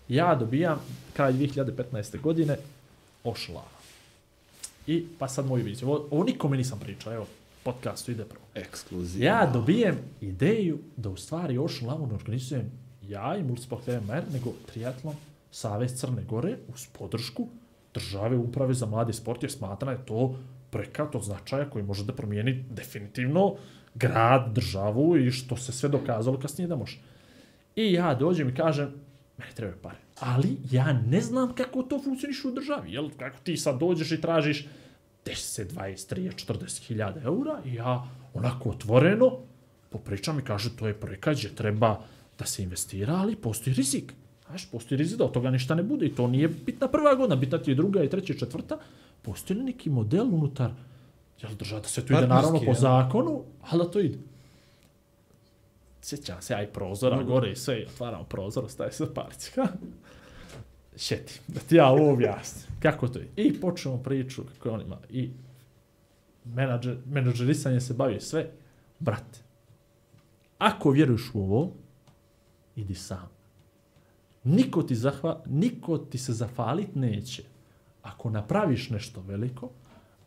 ja dobijam kraj 2015. godine ošla. I pa sad moju viziju. Ovo, ovo nikome nisam pričao, evo, podcastu ide prvo. ekskluzivno. Ja dobijem ideju da u stvari Ocean Lawn organizujem ja i Multisport MR, nego triatlon Savez Crne Gore uz podršku države uprave za mladi sport, jer smatra je to prekat od značaja koji može da promijeni definitivno grad, državu i što se sve dokazalo kasnije da može. I ja dođem i kažem, meni trebaju pare. Ali ja ne znam kako to funkcioniš u državi. Jel, kako ti sad dođeš i tražiš 10, 20, 30, 40 hiljada eura i ja onako otvoreno popričam i kaže to je projekat gdje treba da se investira, ali postoji rizik. Znaš, postoji rizik da od toga ništa ne bude i to nije bitna prva godina, bitna ti je druga i treća i četvrta. Postoji li neki model unutar Jel država da se to ide naravno po zakonu, ali da to ide. Sjećam se, aj prozora gore i sve, otvaramo prozor, staje se parci. Šeti, da ti ja ovo objasnim. Kako to je? I počnemo priču kako on ima. I menadžer, menadžerisanje se bavi sve. Brate, ako vjeruješ u ovo, idi sam. Niko ti, zahva, niko ti se zafalit neće. Ako napraviš nešto veliko,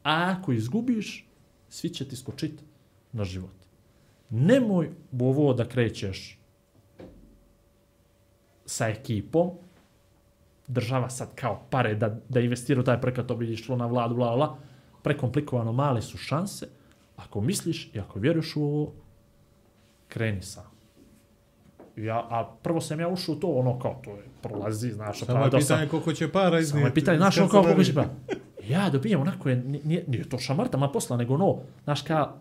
a ako izgubiš, svi će ti skočiti na život. Nemoj u ovo da krećeš sa ekipom, država sad kao pare da, da investira u taj projekat, to bi išlo na vladu, bla, bla. Prekomplikovano, male su šanse. Ako misliš i ako vjeruješ u ovo, kreni sam. Ja, a prvo sam ja ušao u to, ono kao, to je, prolazi, znaš, Samo je opravdao sam. pitanje koliko će para iznijeti. Samo je pitanje, znaš, ono kao koliko će pa... Ja dobijem onako, je, nije, nije to šamarta, ma posla, nego ono, znaš, kao,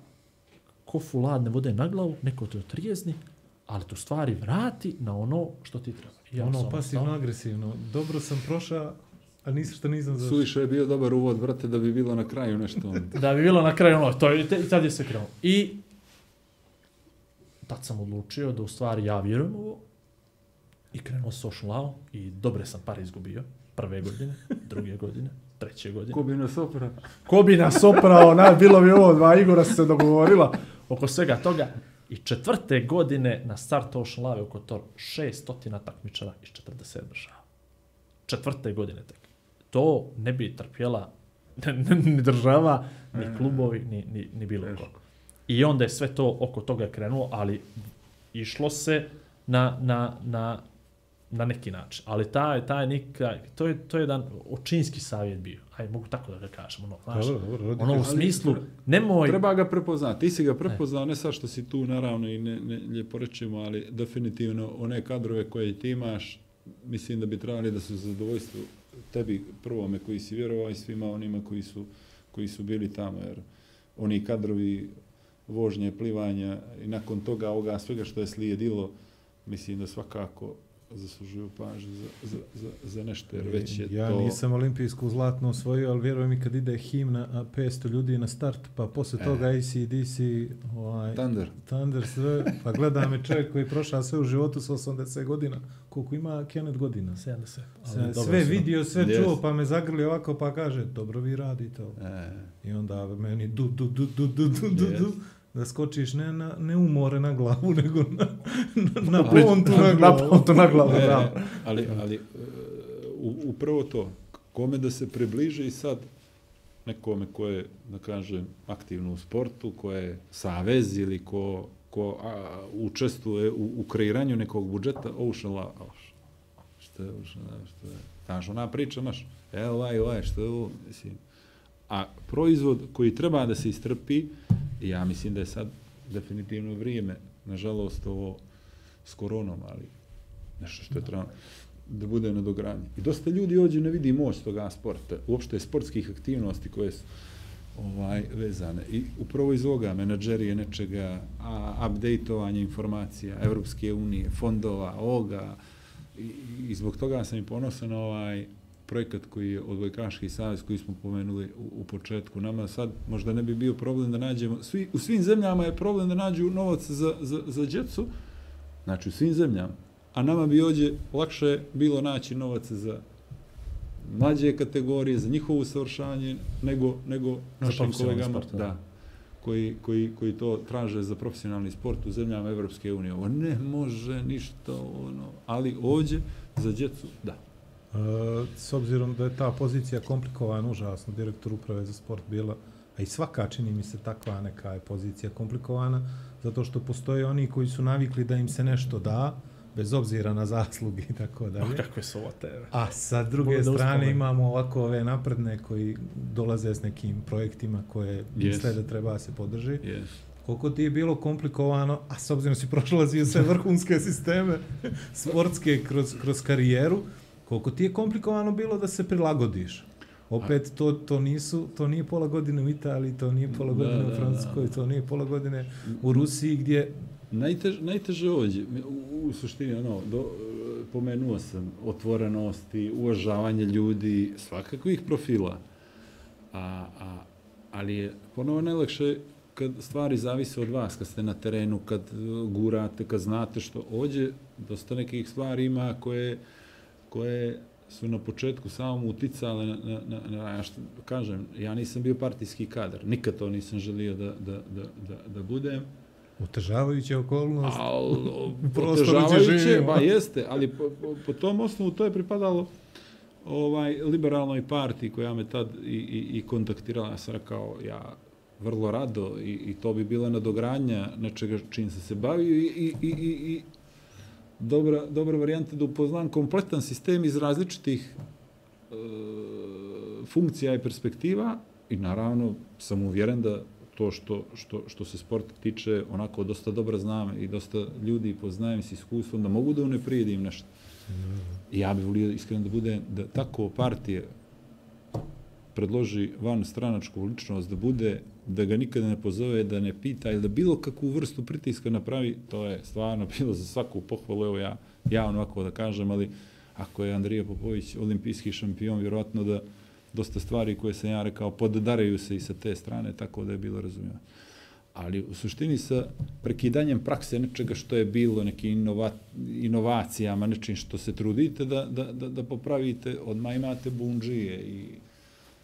kofu ladne vode na glavu, neko te otrijezni, ali to stvari vrati na ono što ti treba. Ja Ono, pasivno, agresivno. Dobro sam prošao, a nisam što nisam završio. Suviše je bio dobar uvod, brate, da bi bilo na kraju nešto. Da bi bilo na kraju ono, to je, i tad je se krenulo. I tad sam odlučio da u stvari ja vjerujem ovo i krenuo social lao i dobre sam pare izgubio. Prve godine, druge godine, treće godine. Ko bi nas opera? Ko bi nas oprao, na, bilo bi ovo, dva Igora se dogovorila oko svega toga. I četvrte godine na start Ocean Lave oko to 600 takmičara iz 40 država. Četvrte godine tek. To ne bi trpjela ni država, ni klubovi, ni, ni, ni bilo ko. I onda je sve to oko toga krenulo, ali išlo se na, na, na, na neki način. Ali taj, taj nika, to je, to je jedan očinski savjet bio. Aj, mogu tako da ga kažem. Ono, znaš, Dobro, dobro, dobro. ono u smislu, tre- nemoj... Treba ga prepoznati. Ti si ga prepoznao, ne sad što si tu, naravno, i ne, ne lijepo rečemo, ali definitivno one kadrove koje ti imaš, mislim da bi trebali da su zadovoljstvo tebi prvome koji si vjerovao i svima onima koji su, koji su bili tamo, jer oni kadrovi vožnje, plivanja i nakon toga ovoga svega što je slijedilo, mislim da svakako zaslužuju pažnju za, za, za, za nešto, jer već je ja to... nisam olimpijsku zlatnu osvojio, ali vjerujem mi kad ide himna a 500 ljudi na start, pa posle toga ACDC, ovaj, Thunder. Thunder, sve, pa gleda me čovjek koji prošao sve u životu s 80 godina, koliko ima Kenneth godina. 70. ali Sve, sve vidio, sve Yes. čuo, pa me zagrli ovako, pa kaže, dobro vi radite ovo. E, I onda meni du, du, du, du, du, du, du, Yes. du, da skočiš ne, na, ne u more na glavu, nego na, na, na pontu na Na glavu. pontu na glavu, bravo. ali, ali u, upravo to, kome da se približi sad nekome ko je, da kažem, aktivno u sportu, ko je savez ili ko, ko a, učestvuje u, u kreiranju nekog budžeta, Ocean Lab, što je Ocean Lab, što je, znaš, ona priča, maš, evo ovaj, ovaj, što je ovo, mislim, a proizvod koji treba da se istrpi, ja mislim da je sad definitivno vrijeme, nažalost, ovo s koronom, ali nešto što je treba da bude na dogradnji. I dosta ljudi ovdje ne vidi moć toga sporta, uopšte sportskih aktivnosti koje su ovaj, vezane. I upravo iz ovoga menadžerije nečega, a, updateovanje informacija, Evropske unije, fondova, ovoga, i, i zbog toga sam i ponosan ovaj projekat koji je odbojkaški savez koji smo pomenuli u, u početku. Nama sad možda ne bi bio problem da nađemo, svi, u svim zemljama je problem da nađu novac za, za, za djecu, znači u svim zemljama, a nama bi ovdje lakše bilo naći novac za mlađe kategorije, za njihovo usavršanje, nego, nego našim kolegama, sport, da. da, koji, koji, koji to traže za profesionalni sport u zemljama Evropske unije. Ovo ne može ništa, ono, ali ovdje za djecu, da. E, s obzirom da je ta pozicija komplikovana, užasno, direktor uprave za sport bila, a i svaka čini mi se takva neka je pozicija komplikovana, zato što postoje oni koji su navikli da im se nešto da, bez obzira na zasluge i tako dalje. kakve su ovo tebe. A sa druge Bude strane imamo ovako ove napredne koji dolaze s nekim projektima koje misle Yes. da treba se podrži. Yes. Koliko ti je bilo komplikovano, a s obzirom si prošlazio sve vrhunske sisteme sportske kroz, kroz karijeru, koliko ti je komplikovano bilo da se prilagodiš? Opet, to, to, nisu, to nije pola godine u Italiji, to nije pola Da, godine da, u da. Francuskoj, to nije pola godine u Rusiji gdje Najteže, najteže ovdje, u, u suštini, ono, do, pomenuo sam otvorenosti, uvažavanje ljudi, svakakvih profila. A, a, ali je ponovo najlakše kad stvari zavise od vas, kad ste na terenu, kad uh, gurate, kad znate što ovdje, dosta nekih stvari ima koje, koje su na početku samo uticale na, na, na, na ja što kažem, ja nisam bio partijski kadar, nikad to nisam želio da, da, da, da, da budem, otežavajuća okolnost. Al, otežavajuće, živimo. ba jeste, ali po, po, po tom osnovu to je pripadalo ovaj liberalnoj partiji koja me tad i, i, i kontaktirala, ja sam rekao, ja vrlo rado i, i to bi bila nadogradnja nečega čim sam se bavio i, i, i, i dobra, dobra varijanta da upoznam kompletan sistem iz različitih e, funkcija i perspektiva i naravno sam uvjeren da to što, što, što se sport tiče onako dosta dobro znam i dosta ljudi poznajem s iskustvom da mogu da uneprijedim nešto. I ja bih volio iskreno da bude da tako partije predloži van stranačku ličnost da bude, da ga nikada ne pozove, da ne pita ili da bilo kakvu vrstu pritiska napravi, to je stvarno bilo za svaku pohvalu, evo ja javno ovako da kažem, ali ako je Andrija Popović olimpijski šampion, vjerojatno da dosta stvari koje sam ja rekao poddaraju se i sa te strane, tako da je bilo razumijeno. ali u suštini sa prekidanjem prakse nečega što je bilo, nekim inova, inovacijama, nečim što se trudite da, da, da, da popravite, odmah imate bunđije i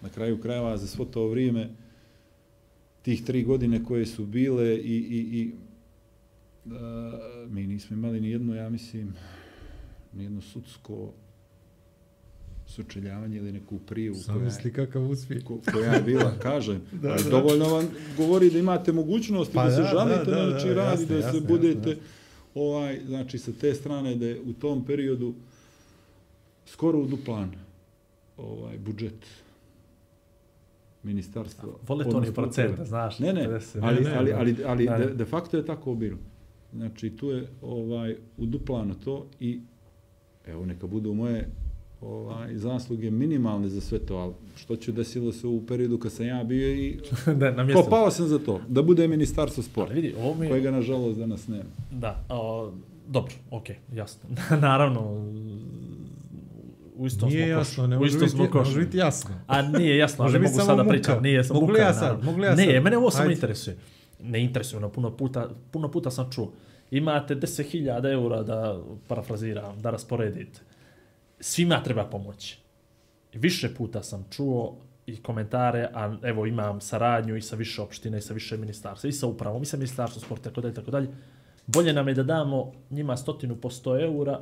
na kraju krajeva za svo to vrijeme tih tri godine koje su bile i, i, i da, mi nismo imali ni jedno, ja mislim, ni jedno sudsko sučeljavanje ili neku prijavu Sam misli kakav uspjeh. ko, koja je bila, kažem, da, da. dovoljno vam govori da imate mogućnosti Pa da se da, žalite da, da, na da, nečiji rad i jasno, da se jasno, budete, jasno, ovaj, znači sa te strane da je u tom periodu skoro u duplan ovaj, budžet ministarstva. Vole to ni procenta, znaš. Ne, ne, 50. ali, ali, ali, ali de, de facto je tako bilo. Znači, tu je ovaj, uduplano to i evo, neka budu moje ovaj, zasluge minimalne za sve to, ali što će desilo se u periodu kad sam ja bio i da, na mjestu. kopao sam za to, da bude ministarstvo sporta, vidi, ovo mi je... kojega nažalost danas nema. Da, o, dobro, okej, jasno. Naravno, u istom Nije smo jasno, ne može biti, može biti jasno. A nije jasno, ali mogu sada pričam. Nije, sam Mogu li ja sad? Mogu li ja ne, mene ovo samo interesuje. Ne interesuje, ono, puno puta, puno puta sam čuo. Imate 10.000 eura da, parafraziram, da rasporedite. Svima treba pomoći. I Više puta sam čuo i komentare, a evo imam saradnju i sa više opštine i sa više ministarstva, i sa upravom, i sa ministarstvom sporta, tako dalje, tako dalje. Bolje nam je da damo njima stotinu po 100 eura,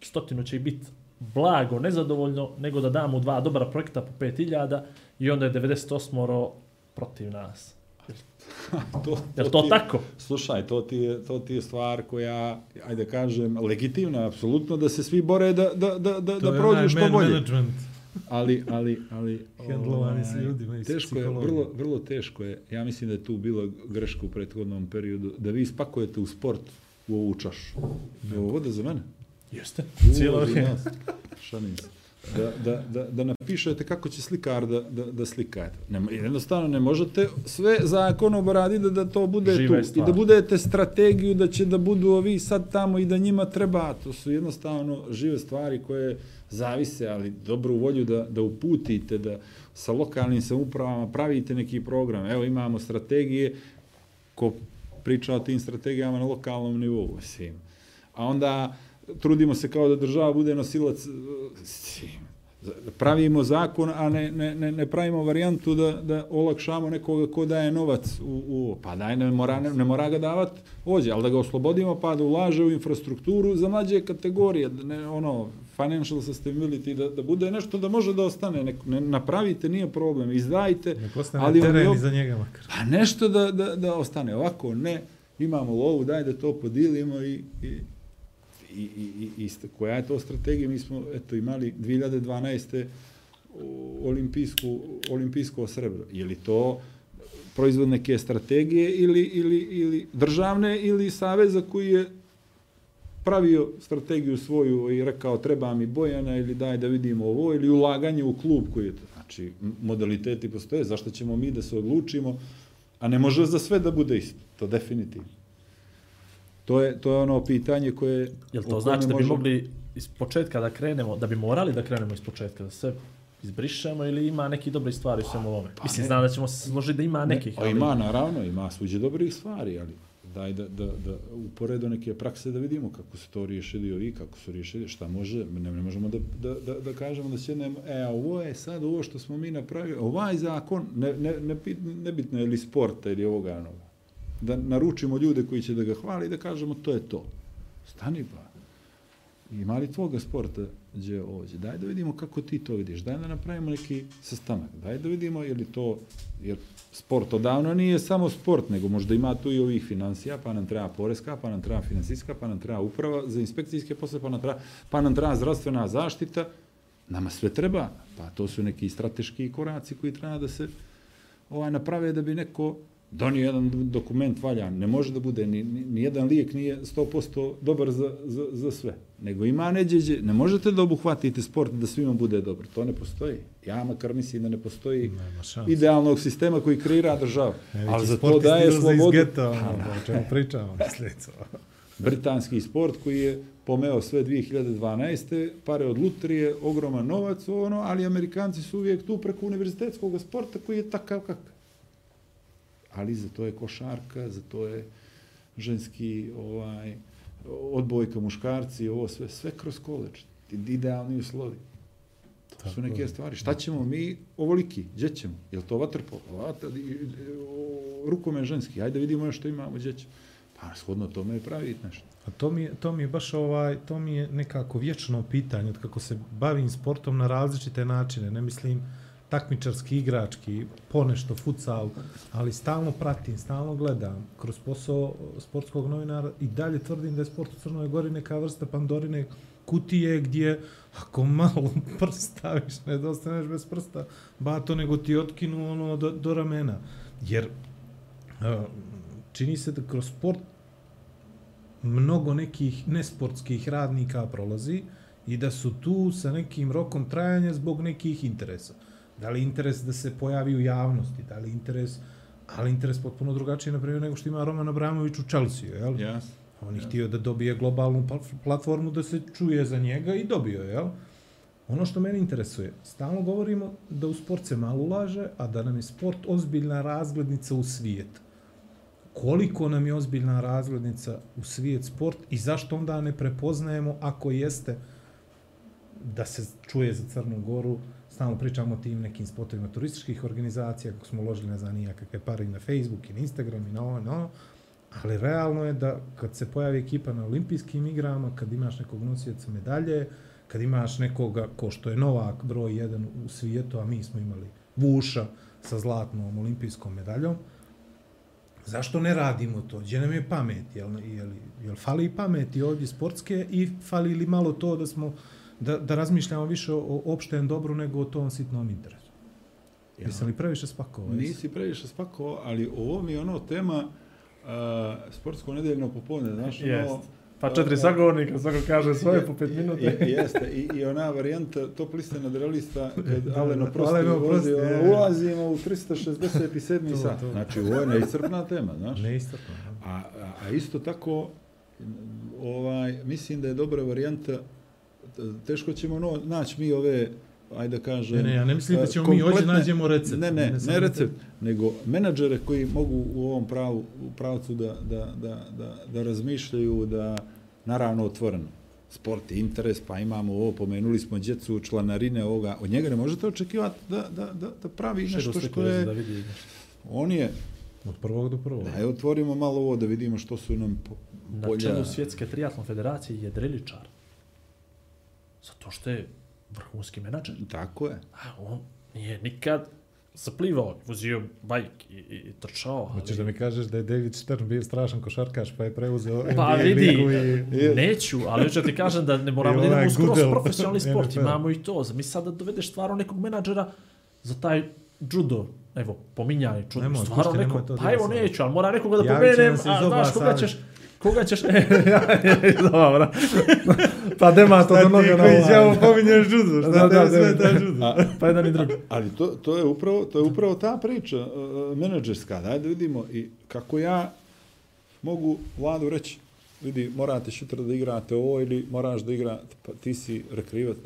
stotinu će ih biti blago, nezadovoljno, nego da damo dva dobra projekta po 5000 i onda je 98 protiv nas. to, Je to ti je- tako? Slušaj, to ti, je, to ti je stvar koja, ajde kažem, legitimna, apsolutno, da se svi bore da, da, da, da, To da prođu što man bolje. management. Ali, ali, ali... Hendlovanje s ovaj, ljudima i Teško je, vrlo, vrlo teško je. Ja mislim da je tu bila greška u prethodnom periodu, da vi spakujete u sport u ovu čašu. Je ovo voda za mene? Jeste. Cijelo vrijeme. nas. Šalim se. Da, da, da, da napišete kako će slikar da, da, da slikate. Ne, mo- jednostavno ne možete sve zakonom raditi da, da to bude Živa je tu. I stvar. da budete strategiju da će da budu ovi sad tamo i da njima treba. To su jednostavno žive stvari koje zavise, ali dobru volju da, da uputite, da sa lokalnim samoupravama pravite neki program. Evo imamo strategije, ko priča o tim strategijama na lokalnom nivou, mislim. A onda trudimo se kao da država bude nosilac, eh, pravimo zakon, a ne, ne, ne, ne pravimo varijantu da, da olakšamo nekoga ko daje novac u, u pa daj, ne mora, ne, ne mora ga davat ođe, ali da ga oslobodimo pa da ulaže u infrastrukturu za mlađe kategorije, da ne, ono, financial sustainability, da, da bude nešto da može da ostane, ne, ne napravite, nije problem, izdajte, ali teren vam je iza njega makar. Pa nešto da, da, da ostane. Ovako ne, imamo lovu, daj da to podilimo i, i, i, i, i, i koja je to strategija? Mi smo eto, imali 2012. olimpijsku, olimpijsko srebro. Je li to proizvod neke strategije ili, ili, ili državne ili saveza koji je pravio strategiju svoju i rekao treba mi Bojana ili daj da vidimo ovo ili ulaganje u klub koji je to. Znači, modaliteti postoje, zašto ćemo mi da se odlučimo, a ne može za sve da bude isto, to definitivno. To je, to je ono pitanje koje... Jel to znači da bi možemo- mogli iz početka da krenemo, da bi morali da krenemo iz početka, da sve izbrišemo ili ima neki dobri stvari u svemu ovome? Pa Mislim, ne. znam da ćemo se složiti da ima nekih, Ne, a ima, naravno, ima svuđe dobrih stvari, ali daj da, da, da uporedo neke prakse da vidimo kako su to riješili ovi, kako su riješili, šta može, ne, ne možemo da, da, da, da kažemo da sjednemo, e, a ovo je sad ovo što smo mi napravili, ovaj zakon, ne, ne, ne, nebitno je li sporta ili ovoga, onoga, da naručimo ljude koji će da ga hvali i da kažemo to je to. Stani pa. Ima li tvoga sporta gdje ovdje? Daj da vidimo kako ti to vidiš. Daj da napravimo neki sastanak. Daj da vidimo je li to, jer sport odavno nije samo sport, nego možda ima tu i ovih financija, pa nam treba poreska, pa nam treba financijska, pa nam treba uprava za inspekcijske posle, pa nam treba, pa nam treba zdravstvena zaštita. Nama sve treba. Pa to su neki strateški koraci koji treba da se ovaj naprave da bi neko donio jedan dokument valjan. Ne može da bude, ni, ni, jedan lijek nije 100% dobar za, za, za sve. Nego ima neđeđe, ne možete da obuhvatite sport da svima bude dobro. To ne postoji. Ja makar mislim da ne postoji idealnog sistema koji kreira država. Ali za to daje slobodu. Iz geta, ono, o čemu pričamo. Britanski sport koji je pomeo sve 2012. pare od lutrije, ogroman novac, ono, ali Amerikanci su uvijek tu preko univerzitetskog sporta koji je takav kakav. Ali za to je košarka, za to je ženski ovaj, odbojka, muškarci, ovo sve, sve kroz koleđ. Idealni uslovi. To Tako su neke stvari. Šta ćemo mi ovoliki? Gdje ćemo? Je li to vaterpolo? Vater, rukome ženski. Ajde vidimo još što imamo, gdje ćemo. Pa shodno tome je pravi nešto. A to mi, je, to mi je baš ovaj, to mi je nekako vječno pitanje, od kako se bavim sportom na različite načine, ne mislim takmičarski, igrački, ponešto, futsal, ali stalno pratim, stalno gledam. Kroz posao sportskog novinara i dalje tvrdim da je sport u Crnoj Gori neka vrsta Pandorine kutije gdje ako malo prst staviš, ne dostaneš bez prsta, ba to nego ti otkinu ono do, do ramena. Jer e, čini se da kroz sport mnogo nekih nesportskih radnika prolazi i da su tu sa nekim rokom trajanja zbog nekih interesa. Da li interes da se pojavi u javnosti, da li interes, ali interes potpuno drugačiji, na primjer, nego što ima Roman Abramović u Chelsea, jel? Jas. On je htio da dobije globalnu pla- platformu da se čuje za njega i dobio je, jel? Ono što mene interesuje, stalno govorimo da u sport se malo ulaže, a da nam je sport ozbiljna razglednica u svijet. Koliko nam je ozbiljna razglednica u svijet sport i zašto onda ne prepoznajemo ako jeste da se čuje za Crnu Goru, stalno pričamo o tim nekim spotovima turističkih organizacija, kako smo uložili, ne znam, nijakakve pare i na Facebook i na Instagram i na ovo na ovo, ali realno je da kad se pojavi ekipa na olimpijskim igrama, kad imaš nekog nosioca medalje, kad imaš nekoga ko što je Novak broj 1 u svijetu, a mi smo imali Vuša sa zlatnom olimpijskom medaljom, zašto ne radimo to? Gdje nam je pamet? Jel, jel, jel fali i pameti ovdje sportske i fali li malo to da smo da, da razmišljamo više o opštem dobru nego o tom sitnom interesu? Ja. Jesam li previše spakovao? Nisi previše spakovao, ali ovo mi je ono tema uh, sportsko nedeljno popodne, znaš, Jest. ono, Pa četiri sagovornika, svako kaže svoje po pet minuta. Je, jeste, i, i ona varijanta top liste nadrealista, kad Aleno prosti Aleno vozi, Prosti, ono, je. ulazimo u 367. To, sat. to. Znači, ovo je neiscrpna tema, znaš. Neistakno. A, a, a isto tako, ovaj, mislim da je dobra varijanta, teško ćemo no, naći mi ove, ajde da kažem... Ne, ne, ja ne mislim da ćemo mi ovdje kompletne- nađemo recept. Ne, ne, ne, samo recept, nego menadžere koji mogu u ovom pravu, u pravcu da, da, da, da, da razmišljaju, da naravno otvoreno. Sport je interes, pa imamo ovo, pomenuli smo djecu, članarine ovoga. Od njega ne možete očekivati da, da, da, da pravi nešto što je... da vidi. On je, Od prvog do prvog. da je otvorimo malo ovo da vidimo što su nam po- Na čelu svjetske triatlon federacije je driličar. Zato što je vrhunski menadžer. Tako je. A on nije nikad zaplivao, vozio bajk i, i, i trčao. Hoćeš da mi kažeš da je David Stern bio strašan košarkaš pa je preuzeo Pa NBA vidi, ligu i... neću, ali hoću da ti kažem da ne moramo da idemo onaj u skroz Goodell, profesionalni sport, imamo i to. Mi sad da dovedeš stvarno nekog menadžera za taj judo, evo, pominjaj Nemoj, stvarno neko, to pa evo neću, ali mora nekoga da pomenem, a znaš koga ćeš, koga ćeš, dobro, pa dema to do noga na ovaj. izjavu pominješ judo, Da, da, da, ta da. judo? A, Pa jedan i drugi. Ali to, to je upravo to je upravo ta priča uh, menadžerska. Daj da vidimo i kako ja mogu vladu reći vidi, morate šutra da igrate ovo ili moraš da igra, pa ti si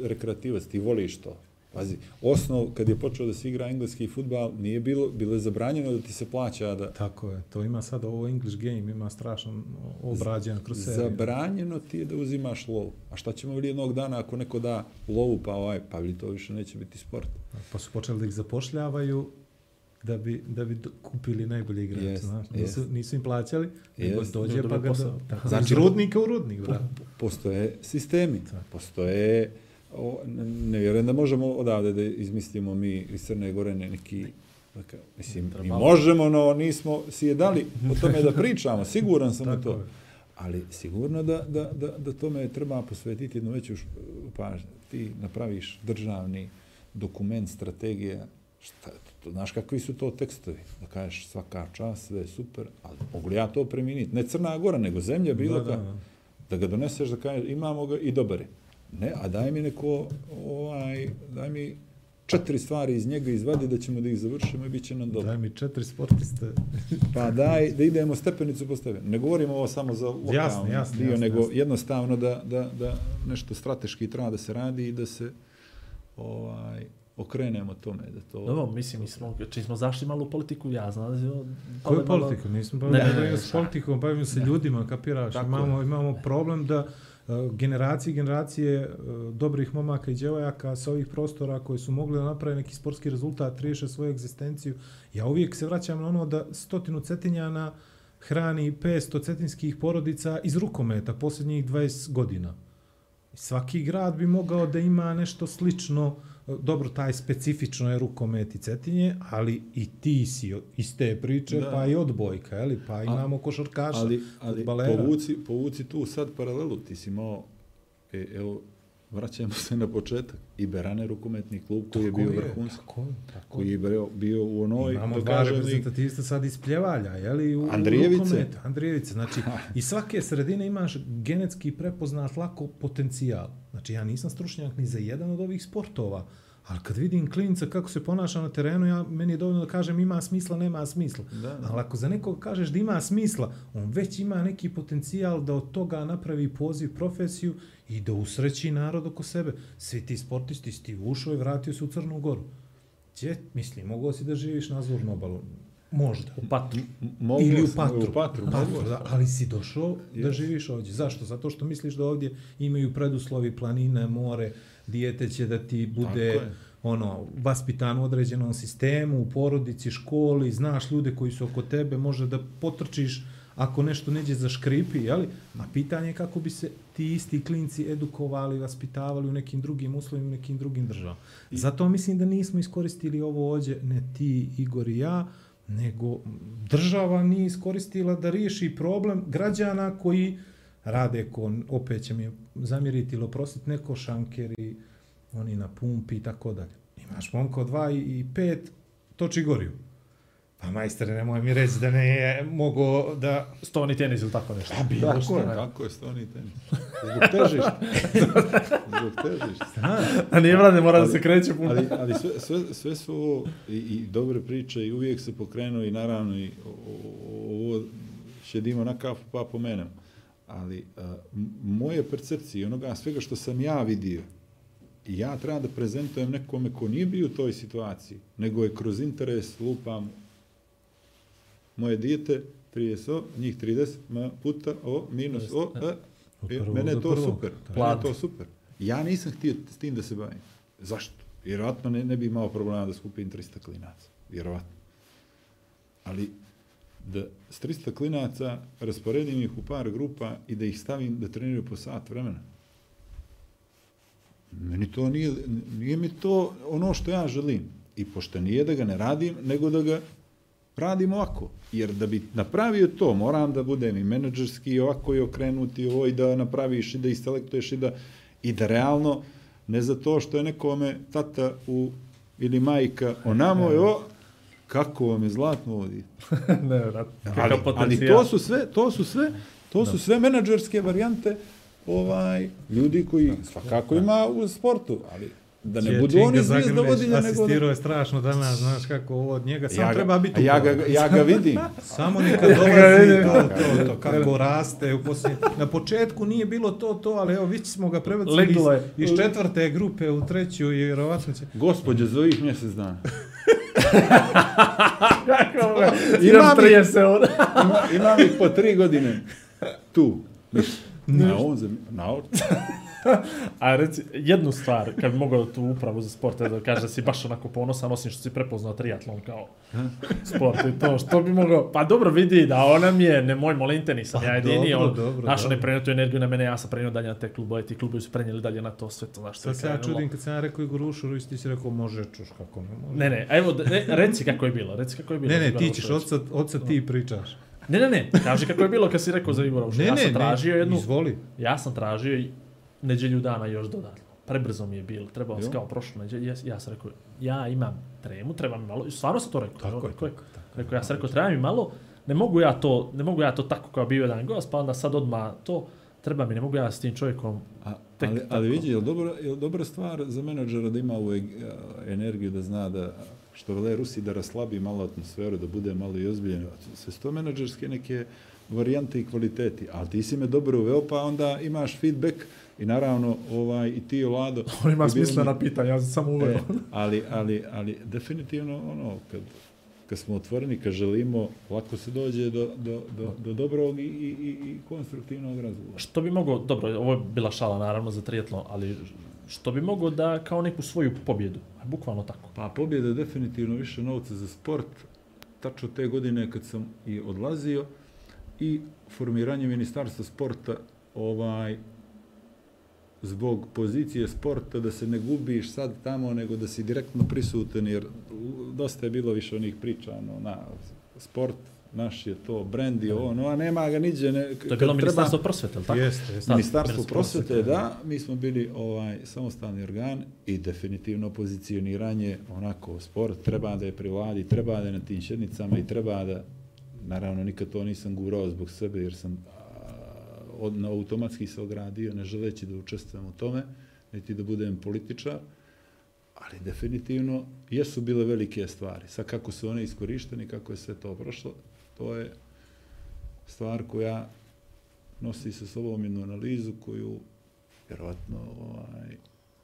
rekreativac, ti voliš to. Pazi, osnov, kad je počeo da se igra engleski futbal, nije bilo, bilo je zabranjeno da ti se plaća da... Tako je, to ima sad ovo English game, ima strašan obrađen kroz seriju. Zabranjeno ti je da uzimaš lov. A šta ćemo li jednog dana ako neko da lovu, pa ovaj, pa vidi to više neće biti sport. Pa su počeli da ih zapošljavaju da bi, da bi kupili najbolje igrače, Jest, znaš. jest. Nisu, nisu im plaćali, nego dođe pa ga... Do, tako, Znači, rudnika u rudnik, brat. postoje sistemi, Tako. postoje, o, ne, vjerujem da možemo odavde da izmislimo mi iz Crne Gore ne- neki, neka, mislim, mi možemo, no nismo si je dali o tome da pričamo, siguran sam u Tako to. je. Ali sigurno da, da, da, da tome treba posvetiti jednu veću pažnju. Ti napraviš državni dokument, strategija, šta, to, znaš kakvi su to tekstovi? Da kažeš svaka čast, sve je super, ali mogu li ja to preminiti? Ne Crna Gora, nego zemlja bilo Da, da, da. da ga doneseš da kažeš imamo ga i dobar je. Ne, a daj mi neko, ovaj, daj mi četiri stvari iz njega izvadi da ćemo da ih završimo i bit će nam dobro. Daj mi četiri sportiste. Pa daj da idemo stepenicu po stepenicu. Ne govorimo ovo samo za lokalni Jasno, jasno, dio, jasno, nego jasno. jednostavno da, da, da nešto strateški treba da se radi i da se ovaj okrenemo tome. Da to, Dobro, mislim, mi smo, čim smo zašli malo u politiku, ja znam da je... Koju malo- politiku? Nismo Ne, bavili ne, ne, ne, politikom, bavimo se ljudima, kapiraš. Tako Imamo, je. imamo problem da uh, generacije i generacije e, dobrih momaka i djevojaka sa ovih prostora koji su mogli da naprave neki sportski rezultat, riješe svoju egzistenciju. Ja uvijek se vraćam na ono da stotinu cetinjana hrani 500 cetinskih porodica iz rukometa posljednjih 20 godina. Svaki grad bi mogao da ima nešto slično, dobro, taj specifično je rukomet i cetinje, ali i ti si iz te priče, Da. pa i odbojka, jeli? pa imamo košarkaša, ali, ali fudbalera. povuci, povuci tu sad paralelu. Ti si imao, e, evo, vraćamo se na početak. I Berane rukometni klub koji je Tako bio vrhunski. Tako je, tako Koji je bio, bio u onoj, Imamo da dva i- reprezentativista sad iz Pljevalja, jeli? U, Andrijevice. Rukometu. Andrijevice. Znači, iz svake sredine imaš genetski prepoznat lako potencijal. Znači, ja nisam stručnjak ni za jedan od ovih sportova, ali kad vidim klinca kako se ponaša na terenu, ja, meni je dovoljno da kažem ima smisla, nema smisla. Da, da. Ali ako za nekog kažeš da ima smisla, on već ima neki potencijal da od toga napravi poziv profesiju i da usreći narod oko sebe. Svi ti sportisti ti ušao i vratio se u Crnu Goru. Gdje, mislim, mogao si da živiš na Azurnu obalu? Možda. U Patru. Mogu Ili u Patru. U Patru, Patru, da, ali si došao da Yes. živiš ovdje. Zašto? Zato što misliš da ovdje imaju preduslovi planine, more, dijete će da ti bude ono, vaspitan u određenom sistemu, u porodici, školi, znaš ljude koji su oko tebe, može da potrčiš ako nešto neđe za škripi, jeli? A pitanje je kako bi se ti isti klinci edukovali, vaspitavali u nekim drugim uslovima, u nekim drugim državama. Zato mislim da nismo iskoristili ovo ovdje, ne ti, Igor i ja, nego država nije iskoristila da riješi problem građana koji rade ko, opet će mi zamjeriti ili oprostiti, neko šankeri, oni na pumpi i tako dalje. Imaš momka od 2 i 5, toči goriju. Pa majstore, nemoj mi reći da ne je mogo da... Stoni tenis ili tako nešto. A bilo Tako što. je, tako je, stoni tenis. Zbog težišta. Zbog težišta. A nije vrade, mora da se kreće puno. Ali, ali sve, sve, sve su ovo i, i dobre priče i uvijek se pokrenu i naravno i o- o- ovo šedimo na kafu pa pomenem. Ali a, m- moje percepcije onoga svega što sam ja vidio, ja treba da prezentujem nekome ko nije bio u toj situaciji, nego je kroz interes lupam moje dijete 30 o, njih 30 ma, puta o, minus o, e, e, mene je to super. Mene je. to super. Ja nisam htio s tim da se bavim. Zašto? Vjerovatno ne, ne bi imao problema da skupim 300 klinaca. Vjerovatno. Ali da s 300 klinaca rasporedim ih u par grupa i da ih stavim da treniraju po sat vremena. Meni to nije, nije mi to ono što ja želim. I pošto nije da ga ne radim, nego da ga radim ovako. Jer da bi napravio to, moram da budem i menadžerski i ovako i okrenuti ovo i da napraviš i da istelektuješ i da, i da realno, ne za to što je nekome tata u, ili majka onamo je o, kako vam je zlatno ovdje. ne, vrat. Ali, ali to su sve, to su sve, to su sve menadžerske varijante ovaj ljudi koji svakako ima u sportu, ali da ne budu oni Zagrlić zvijezdovodilja, nego da... Asistirao je strašno danas, znaš kako ovo od njega, samo Ja ga, treba biti ja ga, ja ga vidim. Samo neka dolazi to, to, to, kako raste. U posljednje... Na početku nije bilo to, to, ali evo, već smo ga prebacili iz, iz četvrte grupe u treću i vjerovatno će... Gospodje, za ovih mjesec dana. Kako Imam mi- 30 ovdje. Ima, imam ih po tri godine. Tu. Na ovom zem... Na ovom. A reci, jednu stvar, kad bi mogao tu upravu za sport, da kaže da si baš onako ponosan, osim što si prepoznao triatlon kao sport i to, što bi mogao, pa dobro vidi da ona mi je, ne moj molim te, nisam Pa ja jedini, dobro, on, dobro, znaš, on je prenio tu energiju na mene, ja sam prenio dalje na te klubove, ti klubovi su prenijeli dalje na to sve to, znaš, Sad se ja čudim kad sam ja rekao Igoru Ušuru, ti si rekao može čuš kako ne može. Ne, ne, evo, ne, reci kako je bilo, reci kako je bilo. Ne, ne, Igor ti ćeš, od sad, od sad ti pričaš. Ne, ne, ne, kaži kako je bilo kad si rekao za Igora Ušovića. Ne, Ja ne, sam tražio ne, jednu, izvoli. ja sam tražio neđelju dana još dodatno. Prebrzo mi je bilo, trebao sam kao prošlo neđelju, ja, ja sam rekao, ja imam tremu, treba mi malo, i stvarno sam to rekao. Tako evo, je, rekao, tako, tako. rekao, ja sam rekao, treba mi malo, ne mogu ja to, ne mogu ja to tako kao bio jedan gost, pa onda sad odmah to, treba mi, ne mogu ja s tim čovjekom, A, Tek ali, tako. ali vidi, je li dobra, je li dobra stvar za menadžera da ima ovu e- energiju, da zna da, što vele Rusi, da raslabi malo atmosferu, da bude malo i ozbiljen. Sve su to menadžerske neke varijante i kvaliteti. Ali ti si me dobro uveo, pa onda imaš feedback I naravno, ovaj, i ti, Lado... On ima smisla mi- na pitanje, ja sam samo E, uveo. ali, ali, ali definitivno ono, kad, kad smo otvoreni, kad želimo, lako se dođe do, do, do, do dobrog i, i, i, i konstruktivnog razgovora. Što bi mogao, dobro, ovo je bila šala naravno za triatlon, ali što bi mogao da kao neku svoju pobjedu, bukvalno tako. Pa pobjeda je definitivno više novca za sport, tačno te godine kad sam i odlazio i formiranje ministarstva sporta ovaj zbog pozicije sporta da se ne gubiš sad tamo nego da si direktno prisutan jer dosta je bilo više onih priča ono, na sport naš je to brend i ono a nema ga niđe ne, To je bilo treba- ministarstvo prosvete, ili tako? Jeste, jeste. Ministarstvo prosvete, prosvete, da, mi smo bili ovaj samostalni organ i definitivno pozicioniranje onako sport treba da je pri vladi, treba da je na tim sjednicama i treba da naravno nikad to nisam gurao zbog sebe jer sam od, na automatski se ogradio ne želeći da učestvujem u tome, niti da budem političar, ali definitivno jesu bile velike stvari. Sad kako su one iskorištene, kako je sve to prošlo, to je stvar koja nosi sa sobom jednu analizu koju vjerovatno ovaj,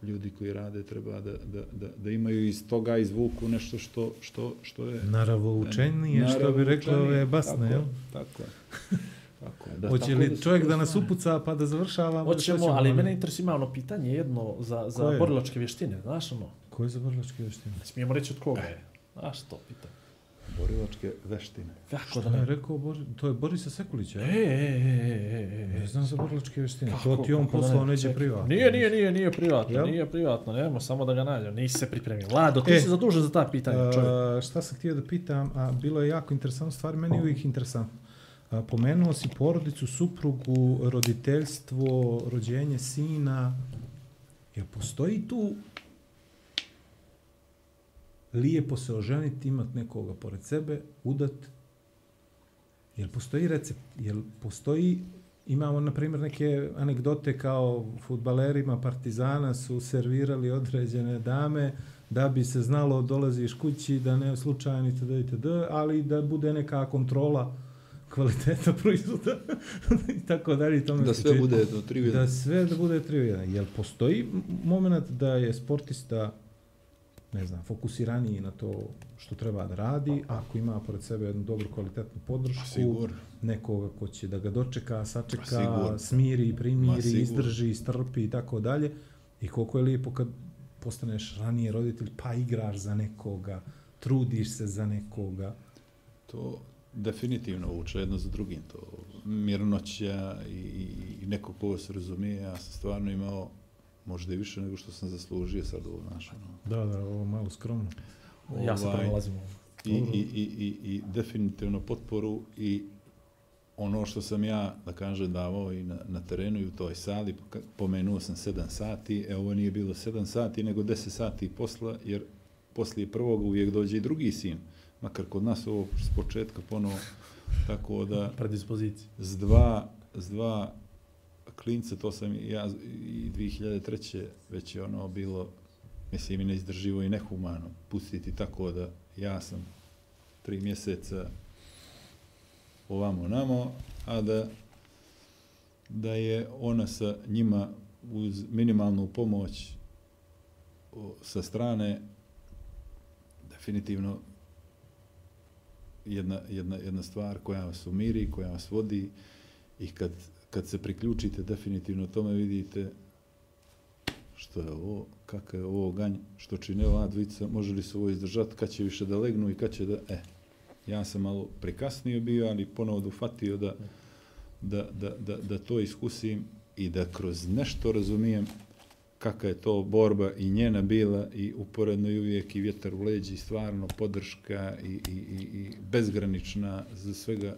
ljudi koji rade treba da, da, da, da imaju iz toga izvuku nešto što, što, što je... Naravo učenije, što bi rekla ove basne, Tako je, jel? Tako je. Tako je. Da, Hoće tako li su čovjek da nas upuca pa da završavamo? Hoćemo, ćemo, ali ono? mene interesuje ima ono pitanje jedno za, za Koje? borilačke vještine, znaš ono, Ko je za vrlačke vještine? ne smijemo reći od koga je. Znaš to pitanje. Borilačke veštine. Kako Što da je ne? rekao Bori, to je Borisa Sekulića, E, je? e, e, e, e, Ne e. znam za vrlačke vještine. Kako- to ti on da poslao ne? neđe Čekaj. privatno. Nije, nije, nije, nije privatno, Jel? nije privatno, nemamo samo da ga nađem, nisi se pripremio. Lado, ti E, si zadužen za ta pitanja, čovjek. A, šta sam htio da pitam, a bilo je jako interesantna stvar, meni je uvijek interesantno. Pomenuo si porodicu, suprugu, roditeljstvo, rođenje sina. Jel postoji tu lijepo se oženiti, imat nekoga pored sebe, udat? Jel postoji recept? Jel postoji Imamo, na primjer, neke anegdote kao futbalerima Partizana su servirali određene dame da bi se znalo dolaziš kući, da ne slučajno itd. itd. ali da bude neka kontrola kvaliteta proizvoda i tako dalje. i Tome Da sve bude do tri Da sve da bude tri u jedan. Jel postoji moment da je sportista ne znam, fokusiraniji na to što treba da radi, ako ima pored sebe jednu dobru kvalitetnu podršku, Sigur. nekoga ko će da ga dočeka, sačeka, smiri, primiri, izdrži, strpi i tako dalje. I koliko je lijepo kad postaneš ranije roditelj, pa igraš za nekoga, trudiš se za nekoga. To definitivno uče jedno za drugim. To mirnoća i, i, neko ko se razumije, ja sam stvarno imao možda i više nego što sam zaslužio sad ovo naše. No. Da, da, ovo malo skromno. Ja se Ovaj, pronalazim. I, i, i, i, i definitivno potporu i ono što sam ja, da kažem, davao i na, na terenu i u toj sali, pomenuo sam 7 sati, e ovo nije bilo 7 sati, nego 10 sati posla, jer poslije prvog uvijek dođe i drugi sin, makar kod nas ovo s početka ponovo, tako da Predispozicije. s dva, s dva klince, to sam ja i 2003. već je ono bilo, mislim i neizdrživo i nehumano pustiti tako da ja sam tri mjeseca ovamo namo, a da da je ona sa njima uz minimalnu pomoć o, sa strane definitivno jedna, jedna, jedna stvar koja vas umiri, koja vas vodi i kad, kad se priključite definitivno tome vidite što je ovo, kakav je ovo ganj, što čine ova dvica, može li se ovo izdržati, kad će više da legnu i kad će da, e, ja sam malo prekasnio bio, ali ponovo dofatio da, da, da, da, da to iskusim i da kroz nešto razumijem kakva je to borba i njena bila i uporedno i uvijek i vjetar u leđi, stvarno podrška i, i, i, i bezgranična za svega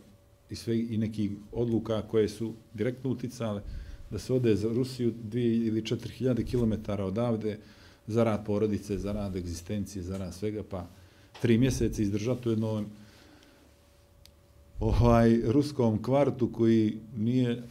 i sve i nekih odluka koje su direktno uticale da se ode za Rusiju 2 ili 4000 km odavde za rad porodice, za rad egzistencije, za rad svega, pa tri mjeseca izdržati u jednom ovaj ruskom kvartu koji nije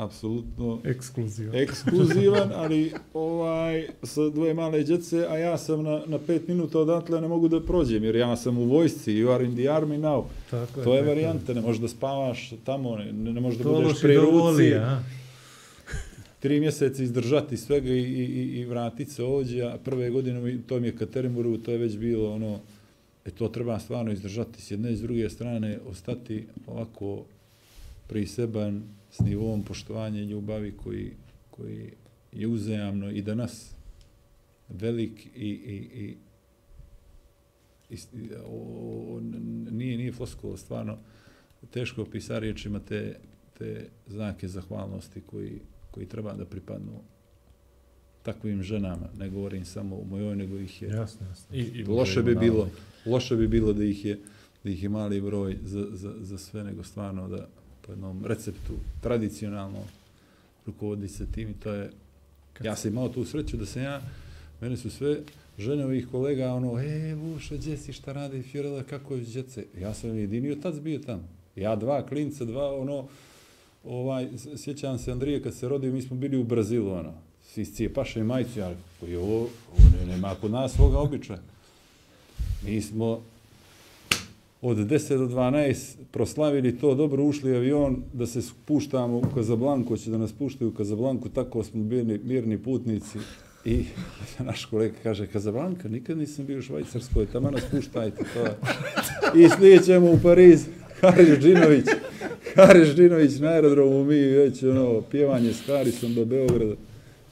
apsolutno Ekskluzivno. ekskluzivan, ali ovaj sa dvoje male djece, a ja sam na, na pet minuta odatle ne mogu da prođem, jer ja sam u vojsci, you are in the army now. Tako To je tako varijanta, ne možeš da spavaš tamo, ne, ne možeš da budeš pri ruci. a? tri mjeseca izdržati svega i, i, i- i vratiti se ovdje, a prve godine to mi je Katerimuru, to je već bilo ono, e to treba stvarno izdržati s jedne i s druge strane, ostati ovako priseban s nivom poštovanja i ljubavi koji, koji je uzajamno i danas velik i, i, i, i, i o, nije, nije floskula, stvarno teško pisati riječima te, te znake zahvalnosti koji, koji treba da pripadnu takvim ženama. Ne govorim samo u mojoj, nego ih je Jasno, jasno. I, i loše bi bilo, loše bi bilo da ih je da ih je mali broj za, za, za sve, nego stvarno da po jednom receptu tradicionalno rukovodi se tim i to je, ja sam imao tu sreću da sam ja, mene su sve žene ovih kolega, ono, e, Vušo, gdje si, šta radi, Fiorella, kako je djece? Ja sam jedini otac bio tamo. Ja dva klinca, dva, ono, ovaj, sjećam se Andrije kad se rodio, mi smo bili u Brazilu, ono, svi cijepaše i majicu, ja koji ovo, ovo ne, nema kod nas svoga običaja. Mi smo od 10 do 12 proslavili to, dobro ušli avion da se spuštamo u Kazablanku, će da nas puštaju u Kazablanku, tako smo bili mirni putnici. I naš kolega kaže, Kazablanka, nikad nisam bio u Švajcarskoj, tamo nas puštajte. To. I slijećemo u Pariz, Haris Džinović, Haris Džinović na aerodromu, mi već ono, pjevanje s Harisom do Beograda,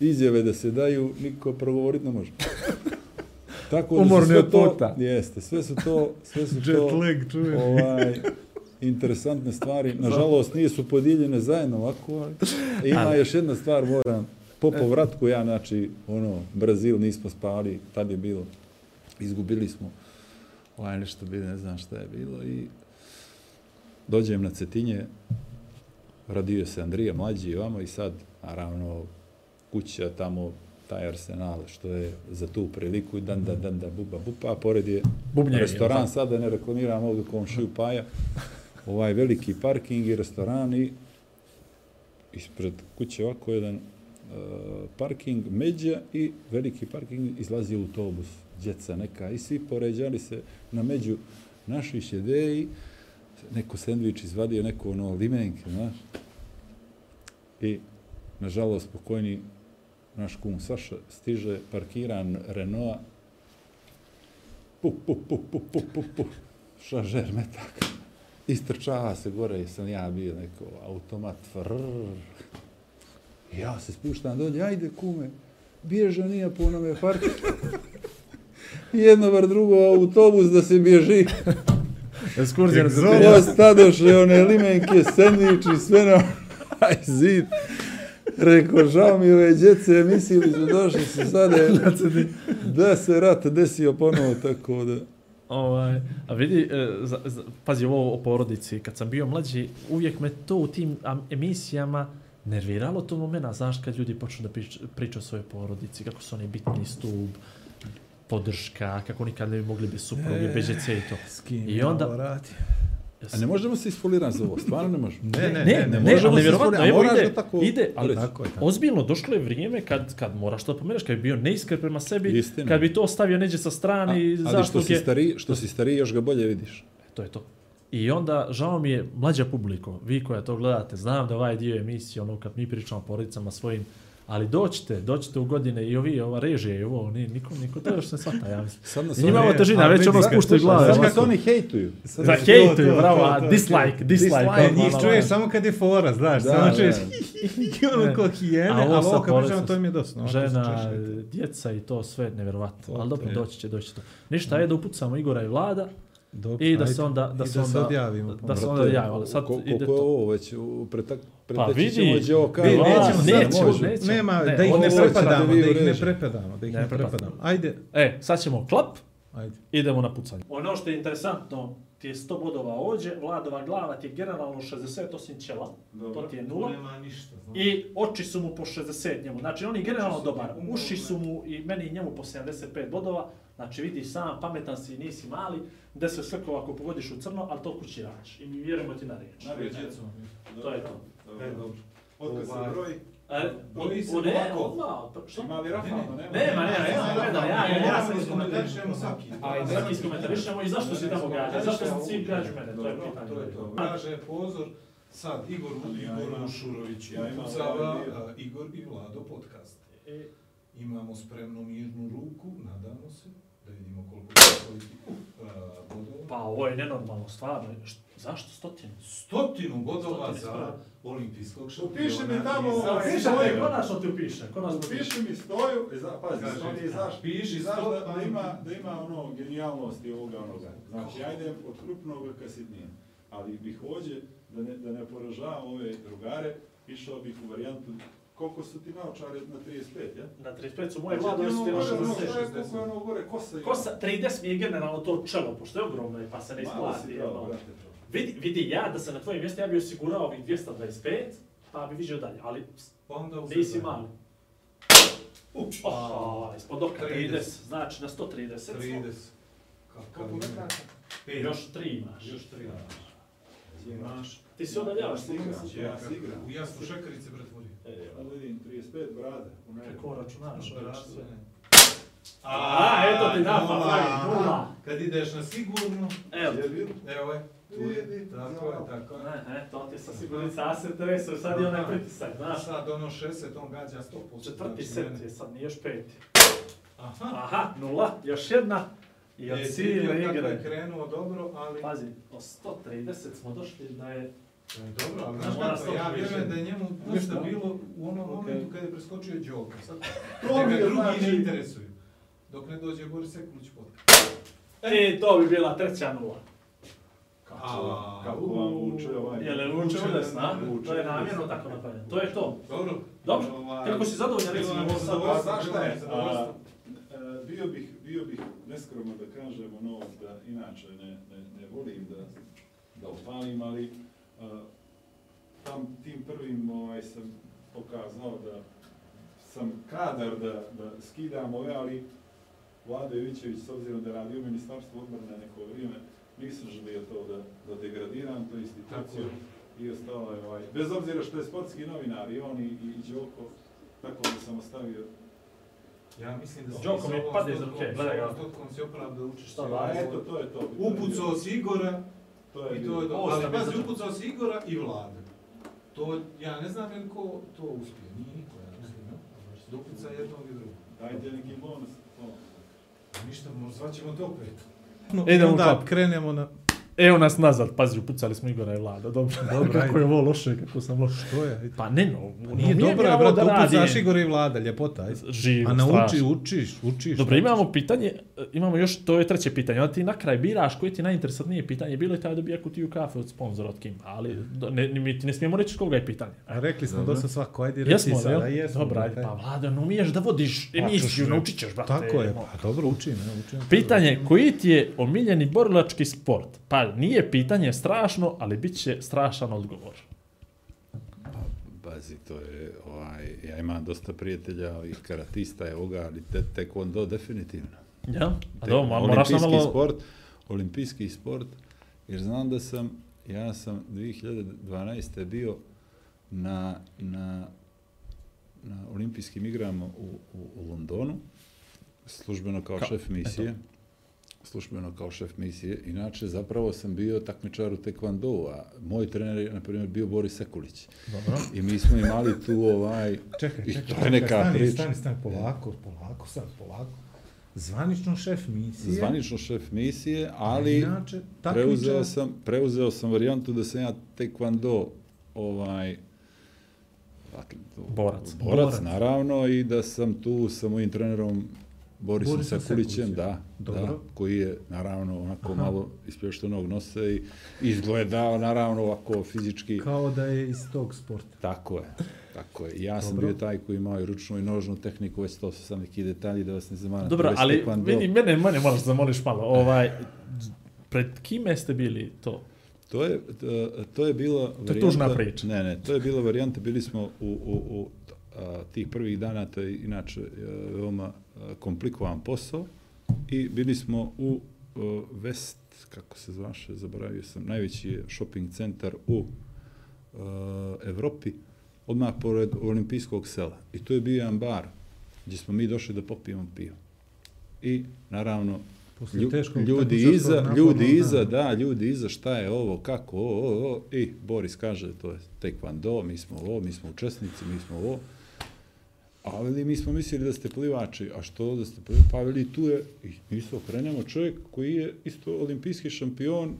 izjave da se daju, niko progovoriti ne može. Tako da su Umorni sve od to, puta. jeste, sve su to, sve su Jet to, lag, čujem. ovaj, interesantne stvari. Nažalost, nisu podijeljene zajedno ovako, ali ima Ali- još jedna stvar, moram, po povratku ja, znači, ono, Brazil nismo spali, tad je bilo, izgubili smo, ovaj, nešto bi, ne znam šta je bilo i dođem na Cetinje, radio se Andrija mlađi i vamo i sad, naravno, kuća tamo, taj arsenal, što je za tu priliku i dan da, dan da, buba, buba, a pored je Bubnjevi, restoran, jel' sad da ne reklamiram ovdje komšiju Paja, ovaj veliki parking i restoran i ispred kuće ovako jedan uh, parking, međa i veliki parking izlazi autobus, djeca neka i svi poređali se na među. Naši sjede i neko sendvič izvadio, neko ono limenke, znaš. I, nažalost, pokojni naš kum Saša stiže parkiran Renault pu, pu, pu, pu, pu, pu, pu, šažer metak. Istrčava se gore, sam ja bio neko automat, frrrr. Ja se spuštam dolje, ajde kume, bježe nije po onome parku. Jedno bar drugo autobus da se bježi. Ekskurzija. Zbilja. Ostadoše one limenke, sendviči, sve na zid. Rekao, žao mi ove djece, mislili su došli su sada da se rat desio ponovo, tako da... Ovaj, a vidi, e, za, za, pazi ovo o porodici, kad sam bio mlađi, uvijek me to u tim am, emisijama nerviralo to momena, znaš, kad ljudi počnu da priča, pričaju o svojoj porodici, kako su oni bitni stup, podrška, kako nikad ne bi mogli bez supruge, bez djece i to. S kim I onda-? A ne možemo se isfolirati za ovo, stvarno ne možemo. Ne, ne, ne, ne, ne, možemo ali a evo ide, tako ide, ali. Tako je, tako. ozbiljno došlo je vrijeme kad, kad moraš to pomeneš, kad bi bio neiskren prema sebi, Istina. kad bi to stavio neđe sa strane i ali što si, zasluge. stari, što si stariji, još ga bolje vidiš. To je to. I onda, žao mi je, mlađa publiko, vi koja to gledate, znam da ovaj dio emisije, ono kad mi pričamo o porodicama svojim, ali doćete, doćete u godine i ovi, ova režija i ovo, ni, niko, niko to još ne shvata, ja mislim. Sad nas I njima oni- ovo težina, već ono spuštaju slušaj, glave. Sad ovako. kad oni hejtuju. Sad Za hejtuju, bravo, a dislike, dislike, E, ono, njih ono, čuješ ono. samo kad je fora, znaš, Da, samo čuješ Ne. ono ko hijene, A ovo kad pričamo, to mi je se Žena, djeca i to sve nevjerovatno. Ali dobro, doći će, doći će to. Ništa, je da upucamo Igora i Vlada Dobro, i da se onda, da se da se onda, odjavimo. da se onda Brate, javimo. Ali sad ko- ide Koliko je to. ovo već u pretak, Pa vidi, ćemo Vi, nećemo sad, nećemo, nećemo. Nema, Ne, da ih ne prepadamo, da ih ne prepadamo, da ih Ne ne prepadamo. Ajde, E, sad ćemo klap, ajde. idemo na pucanje. Ono što je interesantno, ti je 100 bodova ođe, Vladova glava ti je generalno 60 osim ćela, to ti je nula. Nema ništa. I oči su mu po 60 njemu. Znači on je generalno dobar. Uši su mu i meni i njemu po 75 bodova. Znači vidi sam, pametan si, nisi mali. Da se sve ako pogodiš u crno, ali to kući radiš. I mi vjerujemo ti na riječ. To je to. Otkad se broj, E, Broji se ne, ovako. odmah, pa što? ima li Rafalno, nema? Nema, nema, nema, gleda, ja, ja, ja sam iskomentarišemo svaki. Ajde, sad iskomentarišemo i zašto si tamo gađa, zašto si svi gađu mene, to je pitanje. To je to. Kaže pozor, Sad, Igor, ja Igor Ušurović ja imam ovaj a, Igor i Vlado podcast. E, Imamo spremnu mirnu ruku, nadamo se, da vidimo koliko osvojiti a, bodova. Pa ovo je nenormalno, stvarno. Št- Zašto stotinu? Stotinu bodova Stotinu, za olimpijskog šampiona. Upiši mi tamo i sve. te, konačno ti upiše. Konačno upiše. Mi stoju, i za, pazi, Kaže, stoji, i znaš, piši i znaš da, da, pa- ima, da ima ono genijalnosti ovoga onoga. Znači, ja idem od krupnog ka sitnijem. Ali bih hođe, da ne, da ne poražavam ove drugare, išao bih u varijantu koliko su ti naočare na 35, ja? Na 35 su moje Znači, vlade, ti su ono ti na gore, ono, 60. šta je, koliko je ono gore, kosa ima? Kosa, 30 mi je generalno to čelo, pošto je ogromno pa se ne Malo si isplati. ono. Vidi, vidi, ja da sam na tvojem mjestu, ja bi osigurao ovih 225, pa bi vidio dalje, ali Pa onda nisi mali. Up, Oho, ispod oka 30. 30, znači na 130. smo. 30. Koliko Kakav metara? Pet. Još 3 imaš. Još tri. Imaš. Ti si odaljavaš Ja slika. si igram. Ja se igram. U jasnu šekarice pretvorio. E, Sad vidim, 35 brade. Kako računaš? ovo Brate. sve? A, eto ti nafa, nula. pravi, nula. Kad ideš na sigurno, Evo, evo je, tu je, tako je, tako je. ne, ne, to ti sa sigurnica se tresu, sad je onaj pritisak, znaš. Sad ono 60, on gađa 100%. Četvrti znači, set je sad, nije još peti. Aha. Aha, nula, još jedna. I od E, cijele vidio kako je igre. krenuo dobro, ali... Pazi, o 130 smo došli da je... Je dobro, ali znaš kako, ja vjerujem da je njemu Ništa. dosta bilo u onom Ok. momentu kada je preskočio Đoka. Sad, To mi je drugi znači- ne interesuju. Dok ne dođe Boris Sekulić pod. E, to bi bila treća nula. Kako, kako vam uče ovaj... Je li uče udesna? Uče To je namjerno tako napravljeno. To je to. Dobro. Dobro, Ovaj, kako si zadovoljan recimo ovo sad? zadovoljstvo. Pa znaš šta je, e, bio bih, bio bih neskromno da kažem ono da inače ne, ne, ne volim da, da opalim, ali tam tim prvim ovaj, sam pokazao da sam kadar da, da skidam ove, ali Vlada Jovićević, s obzirom da radi u Ministarstvu odbrane neko vrijeme, nisam želio to da, da degradiram, to instituciju i ostalo je ovaj, bez obzira što je sportski novinar i on i, i, Đoko, tako da sam ostavio Ja mislim da Đoko mi iz stotkom- ruke, gledaj ga. stotkom si opravdao učešće. Šta u da, A ovoj- eto, to je to. Upucao si Igora to je i to je bilo. to. Ovo Ali pazi, upucao si Igora i Vlade. To, ja ne znam je li ko to uspije. Nije niko, ja mislim, ne? Duplica jednog i drugog. Dajte neki bonus. To. Ništa, možda zvaćemo te opet. Idemo u Onda krenemo na... Evo nas nazad, pazi, upucali smo Igora i Vlada, dobro. Dobro, kako ajde. je ovo loše, kako sam loš. Što je? Ajde. Pa ne, no, Nije no, dobro, je, brate, da upucaš radim. Igor i Vlada, ljepota, ajde. Živo, A nauči, strašno. učiš, učiš. Dobro, naučiš. imamo pitanje, imamo još, to je treće pitanje, onda ti na kraj biraš koji ti je najinteresantnije pitanje, bilo je taj da bi kutiju kafe od sponzora od Kim, ali ne, ne, mi ti ne smijemo reći koga je pitanje. A rekli smo dosta svako, ajde reci Jesmo, sada, jesmo. Dobro, ajde, pa Vlada, no umiješ da vodiš emisiju, čuš, naučit ćeš, brate. Tako je, pa dobro, učim, ne, učim. Pitanje, koji ti je omiljeni borilački sport? Pa nije pitanje strašno, ali bit će strašan odgovor. Bazi, to je, ovaj, ja imam dosta prijatelja, ovih karatista, evo ga, ali te, taekwondo definitivno. Ja? A Te- dobro, malo moraš nam olimpijski malo... sport, olimpijski sport, jer znam da sam, ja sam 2012. bio na, na, na olimpijskim igrama u, u, u Londonu, službeno kao Ka- šef misije. Službeno kao šef misije. Inače, zapravo sam bio takmičar u tekvandu, a moj trener je, na primjer, bio Boris Sekulić. Dobro. I mi smo imali tu ovaj... Čekaj, I čekaj, to je neka stani, priča. stani, stani, polako, polako sad, polako. Zvanično šef misije. Zvanično šef misije, ali inače, preuzeo takmičar- sam, preuzeo sam varijantu da sam ja tekvando ovaj atlet- Borac. borac, Borac. naravno, i da sam tu sa mojim trenerom Borisom Borisom Sekulićem, da, Dobro. da, koji je naravno onako Aha. malo ispještenog nosa i izgledao naravno ovako fizički. Kao da je iz tog sporta. Tako je. Tako je. Ja sam Dobro. bio taj koji imao i ručnu i nožnu tehniku, već to su sam neki detalji da vas ne zamaram. Dobro, ali vidi, mene, mene moraš da zamoliš malo. Ovaj, pred kime ste bili to? To je, to, to je bila To je tužna priča. Ne, ne, to je bila varijanta, bili smo u, u, u a, tih prvih dana, to je inače a, veoma a, komplikovan posao, i bili smo u a, West, kako se zvaše, zaboravio sam, najveći je shopping centar u a, Evropi, odmah pored olimpijskog sela. I to je bio jedan bar, gdje smo mi došli da popijemo pivo. I, naravno, Poslije teškog ljudi iza, napornog ljudi dana. iza, da, ljudi iza, šta je ovo, kako, o, o, o, i Boris kaže, to je taekwondo, mi smo ovo, mi smo učesnici, mi smo ovo. A veli, mi smo mislili da ste plivači, a što da ste plivači? Pa veli, tu je, i mi se okrenemo čovjek koji je isto olimpijski šampion,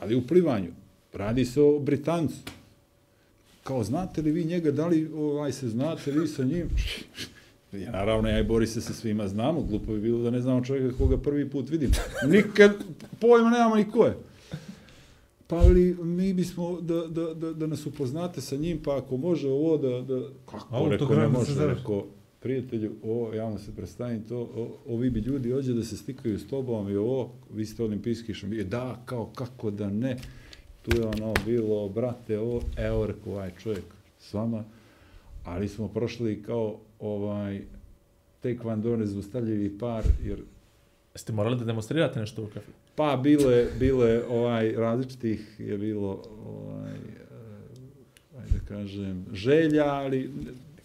ali u plivanju. Radi se o Britancu. Kao, znate li vi njega, da li ovaj, se znate vi sa njim? Ja, naravno, ja i Boris se sa svima znamo, glupo bi bilo da ne znamo čovjeka koga prvi put vidim. Nikad pojma nemamo ni ko je. Pa ali mi bismo da, da, da, da nas upoznate sa njim, pa ako može ovo da... da kako, Autogram rekao, ne da se može, rekao, prijatelju, ovo, ja vam se predstavim to, o, ovi bi ljudi ođe da se stikaju s tobom i ovo, vi ste olimpijski šampion. Da, kao, kako da ne. Tu je ono bilo, brate, ovo, evo, rekao, ovaj čovjek s vama, ali smo prošli kao ovaj taekwondo nezaustavljivi par, jer Jeste morali da demonstrirate nešto u kafi? Pa bile, bile ovaj različitih je bilo ovaj eh, ajde da kažem želja, ali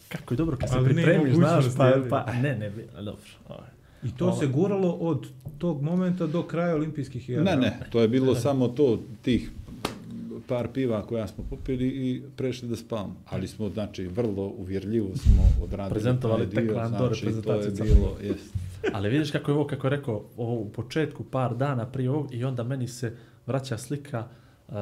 Kako je dobro kad se pripremiš, znaš, pa, pa, ne, ne, dobro. ovaj. I to se guralo od tog momenta do kraja olimpijskih igara. ne, ne, to je bilo samo to tih par piva koja smo popili i prešli da spavamo. Ali smo, znači, vrlo uvjerljivo smo odradili Prezentovali dio, znači, to je bilo, jest. Ali vidiš kako je ovo, kako je rekao, ovo u početku, par dana prije ovog, i onda meni se vraća slika uh,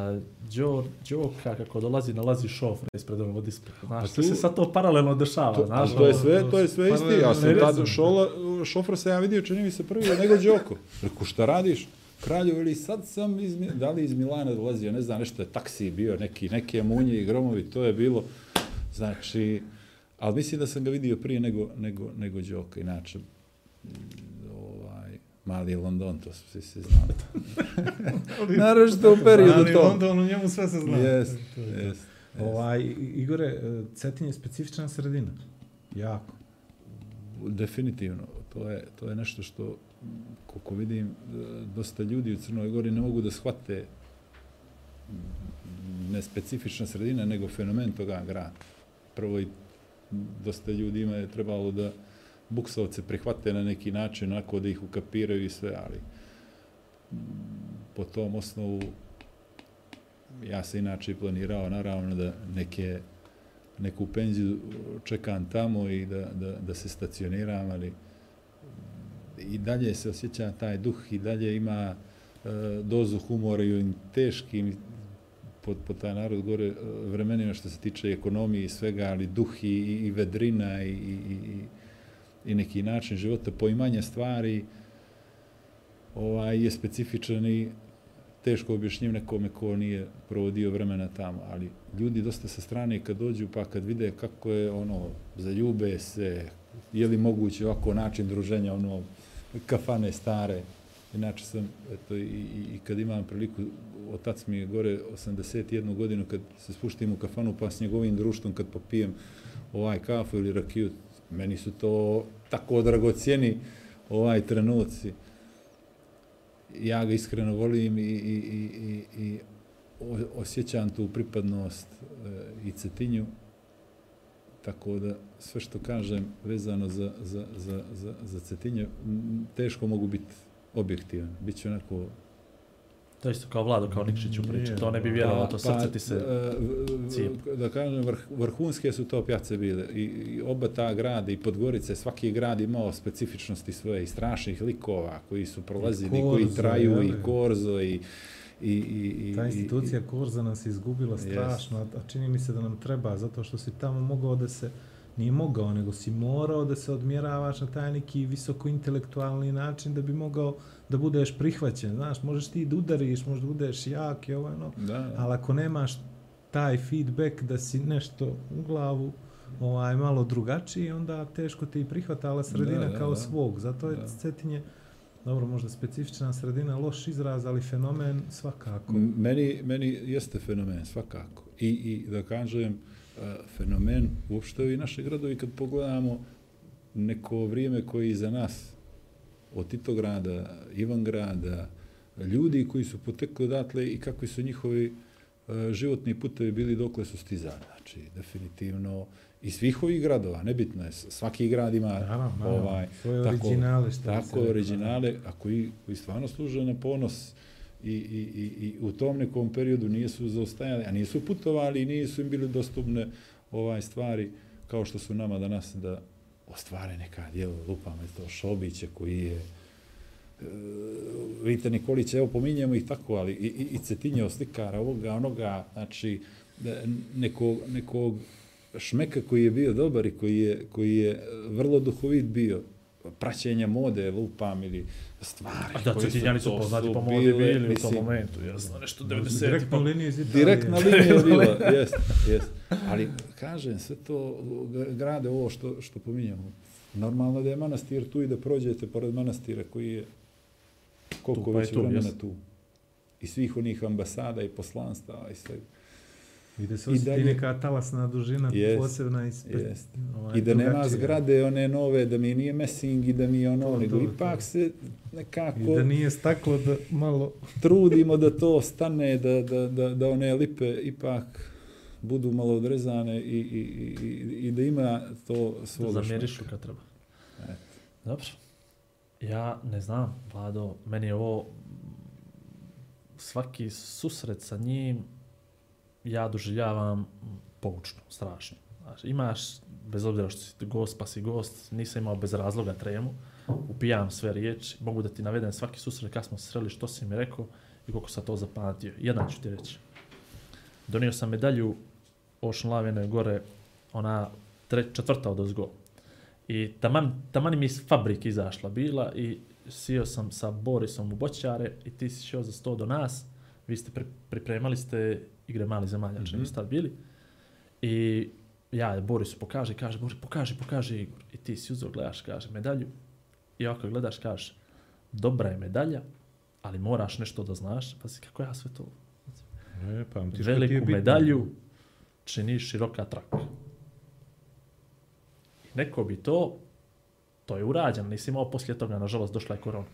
Đor, Đoka kako dolazi, nalazi šofra ispred ovog displeka. Znaš, A tu se sad to paralelno dešava, To, znaš. to je ono- sve, to je sve isti. Ja sam tad šola, šofra sam ja vidio, čini mi se prvi nego Đoko. Reku, šta radiš? Kralju, ili sad sam iz, da li iz Milana dolazio, ne znam, nešto je taksi bio, neki, neke munje i gromovi, to je bilo, znači, ali mislim da sam ga vidio prije nego, nego, nego Đoko, inače, ovaj, mali London, to su svi se znali. Naravno što u periodu Ali to. London, u njemu sve se zna. Jest, To je to. jest. Ovaj, I- Igore, e, Cetin je specifična sredina. Jako. Definitivno, to je, to je nešto što, koliko vidim, e, dosta ljudi u Crnoj Gori ne mogu da shvate ne specifična sredina, nego fenomen toga grada. Prvo i dosta ljudima je trebalo da buksovce prihvate na neki način, onako da ih ukapiraju i sve, ali mm, po tom osnovu ja se inače i planirao naravno da neke neku penziju čekam tamo i da, da, da se stacioniram, ali mm, i dalje se osjeća taj duh i dalje ima e, dozu humora i u ovim teškim pod, pod taj narod gore e, vremenima što se tiče ekonomije i svega, ali duh i, i, i vedrina i, i, i, i neki način života, poimanje stvari ovaj, je specifičan i teško objašnjiv nekome ko nije provodio vremena tamo, ali ljudi dosta sa strane kad dođu pa kad vide kako je ono, zaljube se, je li moguće ovako način druženja, ono, kafane stare, inače sam, eto, i, i, i kad imam priliku, otac mi je gore 81 godinu kad se spuštim u kafanu pa s njegovim društvom kad popijem ovaj kafu ili rakiju, meni su to tako dragocijeni ovaj trenuci ja ga iskreno volim i, i, i, i, i o- osjećam tu pripadnost eh, i Cetinju, tako da sve što kažem vezano za, za, za, za, za Cetinje, teško mogu biti objektivan. Biće onako... To isto kao Vlado, kao Nikšić u priči, to ne bi vjerovao, to srce ti se... e, cijepi. Da kažem, vrh, vrhunske su to pjace bile. I, I oba ta grada, i Podgorice, svaki grad imao specifičnosti svoje i strašnih likova koji su prolazili, koji traju, je i? Korzo, i, i, i, i, Ta i- institucija Korza nas je izgubila strašno, a čini mi se da nam treba, zato što si tamo mogao da se, nije mogao, nego si morao da se odmjeravaš na taj neki visoko intelektualni način da bi mogao da budeš prihvaćen. Znaš, možeš ti da udariš, možda budeš jak i ovo, ono, Da, ali ako nemaš taj feedback da si nešto u glavu ovaj malo drugačiji, onda teško ti i prihvatala sredina Da, da, kao da. svog. Zato je Da. Cetinje, dobro, možda specifična sredina, loš izraz, ali fenomen svakako. Meni, meni jeste fenomen, svakako. I, i da kažem, e, fenomen uopšte i naše gradovi kad pogledamo neko vrijeme koji je iza nas, od Titograda, Ivangrada, ljudi koji su potekli odatle i kakvi su njihovi e, životni putevi bili dokle su stizali. Znači, definitivno, i svih ovih gradova, nebitno je, svaki grad ima Naravno, ovaj, Svoje originale, što bi se tako originale, a koji, koji stvarno služe na ponos i, i, i, i u tom nekom periodu nisu zaostajali, a nisu putovali i nisu im bili dostupne ovaj stvari kao što su nama danas da ostvare neka djela, lupamo to Šobiće koji je e, vidite Nikolić, evo pominjemo ih tako, ali i, i, i Cetinjeo slikara, ovoga, onoga, znači, e, nekog, nekog šmeka koji je bio dobar i koji je, koji je vrlo duhovit bio, praćenja mode, lupam ili stvari. A da, Cetinjani su poznati po modi bile, bili u tom mislim, momentu, jasno, nešto 90 Direktno pa... liniju iz Italije. Direktna linija je bila, jest, jest. Ali, kažem, sve to grade ovo što, što pominjamo. Normalno da je manastir tu i da prođete pored manastira koji je koliko Tu, pa je već tu, vremena jest. tu. I svih onih ambasada i poslanstava i sve. I da se I osjeti dalje- neka talasna dužina Jest, posebna i spe, jest. ovaj, I da nema drugačija. zgrade one nove, da mi nije messing i da mi je ono, To, nego to, ipak to. se nekako I da nije staklo da malo... trudimo da to stane, da, da, da, da one lipe ipak budu malo odrezane i, i, i, i- i da ima to svog Zamjerišu kad treba. Eto. Dobro. Ja ne znam, Vlado, meni je ovo svaki susret sa njim ja doživljavam poučno, strašno. Znaš, imaš, bez obzira što si gost pa si gost, nisam imao bez razloga tremu, upijam sve riječi, mogu da ti navedem svaki susret kad smo se sreli, što si mi rekao i koliko sam to zapamtio. Jedan ću ti reći. Donio sam medalju Ocean Lavenoj gore, ona tre, četvrta od ozgo. I taman, taman mi iz fabrike izašla bila i sio sam sa Borisom u Boćare i ti si šao za sto do nas. Vi ste pri, pripremali ste igre mali zemalja, mm -hmm. tad bili. I ja Borisu pokaže, kaže, Boris, pokaži, pokaži Igor. I ti si uzeo, gledaš, kaže, medalju. I ovako gledaš, kaže, dobra je medalja, ali moraš nešto da znaš. Pazi, kako ja sve to E, pamtiš ti je veliku bitno. medalju čini široka traka. I neko bi to, to je urađeno, nisi imao poslije toga, nažalost, došla je korona.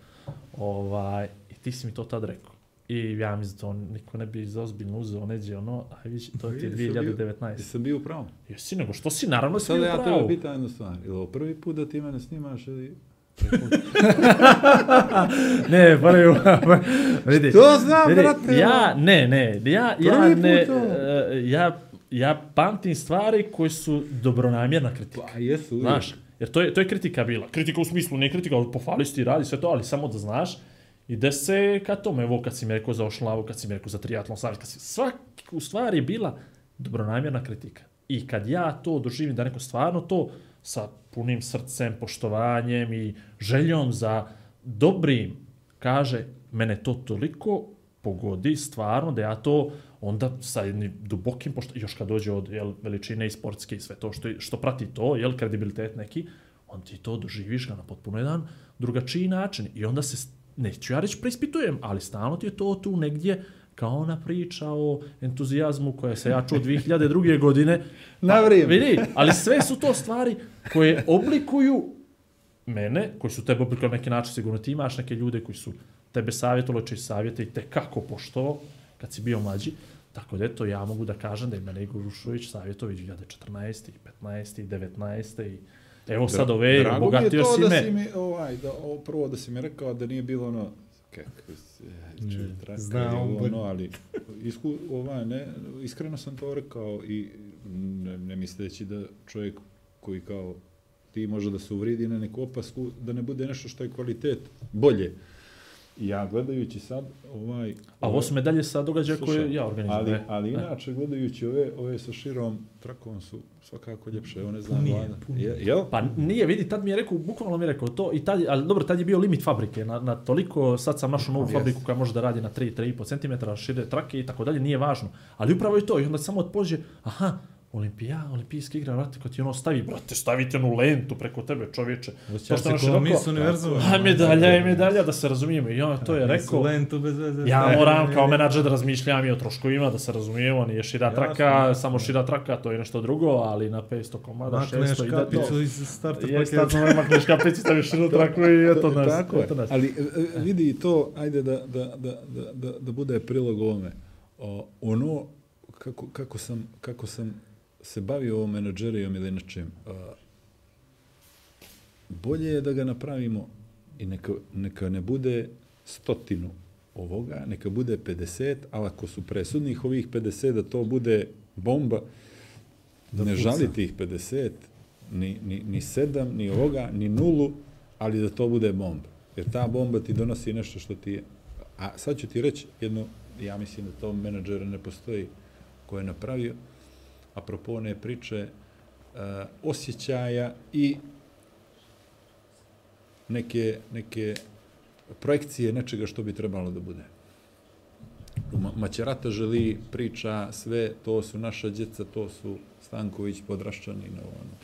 Ovaj, I ti si mi to tad rekao. I ja mislim da to niko ne bi za ozbiljno uzeo, neđe ono, a vidiš, to ti je bio- 2019. Jesam bio u pravu. Jesi, nego što si, naravno si Sada bio ja pravo. tebe pitam jednu stvar. Ili ovo prvi put da ti mene snimaš ili... ne, pa ne, vidi. To znam, vidi, brate, Ja, ne, ne, ja, ja Prvi put ne, e, ja, ja pamtim stvari koje su dobronamjerna kritika. Pa jesu. Znaš, jer to je, to je kritika bila. Kritika u smislu, ne kritika, ali pohvali si ti, radi sve to, ali samo da znaš. Ide se ka tome, evo kad si mi rekao za Ošlavu, kad si mi rekao za triatlon savez, kad si, svak u stvari je bila dobronamjerna kritika. I kad ja to doživim da neko stvarno to sa punim srcem, poštovanjem i željom za dobrim kaže, mene to toliko pogodi stvarno da ja to onda sa jednim dubokim pošto još kad dođe od jel, veličine i sportske i sve to što, što prati to, jel, kredibilitet neki, on ti to doživiš ga na potpuno jedan drugačiji način i onda se, neću ja reći preispitujem, ali stalno ti je to tu negdje kao ona priča o entuzijazmu koja se ja čuo 2002. godine. Na vrijeme. Vidi, ali sve su to stvari koje oblikuju mene, koji su tebe oblikovali na neki način, sigurno ti imaš neke ljude koji su tebe savjetovali, čiji savjete i te kako pošto kad si bio mlađi. Tako da eto, ja mogu da kažem da je mene Igor Rušović savjetovao i 2014. i 15. i 19. i evo sad ove, Drago mi je to si da me. si mi, ovaj, da, ovo prvo da si mi rekao da nije bilo ono, kako se, čuj, Ne, traka, zna ono, ali isku, ovaj, ne, iskreno sam to rekao i ne, ne misleći da čovjek koji kao ti može da se uvridi na neku opasku, da ne bude nešto što je kvalitet bolje. Ja gledajući sad, ovaj... A ovo su medalje sa događaja koje ja organizujem. Ali, ali Ne. inače, gledajući ove, ove sa širom trakom su svakako ljepše, evo ne znam, Punije, vlada. punije. Je, jel? Pa nije, vidi, tad mi je rekao, bukvalno mi je rekao to, i tad, ali dobro, tad je bio limit fabrike, na, na toliko, sad sam našao novu Jeste. fabriku koja može da radi na 3-3,5 cm, šire trake i tako dalje, nije važno. Ali upravo je to, i onda samo od pođe, aha, Olimpija, olimpijski igra, brate, kad ti ono stavi, brate, stavite onu lentu preko tebe, čovječe. Osjeća što se naš kao mis univerzuma. A medalja je medalja, da se razumijemo. I on to je rekao, Lentu bez veze. Ja moram kao menadžer da razmišljam i o troškovima, da se razumijemo, nije šira Jasno, traka, samo šira traka, to je nešto drugo, ali na 500 komada, Makneš 600 ide to. kapicu iz starta Je, paketa. makneš kapicu, staviš širu traku i eto nas. Tako je. Ali e, e, vidi i to, ajde da, da, da, da, da, da bude prilog ovome. O, ono kako, kako, sam, kako sam se bavio ovom menadžerijom ili nečem, a, bolje je da ga napravimo i neka, neka ne bude stotinu ovoga, neka bude 50, ali ako su presudnih ovih 50, da to bude bomba, da ne puca. žali tih 50, ni, ni, ni 7, ni ovoga, ni nulu, ali da to bude bomba. Jer ta bomba ti donosi nešto što ti je... A sad ću ti reći jedno, ja mislim da to menadžera ne postoji ko je napravio, apropo one priče e, osjećaja i neke, neke projekcije nečega što bi trebalo da bude. Maćerata želi priča sve, to su naša djeca, to su Stanković, Podraščani, na ono.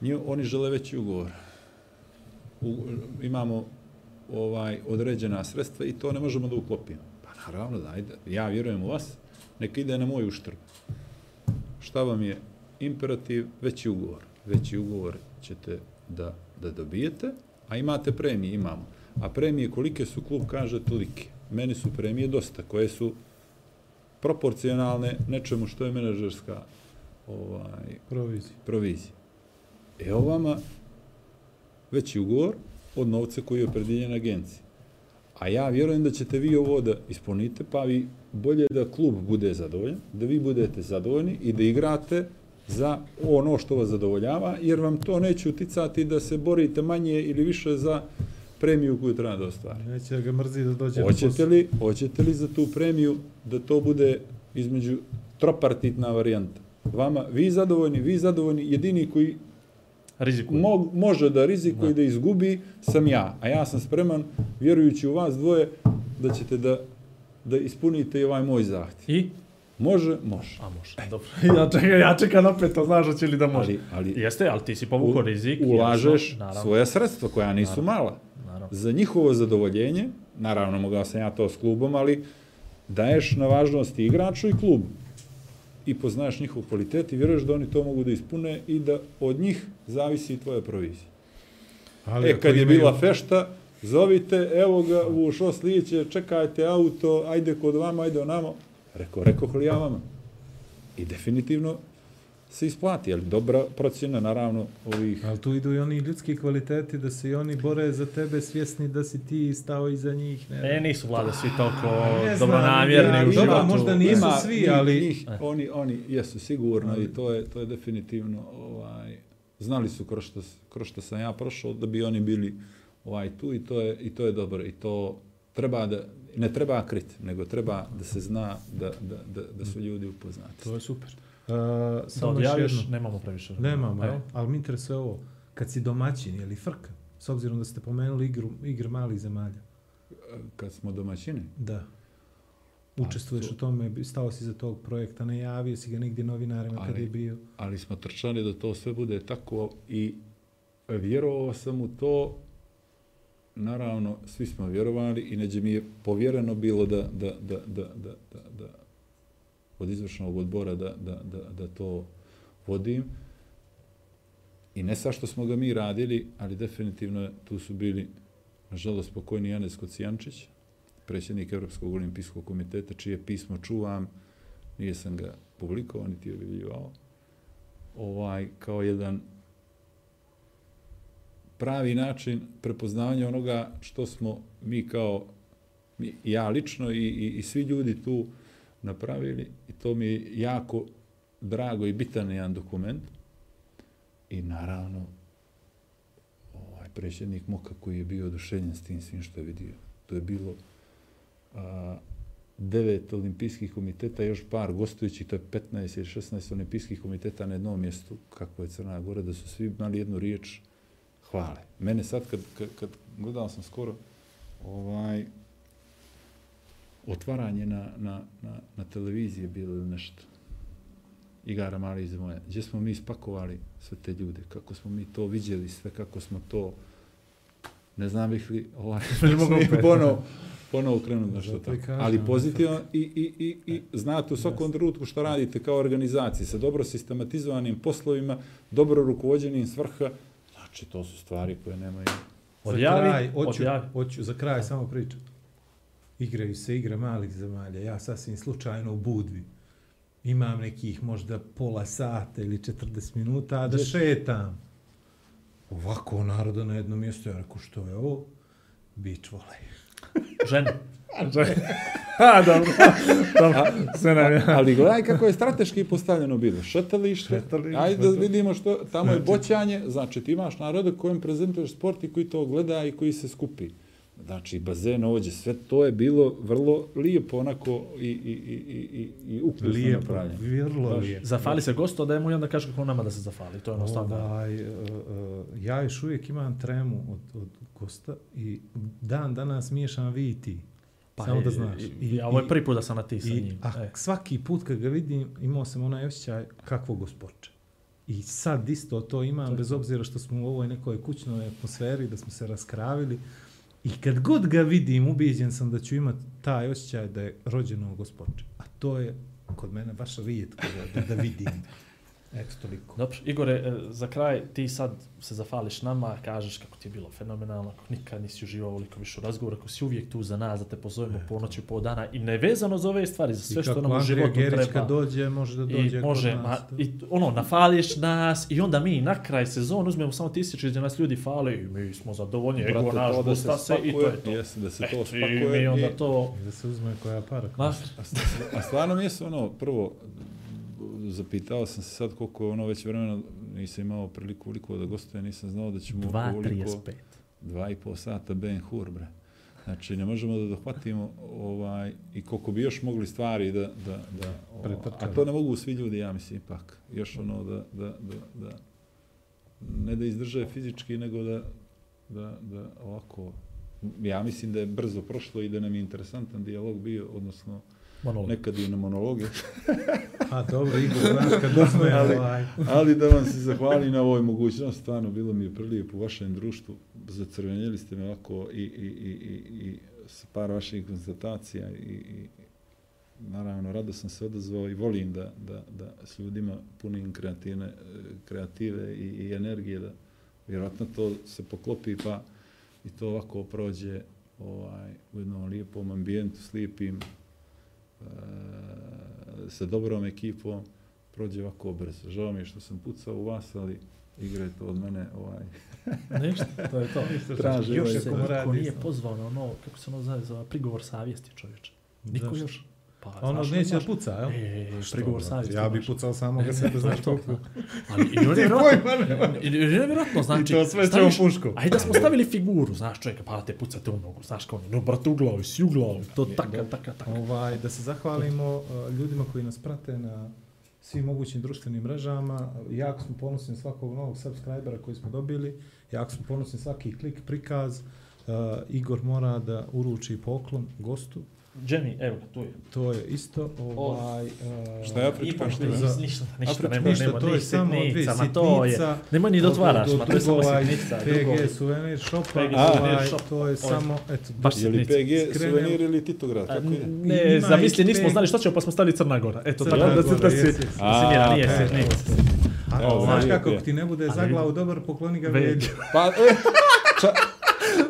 Nju, oni žele veći ugovor. U, imamo ovaj određena sredstva i to ne možemo da uklopimo. Pa naravno da, ajde, ja vjerujem u vas, neka ide na moj uštrb. Šta vam je imperativ? Veći ugovor. Veći ugovor ćete da, da dobijete, a imate premije, imamo. A premije kolike su, klub kaže tolike. Meni su premije dosta, koje su proporcionalne nečemu što je menadžerska ovaj, Provizija. provizija. Evo vama veći ugovor od novca koji je opredjeljen agenciji. A ja vjerujem da ćete vi ovo da ispunite, pa vi bolje da klub bude zadovoljan, da vi budete zadovoljni i da igrate za ono što vas zadovoljava, jer vam to neće uticati da se borite manje ili više za premiju koju treba da ostvarite. Neće da ga mrzi da dođe Hoćete li, hoćete li za tu premiju da to bude između tropartitna varijanta? Vama, vi zadovoljni, vi zadovoljni, jedini koji mo, može da rizikuje i da izgubi sam ja. A ja sam spreman, vjerujući u vas dvoje, da ćete da, da ispunite i ovaj moj zahtjev. I? Može, može. A može, dobro. ja čekam, ja čekam napeto, znaš hoće li da može. Ali, ali Jeste, ali ti si povukao rizik. ulažeš jasno, naravno, svoja sredstva koja nisu mala. Naravno. Za njihovo zadovoljenje, naravno mogao sam ja to s klubom, ali daješ na važnosti igraču i klubu. I poznaješ njihov kvalitet i vjeruješ da oni to mogu da ispune i da od njih zavisi i tvoja provizija. Ali E, kad je imaju- bila fešta, zovite, evo ga u šo slijeće, čekajte auto, ajde kod vama, ajde onamo. Rekao, rekao li ja vama? I definitivno se isplati, ali dobra procjena, naravno, ovih... Ali tu idu i oni ljudski kvaliteti da se i oni bore za tebe svjesni da si ti stao iza njih. Ne, E, nisu vlade svi toliko Ne dobronamjerni ja- u dobro, životu. možda nisu svi, ali- Njih, oni, oni jesu sigurno i to je, to je definitivno, ovaj, znali su kroz što, kroz što sam ja prošao da bi oni bili ovaj tu i to je, i to je dobro i to treba da, ne treba kriti, nego treba da se zna da, da, da, da su ljudi upoznati. To je super. Uh, Da samo još odjaviš, jedno. nemamo previše. Nemamo, Evo. e, ali mi interesuje ovo. Kad si domaćin, je li frka? S obzirom da ste pomenuli igru, igr malih zemalja. Kad smo domaćini, Da. Učestvuješ to- u tome, stao si za tog projekta, najavio si ga nigdje novinarima kad Ali- je bio. ali smo trčali da to sve bude tako i vjerovao sam u to, naravno, svi smo vjerovali i neđe mi je povjereno bilo da, da, da, da, da, da, da od izvršnog odbora da, da, da, da to vodim. I ne sa što smo ga mi radili, ali definitivno tu su bili, nažalost, pokojni Janez Kocijančić, predsjednik Europskog olimpijskog komiteta, čije pismo čuvam, nije sam ga publikovao, niti objavljivao, ovaj, kao jedan pravi način prepoznavanja onoga što smo mi kao, mi, ja lično i, i, i svi ljudi tu napravili i to mi je jako drago i bitan jedan dokument i naravno ovaj predsjednik Moka koji je bio oduševljen s tim svim što je vidio. To je bilo a, devet olimpijskih komiteta, još par gostujućih, to je 15 ili 16 olimpijskih komiteta na jednom mjestu, kako je Crna Gora, da su svi imali jednu riječ hvale. Mene sad, kad, kad, kad gledao sam skoro, ovaj, otvaranje na, na, na, na televiziji bilo ili nešto. Igara mali iz moje. Gdje smo mi spakovali sve te ljude, kako smo mi to vidjeli, sve kako smo to, ne znam bih li, ovaj, Ne mogu ponovo, ponovo krenuti na što tako. Ali ono, pozitivno i, i, i, i znate u svakom trenutku što radite kao organizacije, sa dobro sistematizovanim poslovima, dobro rukovođenim svrha, znači to su stvari koje nemaju Za Odjavi, kraj, odjavi. hoću, za kraj samo pričam. igraju se igre malih zemalja. Ja sasvim slučajno u Budvi imam nekih možda pola sata ili 40 minuta da šetam. Ovako naroda na jednom mjestu, ja rekao što je ovo? Beach volley. Žene. Ha, dobro. dobro. Sve nam je. Ali gledaj kako je strateški postavljeno bilo. Šetalište, Šetalište, ajde da vidimo što, tamo je boćanje, znači ti imaš naroda kojem prezentuješ sport i koji to gleda i koji se skupi. Znači, bazen ovdje, sve to je bilo vrlo lijepo, onako, i, i, i, i, i, i ukusno Lijepo, napravljeno. vrlo Baš. lijepo. Zafali se gosto, da je mu i onda kaže kako nama da se zafali. To je jednostavno. Ovaj, uh, uh, ja još uvijek imam tremu od, od gosta i dan danas miješam vi i ti. Samo da znaš. I, i, ovo je prvi put da sam na ti sa i, njim. a E. svaki put kad ga vidim imao sam onaj osjećaj kakvog gospoče. I sad isto to imam, bez obzira što smo u ovoj nekoj kućnoj atmosferi, da smo se raskravili. I kad god ga vidim, ubijeđen sam da ću imati taj osjećaj da je rođeno gospoče. A to je kod mene baš rijetko da, da vidim. Eto, toliko. Dobro, Igore, e, za kraj ti sad se zafališ nama, kažeš kako ti je bilo fenomenalno, kako nikad nisi uživao ovoliko više u razgovoru, kako si uvijek tu za nas, da te pozovemo po noći, po dana i nevezano za ove stvari, za sve I što kako nam u Andrija životu Gerić treba. kad dođe, može da dođe I može, kod ma, nas. da. i ono, nafališ nas i onda mi na kraj sezonu uzmemo samo tisuću gdje nas ljudi fale i mi smo zadovoljni, ego Brate, naš, to da busta se i to je to. Jeste, da se to Eto, i spakuje. mi onda i- to... I Da se uzme koja para. Znaš, A stvarno mi je se ono, prvo, zapitao sam se sad koliko je ono već vremena, nisam imao priliku uliko da gostuje, nisam znao da ćemo ovoliko 2.35. dva i pol sata Ben Hur, bre. Znači, ne možemo da dohvatimo ovaj, i koliko bi još mogli stvari da, da, da o, a to ne mogu svi ljudi, ja mislim, ipak. Još ono da, da, da, da ne da izdrže fizički, nego da, da, da ovako, ja mislim da je brzo prošlo i da nam je interesantan dijalog bio, odnosno Monolog. nekad i na monologe. A dobro, Igor, znaš kad Ali- ovaj, Ali da vam se zahvalim na ovoj mogućnosti, stvarno bilo mi je prilijepo u vašem društvu, zacrvenjeli ste me ovako i, i, i, i, i sa par vaših konstatacija i, i naravno rado sam se odazvao i volim da, da, da s ljudima punim kreativne, eh, kreative i, i energije, da vjerojatno to se poklopi pa i to ovako prođe ovaj, u jednom lijepom ambijentu, s lijepim, sa dobrom ekipom, prođe ovako brzo. Žao mi je što sam pucao u vas, ali igra je to od mene ovaj, Ništa, to je to. Traži još ovaj se komu niko radi nije pozvao na ono, kako se ono zove, za prigovor savjesti čovječe. Niko Zašto? još. Pa, ono znaš neće da puca, jel? E, Što, prigovor savjesti. Ja bi baš. pucao samo ga E, sebe, to znaš koliko. Ali i on i je nevjerojatno, znači, I to sve staviš- ćemo puškom. Ajde da smo stavili figuru, znaš čovjeka, pa te pucate u nogu, znaš kao, no brate u glavu, si u glavu, to taka, taka, taka. Ovaj, da se zahvalimo uh, ljudima koji nas prate na svim mogućim društvenim mrežama. Jako smo ponosni na svakog novog subscribera koji smo dobili. Jako smo ponosni svaki klik, prikaz. Uh, Igor mora da uruči poklon gostu. Jamie, evo ga, tu je. To je isto. Ovaj, uh, Šta je Afrička? Šta je? ništa, ništa, Afrička nema, Ništa, nema, to je samo dvije sitnica, ma to je. sitnica. Nemoj ni da otvaraš, od ma to je samo drugova sitnica. PG Souvenir Shopa, PG ovaj, Souvenir Shop. to je je- samo, eto, Baš Je li sitnica. PG Skrenem- suvenir ili Titograd? A, Kako ide? Ne, Ima zamisli, nismo znali što ćemo, pa smo stavili Crna Gora. Eto, Crna tako da se da se jes, jes. simira, nije A, sitnica. A, Evo, znaš ovaj, kako, je. ako ti ne bude za Ali- glavu dobar, pokloni ga Velju. velju. Pa, e, ča,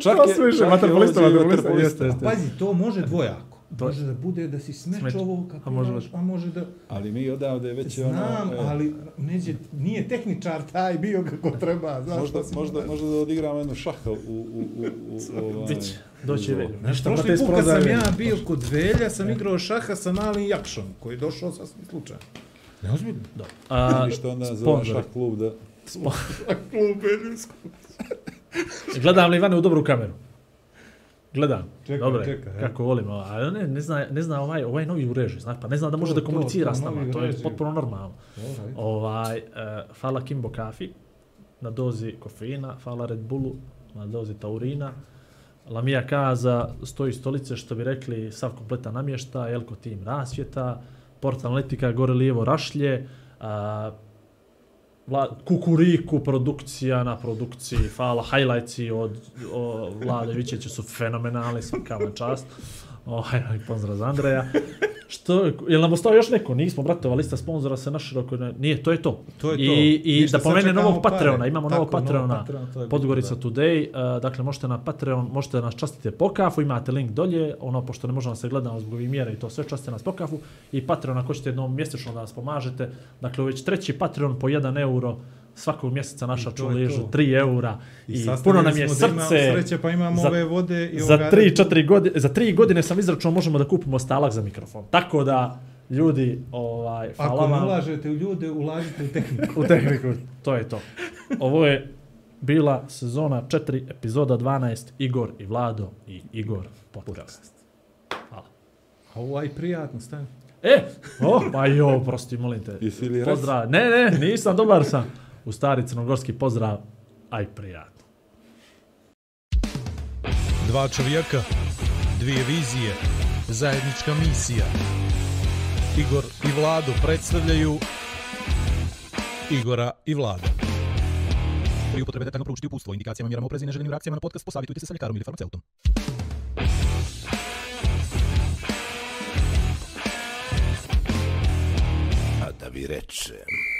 čak To je, sve više, čak je vaterpolista, ovdje i vaterpolista, vaterpolista. jeste, jeste. Pazi, to može dvojako. To- Može da bude da si smeč Smeč. ovo kako A može imaš, a može da... Ali mi odavde već je ono... Znam, e, ali neđe, nije tehničar taj bio kako treba. Znaš Možda, si možda, mora. možda da odigramo jednu šaha u, u, u, u, u ovaj, doći. Znaš, Ništa, prošli put kad sam ja bio kod Velja, sam igrao šaha sa malim Jakšom, koji je došao sasvim slučajno. Neozbiljno. Dobro. A, Ništa onda za sponzori. šah klub da... Klub Veljinsko. Gledam li Ivane u dobru kameru? Gledam. Čekaj, Dobro, je, čekaj, kako volim. Ali ne, ne zna, ne zna ovaj, ovaj novi u režiji, znaš, pa ne zna da može To, da komunicira to, to, s nama. To je režiji. potpuno normalno. Alright. Ovaj, uh, hvala Kimbo Kafi na dozi kofeina, hvala Red Bullu na dozi taurina. Lamija Kaza stoji stolice, što bi rekli, sav kompletan namješta, Elko tim rasvjeta, Portal Analitika, gore lijevo rašlje, a, Vla, kukuriku produkcija na produkciji, fala, highlightsi od o, Vlade Vićeća su fenomenalni, svaka vam čast. Ovaj, pozdrav za Andreja. Što, je nam ostao još neko? Nismo, brate, ova lista sponzora se naširoko... Nije, to je to. To je to. I, i Ništa, da pomene novog pare. Patreona, imamo Tako, novog Patreona, je Podgorica bitno, Today, uh, dakle možete na Patreon, možete nas častite po kafu, imate link dolje, ono pošto ne možemo da se gledamo zbog ovih mjera i to sve, častite nas po kafu i Patreon ako ćete jednom mjesečno da nas pomažete, dakle već treći Patreon po 1 euro, svakog mjeseca naša čuležu to. 3 eura i, I, puno nam je srce. sreće, pa imamo za- ove vode i za ovoga- 3-4 godine, za 3 godine sam izračunao možemo da kupimo stalak za mikrofon. Tako da ljudi, ovaj, hvala Ako vam ulažete u ljude, ulažite u tehniku. u tehniku. To je to. Ovo je bila sezona 4, epizoda 12, Igor i Vlado i Igor podcast. Hvala. A ovaj prijatno, stani. E, o, pa jo, prosti, molim te. Jesi li res? Pozdrav. Ne, ne, nisam, dobar sam. U stari crnogorski pozdrav, aj prijatno. Dva čovjeka, dvije vizije, zajednička misija. Igor i Vlado predstavljaju Igora i Vlada. Pri upotrebe detaljno proučiti upustvo, indikacijama, mjerama oprezi i neželjenim reakcijama na podcast, posavitujte se sa ljekarom ili farmaceutom. A da vi rečem...